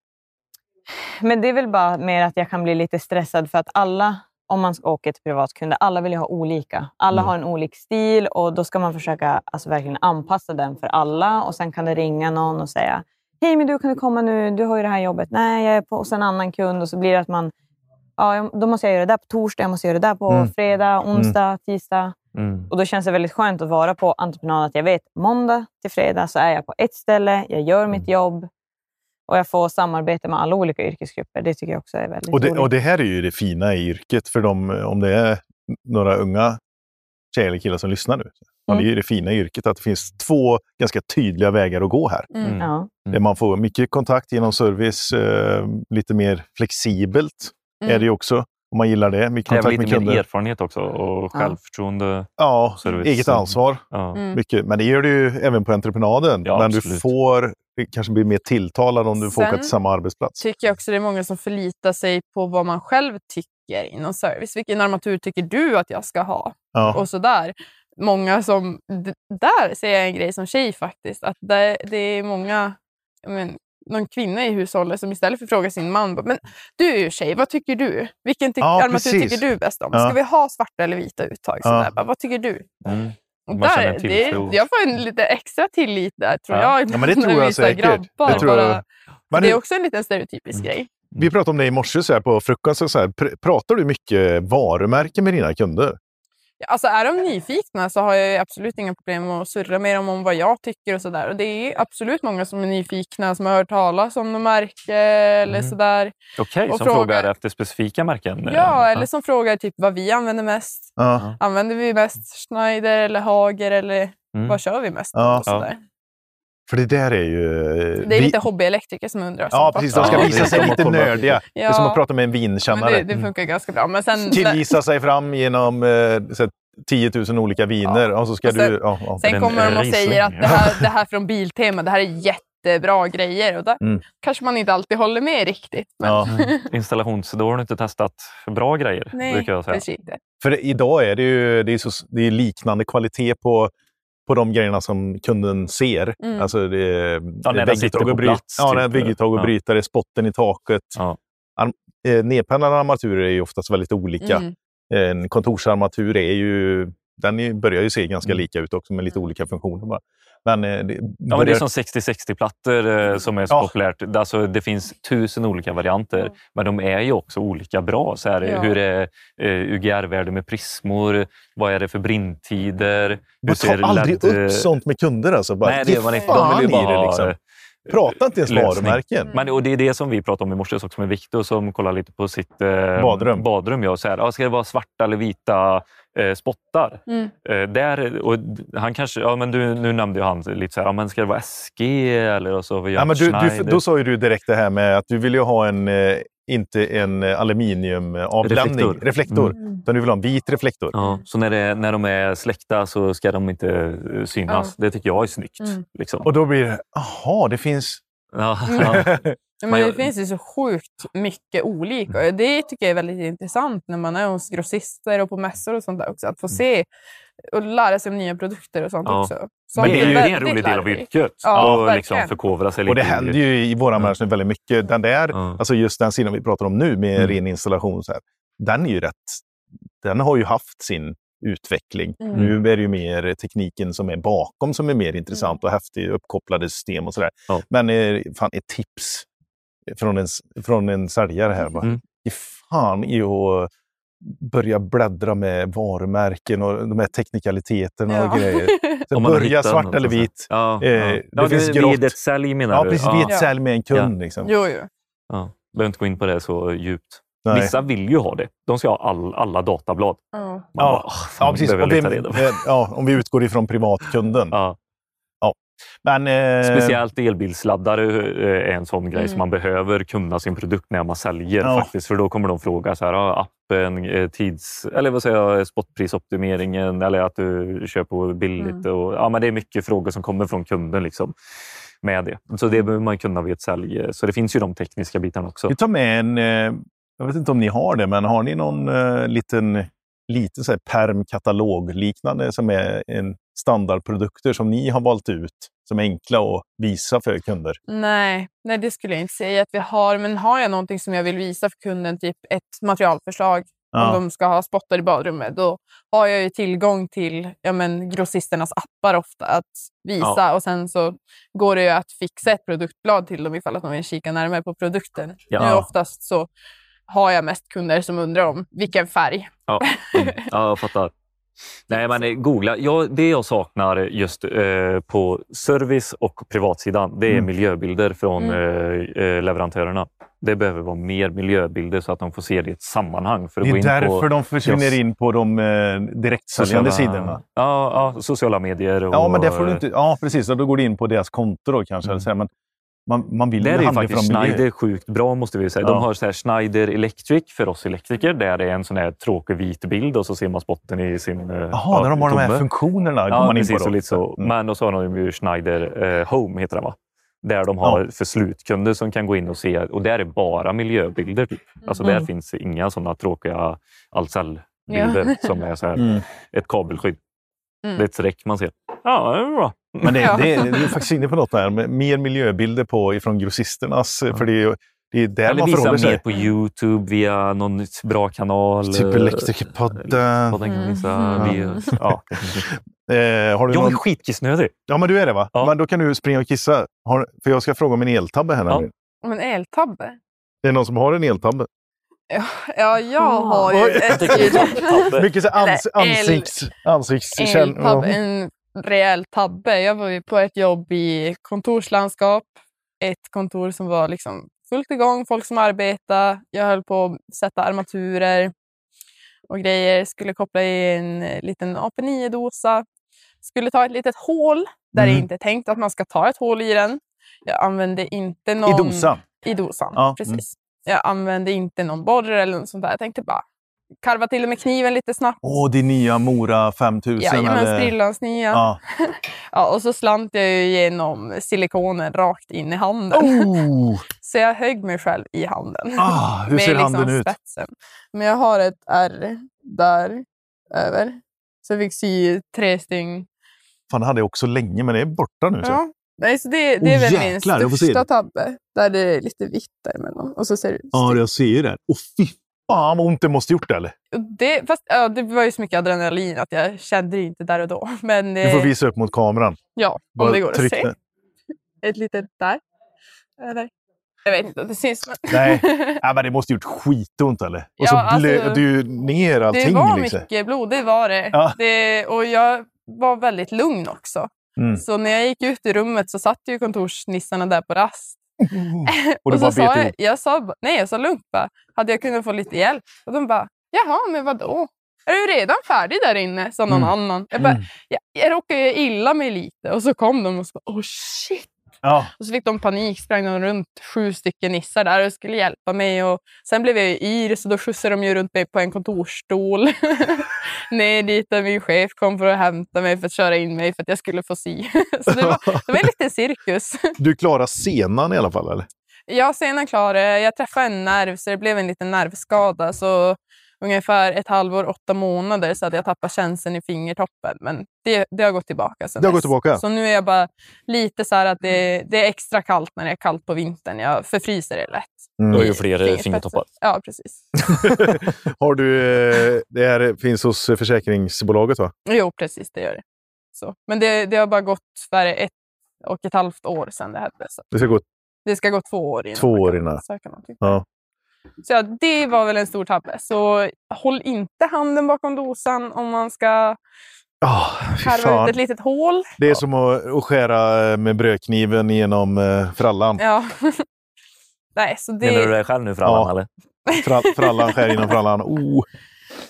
S7: Men det är väl bara mer att jag kan bli lite stressad för att alla, om man ska åka till privatkunder, alla vill ju ha olika. Alla
S1: Mm.
S7: har en olik stil och då ska man försöka alltså, verkligen anpassa den för alla. Och sen kan det ringa någon och säga Hej, men du kan du komma nu? Du har ju det här jobbet. Nej, jag är på hos en annan kund. Och så blir det att man Ja, då måste jag göra det där på torsdag, jag måste göra det där på
S1: Mm.
S7: fredag, onsdag, tisdag.
S2: Mm.
S7: Och då känns det väldigt skönt att vara på entreprenad. Att jag vet måndag till fredag så är jag på ett ställe, jag gör mitt jobb och jag får samarbeta med alla olika yrkesgrupper. Det tycker jag också är väldigt
S1: Och det,
S7: roligt.
S1: och det här är ju det fina i yrket för dem, om det är några unga tjejer eller killar som lyssnar nu.
S7: Mm.
S1: det är ju det fina i yrket, att det finns två ganska tydliga vägar att gå här.
S6: Mm.
S1: Där man får mycket kontakt genom service, eh, lite mer flexibelt
S6: Mm.
S1: är det ju också. Om man gillar det. Mycket kontakt med
S2: lite mer
S1: kunder.
S2: erfarenhet också och självförtroende.
S1: Ja,
S2: Service.
S1: eget ansvar.
S2: Ja.
S6: Mm.
S1: Mycket. Men det gör du ju även på entreprenaden.
S2: Ja,
S1: Men du
S2: absolut.
S1: får det kanske bli mer tilltalad om du får åka
S6: Sen-
S1: till samma arbetsplats.
S6: tycker jag också det är många som förlitar sig på vad man själv tycker inom service. Vilken armatur tycker du att jag ska ha?
S1: Ja.
S6: Och sådär. Många som... Där ser jag en grej som tjej faktiskt. Att det, det är många... Men, någon kvinna i hushållet som istället för att fråga sin man men du är ju tjej, vad tycker du? Vilken ty-
S1: Ja,
S6: armatur tycker du bäst om?
S1: Ja.
S6: Ska vi ha svarta eller vita uttag?
S1: Ja.
S6: Bara, vad tycker du?
S2: Mm.
S6: Och där, det, jag får en lite extra tillit där tror
S2: Ja.
S6: jag.
S1: Ja, men det [laughs] tror jag säkert.
S6: Grabbar
S1: Det tror jag.
S6: bara,
S1: Men
S6: det är också en liten stereotypisk
S2: Mm.
S6: grej.
S1: Vi pratade om det i morse så här på frukosten. Så här, pr- pratar du mycket varumärken med dina kunder?
S6: Alltså är de nyfikna så har jag ju absolut inga problem med att surra med dem om vad jag tycker och sådär. Och det är absolut många som är nyfikna, som har hört talas om något märke eller
S2: Mm.
S6: sådär.
S2: Okej,
S6: Och
S2: som
S6: fråga-
S2: frågar efter specifika märken? eh,
S6: Ja, eller som frågar typ vad vi använder mest.
S1: Ja.
S6: Använder vi mest Schneider eller Hager eller
S2: Mm.
S6: vad kör vi mest?
S1: Ja.
S6: och sådär.
S1: För det där är ju...
S6: Det är lite hobbyelektriker som undrar.
S1: Ja, precis. De ska
S2: Ja,
S1: visa sig lite nördiga. Det är
S6: Ja.
S1: som att prata med en
S6: Men
S1: vinkännare.
S6: det, det funkar ganska bra. Men sen,
S1: Tillvisa sig fram genom eh, så här, 10 000 olika viner. Och så ska
S6: Och sen-
S1: du... Ja, ja.
S6: Sen
S2: En
S6: kommer de och säger att det här, det här från Biltema, det här är jättebra grejer. Och där
S1: Mm.
S6: kanske man inte alltid håller med riktigt. Men
S1: Ja.
S2: Mm. Installations... Då har du inte testat bra grejer,
S6: nej,
S2: brukar jag säga.
S6: precis inte.
S1: För idag är det ju det är så, det är liknande kvalitet på på de grejerna som kunden ser.
S6: Mm.
S1: Alltså det,
S2: Ja, när den sitter på
S1: bryt-
S2: plats,
S1: Ja,
S2: typ.
S1: när vägguttag och
S2: Ja.
S1: brytare, spotten i taket.
S2: Ja.
S1: Arm, eh, nedpennade armaturer är ju oftast väldigt olika.
S6: Mm.
S1: En kontorsarmatur är ju, den börjar ju se ganska
S2: Mm.
S1: lika ut också med lite olika funktioner. Bara. Men, eh, det,
S2: Ja, men det är
S1: börjar-
S2: som 60-60-plattor eh, som är så
S1: Ja.
S2: populärt. Det- Alltså, det finns tusen olika varianter,
S6: Mm.
S2: men de är ju också olika bra. Så här,
S6: Ja.
S2: Hur är eh, UGR-värde med prismor? Vad är det för brinttider? Hur
S1: Man tar aldrig
S2: LED,
S1: upp sånt med kunder. Alltså. Bara,
S2: Nej, det gör man inte. De vill ju bara
S1: det,
S2: ha,
S1: liksom. Prata inte ens
S2: lösning.
S1: varumärken.
S2: Men, och det är det som vi pratade om i morse också med Viktor som kollar lite på sitt eh,
S1: Badrum.
S2: badrum ja, så här, ja, ska det vara svarta eller vita eh, spottar?
S6: Mm.
S2: Eh, där, och han kanske, ja, men du, nu nämnde ju han lite så här, ja, men ska det vara SG eller och så
S1: Ja, men du, du, då sa ju du direkt det här med att du vill ju ha en, eh, inte en eh, aluminiumavlämning,
S2: Reflektor.
S1: reflektor,
S2: Mm.
S1: utan du vill ha en vit reflektor.
S2: Ja, så när, det, när de är släckta så ska de inte eh, synas. Det tycker jag är snyggt.
S6: Mm.
S2: Liksom.
S1: Och då blir det, jaha, det finns...
S2: Ja,
S6: Mm.
S2: ja. [laughs]
S6: Ja,
S2: Men
S6: det finns ju så sjukt mycket olika. Och Det tycker jag är väldigt intressant när man är hos grossister och på mässor och sånt där också. Att få se och lära sig om nya produkter och sånt
S2: Ja.
S6: också.
S2: Men det är ju en rolig del av yrket.
S6: Ja,
S2: och liksom förkovra sig
S1: Och det
S2: lite
S1: händer ju i våra bransch nu väldigt mycket. Den där,
S2: Ja.
S1: alltså just den sidan vi pratar om nu med
S2: Mm.
S1: ren installation, så här, den är ju rätt... Den har ju haft sin utveckling.
S6: Mm.
S1: Nu är det ju mer tekniken som är bakom som är mer intressant och häftig, uppkopplade system och sådär.
S2: Ja.
S1: Men eh, fan, ett tips från en, från en säljare här. Bara.
S2: Mm.
S1: Ge fan i att börja bläddra med varumärken och de här teknikaliteterna och
S6: Ja.
S1: grejer. [laughs] Så
S2: Om man har
S1: börja svart
S2: något
S1: eller
S2: och
S1: vit.
S2: Ja,
S1: Eh,
S2: ja.
S1: det
S2: ja,
S1: finns grått.
S2: Vid ett sälj menar
S1: Ja,
S2: du?
S1: precis.
S2: Ja.
S1: Vid ett
S6: Ja.
S1: sälj med en kund. Liksom.
S6: Jo, jo.
S2: Ja. Behöver inte gå in på det så djupt.
S1: Nej.
S2: Vissa vill ju ha det. De ska ha all, alla datablad.
S6: Ja.
S1: Ja.
S2: bara, "Åh, fan,
S1: Ja, precis. Om vi,
S2: leta reda på."
S1: eh, ja, om vi utgår ifrån privatkunden.
S2: Ja.
S1: Men, eh,
S2: Speciellt elbilsladdare eh, är en sån grej
S6: Mm.
S2: som man behöver kunna sin produkt när man säljer.
S1: Ja.
S2: faktiskt. För då kommer de fråga så här, ah, appen, eh, tids, eller vad säger jag, spotprisoptimeringen eller att du köper billigt.
S6: Mm.
S2: Och, ja, men det är mycket frågor som kommer från kunden. Liksom, med det. Så det behöver man kunna vid ett sälj. Så det finns ju de tekniska bitarna också.
S1: Vi tar med en, eh, jag vet inte om ni har det, men har ni någon eh, liten, liten så här permkatalog liknande som är en standardprodukter som ni har valt ut som är enkla att visa för kunder?
S6: Nej, nej, det skulle jag inte säga att vi har. Men har jag någonting som jag vill visa för kunden, typ ett materialförslag,
S1: Ja.
S6: om de ska ha spottar i badrummet, då har jag ju tillgång till ja, men, grossisternas appar ofta att visa. Och sen så går det ju att fixa ett produktblad till dem ifall att de vill kika närmare på produkten.
S2: Ja.
S6: Nu oftast så har jag mest kunder som undrar om vilken färg.
S2: Ja, mm. ja jag fattar. Nej, men eh, googla. Ja, det jag saknar just eh, på service och privatsidan, det är
S1: Mm.
S2: miljöbilder från
S6: Mm.
S2: eh, eh, leverantörerna. Det behöver vara mer miljöbilder så att de får se det i ett sammanhang. För att
S1: Det
S2: gå
S1: är
S2: in
S1: därför
S2: på
S1: de försvinner
S2: just-
S1: in på de eh, direktsäljande sidorna.
S2: Ja, ja, sociala medier. Och,
S1: Ja, men det får du inte, ja, precis. Då går du in på deras konto då kanske.
S2: Mm.
S1: Men man, man vill
S2: Där är faktiskt
S1: från miljö.
S2: Schneider sjukt bra måste vi säga.
S1: Ja.
S2: De har så här Schneider Electric för oss elektriker. Där det är en sån här tråkig vit bild och så ser man spotten i sin eh,
S1: Jaha, när de har de här funktionerna går
S2: Ja,
S1: man in på.
S2: Och
S1: Då.
S2: lite så.
S1: Mm.
S2: Men och så har de ju Schneider eh, Home, heter den va? Där de har för slutkunder som kan gå in och se. Och där är bara miljöbilder. Typ. Alltså
S6: Mm.
S2: där finns inga sådana tråkiga Ahlsell-bilder som är så här, [laughs]
S1: Mm.
S2: ett kabelskydd.
S6: Mm.
S2: Det är ett streck man ser. Ja, det är bra.
S1: Men det,
S6: Ja.
S1: det, det är faktiskt inne på något där. Mer miljöbilder på, ifrån grossisternas. För det är, det är där
S2: Eller
S1: man
S2: visa mer
S1: sig.
S2: på Youtube via någon bra kanal.
S1: Typ
S2: eh,
S1: Elektrikerpodden.
S6: Mm.
S2: Ja.
S1: Eh, har du
S2: Jag är
S1: någon...
S2: skitkissnödig.
S1: Ja, men du är det va?
S2: Ja.
S1: Men då kan du springa och kissa. Har... För jag ska fråga om en eltabbe här.
S2: Ja.
S6: Men eltabbe?
S1: Det är någon som har en eltabbe.
S6: Ja, jag har ju
S1: Oj.
S6: ett.
S1: Mycket så ans ansikts... ansiktskänn...
S6: eltabbe, en rejäl tabbe. Jag var ju på ett jobb i kontorslandskap. Ett kontor som var liksom fullt igång, folk som arbetade. Jag höll på att sätta armaturer och grejer. Skulle koppla i en liten AP9-dosa. Skulle ta ett litet hål där det
S1: Mm.
S6: inte är tänkt att man ska ta ett hål i den. Jag använde inte någon...
S1: I dosan.
S6: I dosan,
S1: Ja, mm.
S6: precis. Jag använde inte någon borr eller något sånt där. Jag tänkte bara karva till det med kniven lite snabbt.
S1: Åh, din nya Mora 5000.
S6: Jajamän,
S1: eller...
S6: Sprillans nya.
S1: Ja. [laughs]
S6: Ja, och så slant jag ju genom silikonen rakt in i handen.
S1: Oh, [laughs]
S6: Så jag högg mig själv i handen.
S1: ah, hur [laughs]
S6: med
S1: ser
S6: liksom
S1: handen ut?
S6: spetsen. Men jag har ett R där över. Så jag fick sy tre styng
S1: Fan, det hade jag också länge, men det är borta nu. Så.
S6: Ja. Nej, så det, det är
S1: Åh,
S6: väl
S1: jäklar,
S6: min största tabbe. Där det är lite vitt däremellan. Och så ser det ut.
S1: Ja, jag ser ju det. Åh fy fan vad ont det måste gjort eller?
S6: Det, fast, ja, det var ju så mycket adrenalin att jag kände det inte där och då. [laughs] Men,
S1: Du får
S6: eh,
S1: visa upp mot kameran.
S6: Ja, om
S1: Bara
S6: det går att se.
S1: den. [laughs]
S6: Ett litet där. Eller? Jag vet inte om det syns. Men...
S1: Nej. [laughs] Ja, men det måste gjort skitont eller? Och
S6: Ja,
S1: så
S6: alltså,
S1: blöder ju ner allting.
S6: det var
S1: liksom.
S6: mycket blod, det var det.
S1: Ja.
S6: det. Och jag var väldigt lugn också.
S1: Mm.
S6: Så när jag gick ut i rummet så satt ju kontorsnissarna där på rast. [laughs]
S1: Och du
S6: så sa jag, jag sa, nej, jag sa lugnt bara, hade jag kunnat få lite hjälp? Och de bara, jaha, men vadå? Är du redan färdig där inne? sa någon
S1: Mm.
S6: annan. Jag, bara,
S1: Mm.
S6: jag, jag råkade illa mig lite och så kom de och bara, oh shit.
S1: Ja.
S6: Och så fick de panik, sprang de runt sju stycken nissar där och skulle hjälpa mig. Och sen blev jag ju yr, så då skjutsade de ju runt mig på en kontorsstol. [laughs] Ner dit där min chef kom för att hämta mig för att köra in mig för att jag skulle få sy. [laughs] så det var, det var lite cirkus. [laughs]
S1: Du klarar senan i alla fall eller?
S6: Ja, senan klarade jag. Jag träffade en nerv så det blev en liten nervskada. Så ungefär ett halvår, åtta månader så hade jag tappat känseln i fingertoppen. Men det, det har gått tillbaka sen
S1: Det har gått tillbaka?
S6: Så nu är jag bara lite så här att det, det är extra kallt när det är kallt på vintern. Jag förfryser det lätt.
S1: Mm.
S2: Du har ju fler fingertoppar.
S6: Ja, precis. [laughs]
S1: Har du, eh, det här finns hos försäkringsbolaget va?
S6: Jo, precis. Det gör det. Så. Men det, det har bara gått för ett och ett halvt år sedan det hände. Så
S1: Det ska gå
S6: det ska gå två år innan.
S1: Två år innan.
S6: söka någonting.
S1: Ja.
S6: Så ja, det var väl en stor tabbe. Så håll inte handen bakom dosan om man ska
S1: Ah, fy
S6: harva ut ett litet hål.
S1: Det är som att, att skära med brödkniven genom eh, frallan.
S6: Ja. [laughs] Nej, så
S2: Menar du
S6: det,
S2: det själv nu Frallan?
S1: Ja.
S2: Eller?
S1: Frall, frallan skär genom frallan. Oh.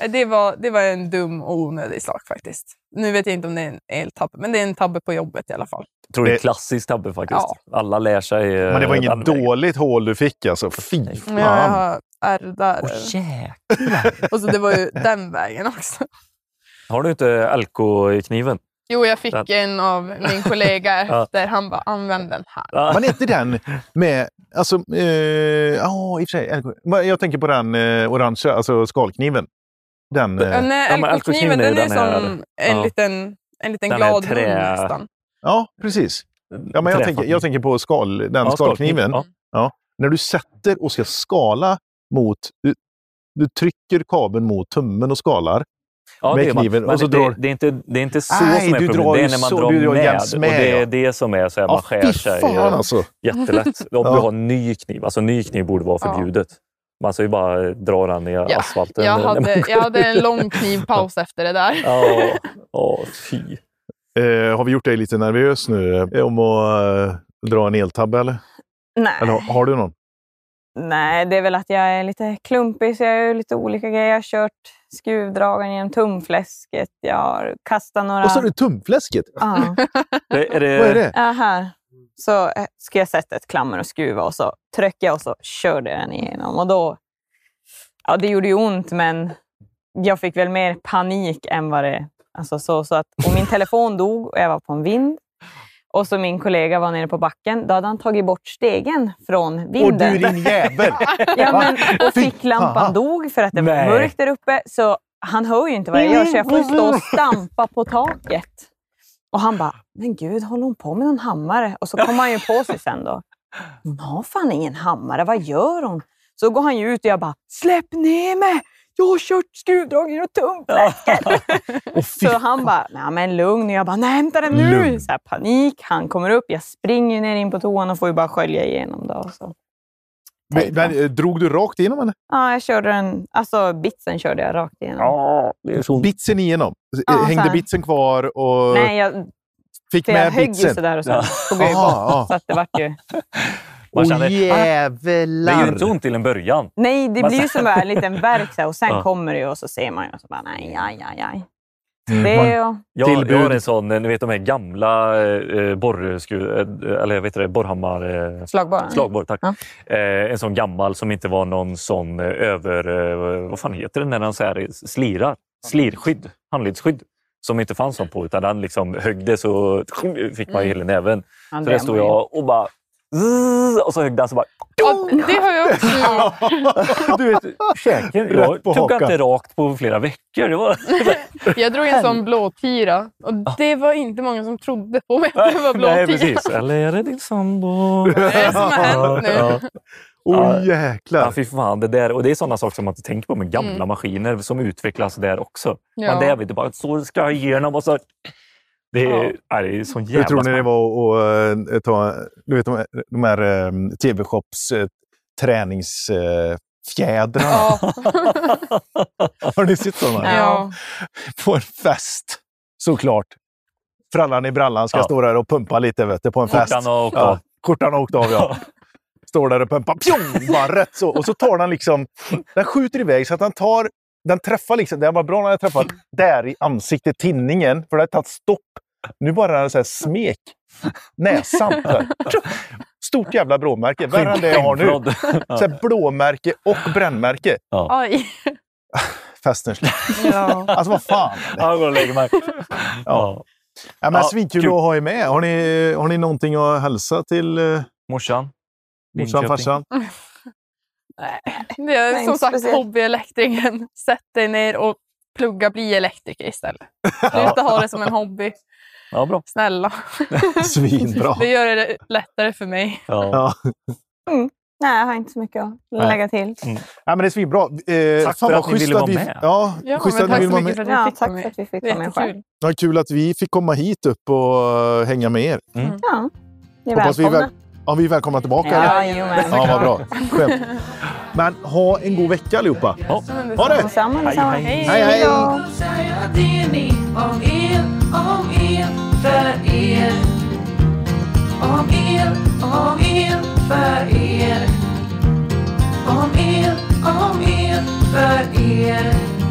S6: Det, var, det var en dum och onödig sak faktiskt. Nu vet jag inte om det är en eltabbe, men det är en tabbe på jobbet i alla fall.
S2: Jag tror det är en klassisk tabbe faktiskt.
S6: Ja.
S2: Alla lär sig. eh,
S1: Men det var inget dåligt hål du fick alltså. Fy
S6: Men jag
S1: fan.
S6: har ärr där.
S2: Åh, jäklar. [laughs]
S6: Och så det var ju den vägen också.
S2: Har du inte LK-kniven?
S6: Jo, jag fick
S2: Den-
S6: en av min kollega [laughs]
S2: Ja.
S6: efter. Han bara, använd den här.
S2: Ja.
S1: Men är inte den med... Alltså, eh, ja, i och för sig. Jag tänker på den eh, orangea, alltså skalkniven. Den... Eh,
S6: Nej,
S2: Ja,
S6: alkokniven den
S2: ju
S6: är som en
S2: ja.
S6: liten, en liten
S2: Den
S6: glad
S2: trä-
S6: hund nästan.
S1: ja, precis. Ja, men jag, tänker, jag tänker på skal, den
S2: Ja,
S1: skalkniven.
S2: Ja.
S1: Ja. När du sätter och ska skala mot... Du, du trycker kabeln mot tummen och skalar.
S2: Ja,
S1: med
S2: det, man.
S1: kniven, och så
S2: det,
S1: drar-
S2: det, är inte, det är inte så
S1: Nej,
S2: som är
S1: du
S2: problemet. Det är när man
S1: så-
S2: drar
S1: du drar
S2: med.
S1: med,
S2: och det är
S1: ja.
S2: det som är så här, man
S1: Ja,
S2: skär sig
S1: fan alltså.
S2: jättelätt. Om
S1: Ja.
S2: du har en ny kniv. Alltså ny kniv borde vara
S6: Ja.
S2: förbjudet. Man ska ju bara dra den i
S6: Ja,
S2: asfalten.
S6: Jag hade, [laughs] jag hade en lång knivpaus efter det där.
S2: Ja, ja, fy.
S1: Eh, har vi gjort dig lite nervös nu eh, om att eh, dra en eltabbe eller?
S7: Nej.
S1: Eller har, har du någon?
S7: Nej, det är väl att jag är lite klumpig så jag gör lite olika grejer. Jag har kört skruvdragaren genom tumfläsket. Jag har kastat några...
S1: Och så är det tumfläsket.
S7: Ja. [laughs]
S2: Det, är det,
S1: Vad är det?
S7: Ja, här. Så eh, ska jag sätta ett klammer och skruva och så tryckte jag och så körde jag den igenom. Och då, ja, det gjorde ju ont, men jag fick väl mer panik än vad det... Alltså så, så att, och min telefon [laughs] dog och jag var på en vind. Och så min kollega var nere på backen. Då hade han tagit bort stegen från
S1: Och
S7: vinden.
S1: du din [laughs] jävel!
S7: Ja, men, och ficklampan dog för att det var mörkt där uppe. Så han hör ju inte vad jag gör, så jag får stå och [laughs] stampa på taket. Och han bara, men gud, håller hon på med någon hammare? Och så kommer han ju på sig sen då. Hon har fan ingen hammare, vad gör hon? Så går han ju ut och jag bara, släpp ner mig! Jag har kört skruvdragare och [laughs]
S1: fy [laughs]
S7: Så han bara, nej men lugn. Och jag bara, nej hämta den nu!
S1: Lugn.
S7: Så här, panik. Han kommer upp, jag springer ner in på toan och får ju bara skölja igenom. Då, så.
S1: Men, men, eh, drog du rakt igenom henne?
S7: Ja, jag körde den, alltså bitsen körde jag rakt igenom.
S2: Ja, det så.
S1: Bitsen igenom?
S7: Ja, så
S1: Hängde
S7: här.
S1: bitsen kvar och
S7: Nej, jag,
S1: fick
S7: för jag
S1: med
S7: högg ju
S1: bitsen?
S7: sådär och sen
S2: Ja.
S7: tog jag ju bort.
S1: ja.
S7: Så att det vart ju... [laughs]
S2: Man
S1: Åh
S2: känner, det är
S1: jävlar!
S2: ju inte ont till en början.
S7: Nej, det blir ju som en liten värk så och sen [laughs]
S2: Ja.
S7: kommer det ju och så ser man ju och så bara nej, aj, aj, aj.
S1: Mm.
S7: Det.
S2: Jag, jag har en sån, ni vet de här gamla eh, borrskruv, eh, eller vet det, borrhammar... Eh,
S7: Slagbar.
S2: Slagborr, tack.
S7: Ja.
S2: Eh, en sån gammal som inte var någon sån eh, över... Eh, vad fan heter det när den så här slirar? Slirskydd, handledsskydd. Som inte fanns sån på, utan den liksom högg det så fick man i hela näven.
S7: Ja,
S2: Så
S7: det
S2: där
S7: är
S2: stod jag och bara zzz, och så högg den så bara...
S6: Ja, det har jag också gjort. [laughs]
S2: Du vet, käken. Jag tog inte rakt på flera veckor. Det var... [laughs]
S6: Jag drog en sån blåtira och det var inte många som trodde på mig att det var
S2: Nej,
S6: blåtira.
S2: precis. [laughs] Eller är det din sambo?
S6: Det är som har hänt nu.
S2: Ja.
S1: Åh
S2: Ja,
S1: jäklar!
S2: fy fan. Det, där, och det är sådana saker som man inte tänker på med gamla
S6: Mm.
S2: maskiner som utvecklas där också.
S6: Ja.
S2: Men det är inte bara så ska jag igenom och så... Det är,
S6: Ja.
S2: är sån jävla
S1: Hur tror ni det var att eh, ta du vet, de här, eh, TV-shops eh, träningsfjädrarna?
S6: Ja. [laughs]
S1: Har ni sett sådana?
S6: ja.
S1: På en fest, såklart. Frallan i brallan ska
S2: Ja.
S1: stå där och pumpa lite vet du, på en fest.
S2: Skjortan har åkt av.
S1: Skjortan har åkt av, ja. Står där och pumpar. Pjong! Bara rätt så. Och så tar den liksom... Den skjuter iväg så att den tar... Den träffar liksom... Det var bra när den träffade där i ansiktet, tinningen. För det har tagit stopp. Nu bara så här smek näsan. [laughs] Så här. Stort jävla blåmärke. Värre än det jag har nu. Så här blåmärke och brännmärke.
S6: Aj.
S1: Festen slut.
S6: Ja.
S1: Alltså vad fan.
S2: Ja, jag går och lägger mig. Ja.
S1: Ja, men
S2: Ja,
S1: svinkul
S2: kul.
S1: att ha er med. Har ni, har ni någonting att hälsa till eh,
S2: Morsan.
S1: morsan, farsan? [laughs]
S6: Det är
S7: Nej,
S6: som sagt
S7: speciellt.
S6: hobbyelektrikern. Sätt dig ner och plugga, bli elektriker istället. Sluta ha det som en hobby.
S2: Ja, bra.
S6: Snälla. [laughs]
S1: Svinbra.
S6: Det gör det lättare för mig.
S2: Ja.
S1: Ja.
S7: Nej, jag har inte så mycket att lägga till.
S1: Ja, men det är svinbra. Eh,
S2: Tack för att ni ville vara
S1: vi,
S2: med.
S1: Ja,
S6: Ja, tack
S1: vill
S6: så mycket
S1: med.
S6: för att
S7: Ja, tack för
S6: med.
S7: att vi fick komma in själv.
S1: Ja, kul att vi fick komma hit upp och eh, hänga med er.
S7: Ja, ni är
S1: Hoppas vi, är
S7: välkomna.
S1: väl, ja, vi är välkomna tillbaka. eller?
S7: Ja.
S1: Ja, vad bra. Skönt. Men ha en god vecka allihopa.
S2: Ja.
S1: Ha det!
S7: Detsamma,
S2: Hej,
S7: detsamma.
S2: hej.
S1: Hej, hej!
S7: då.
S8: säger att för er. Om er, om er för er. Om er, om er för er.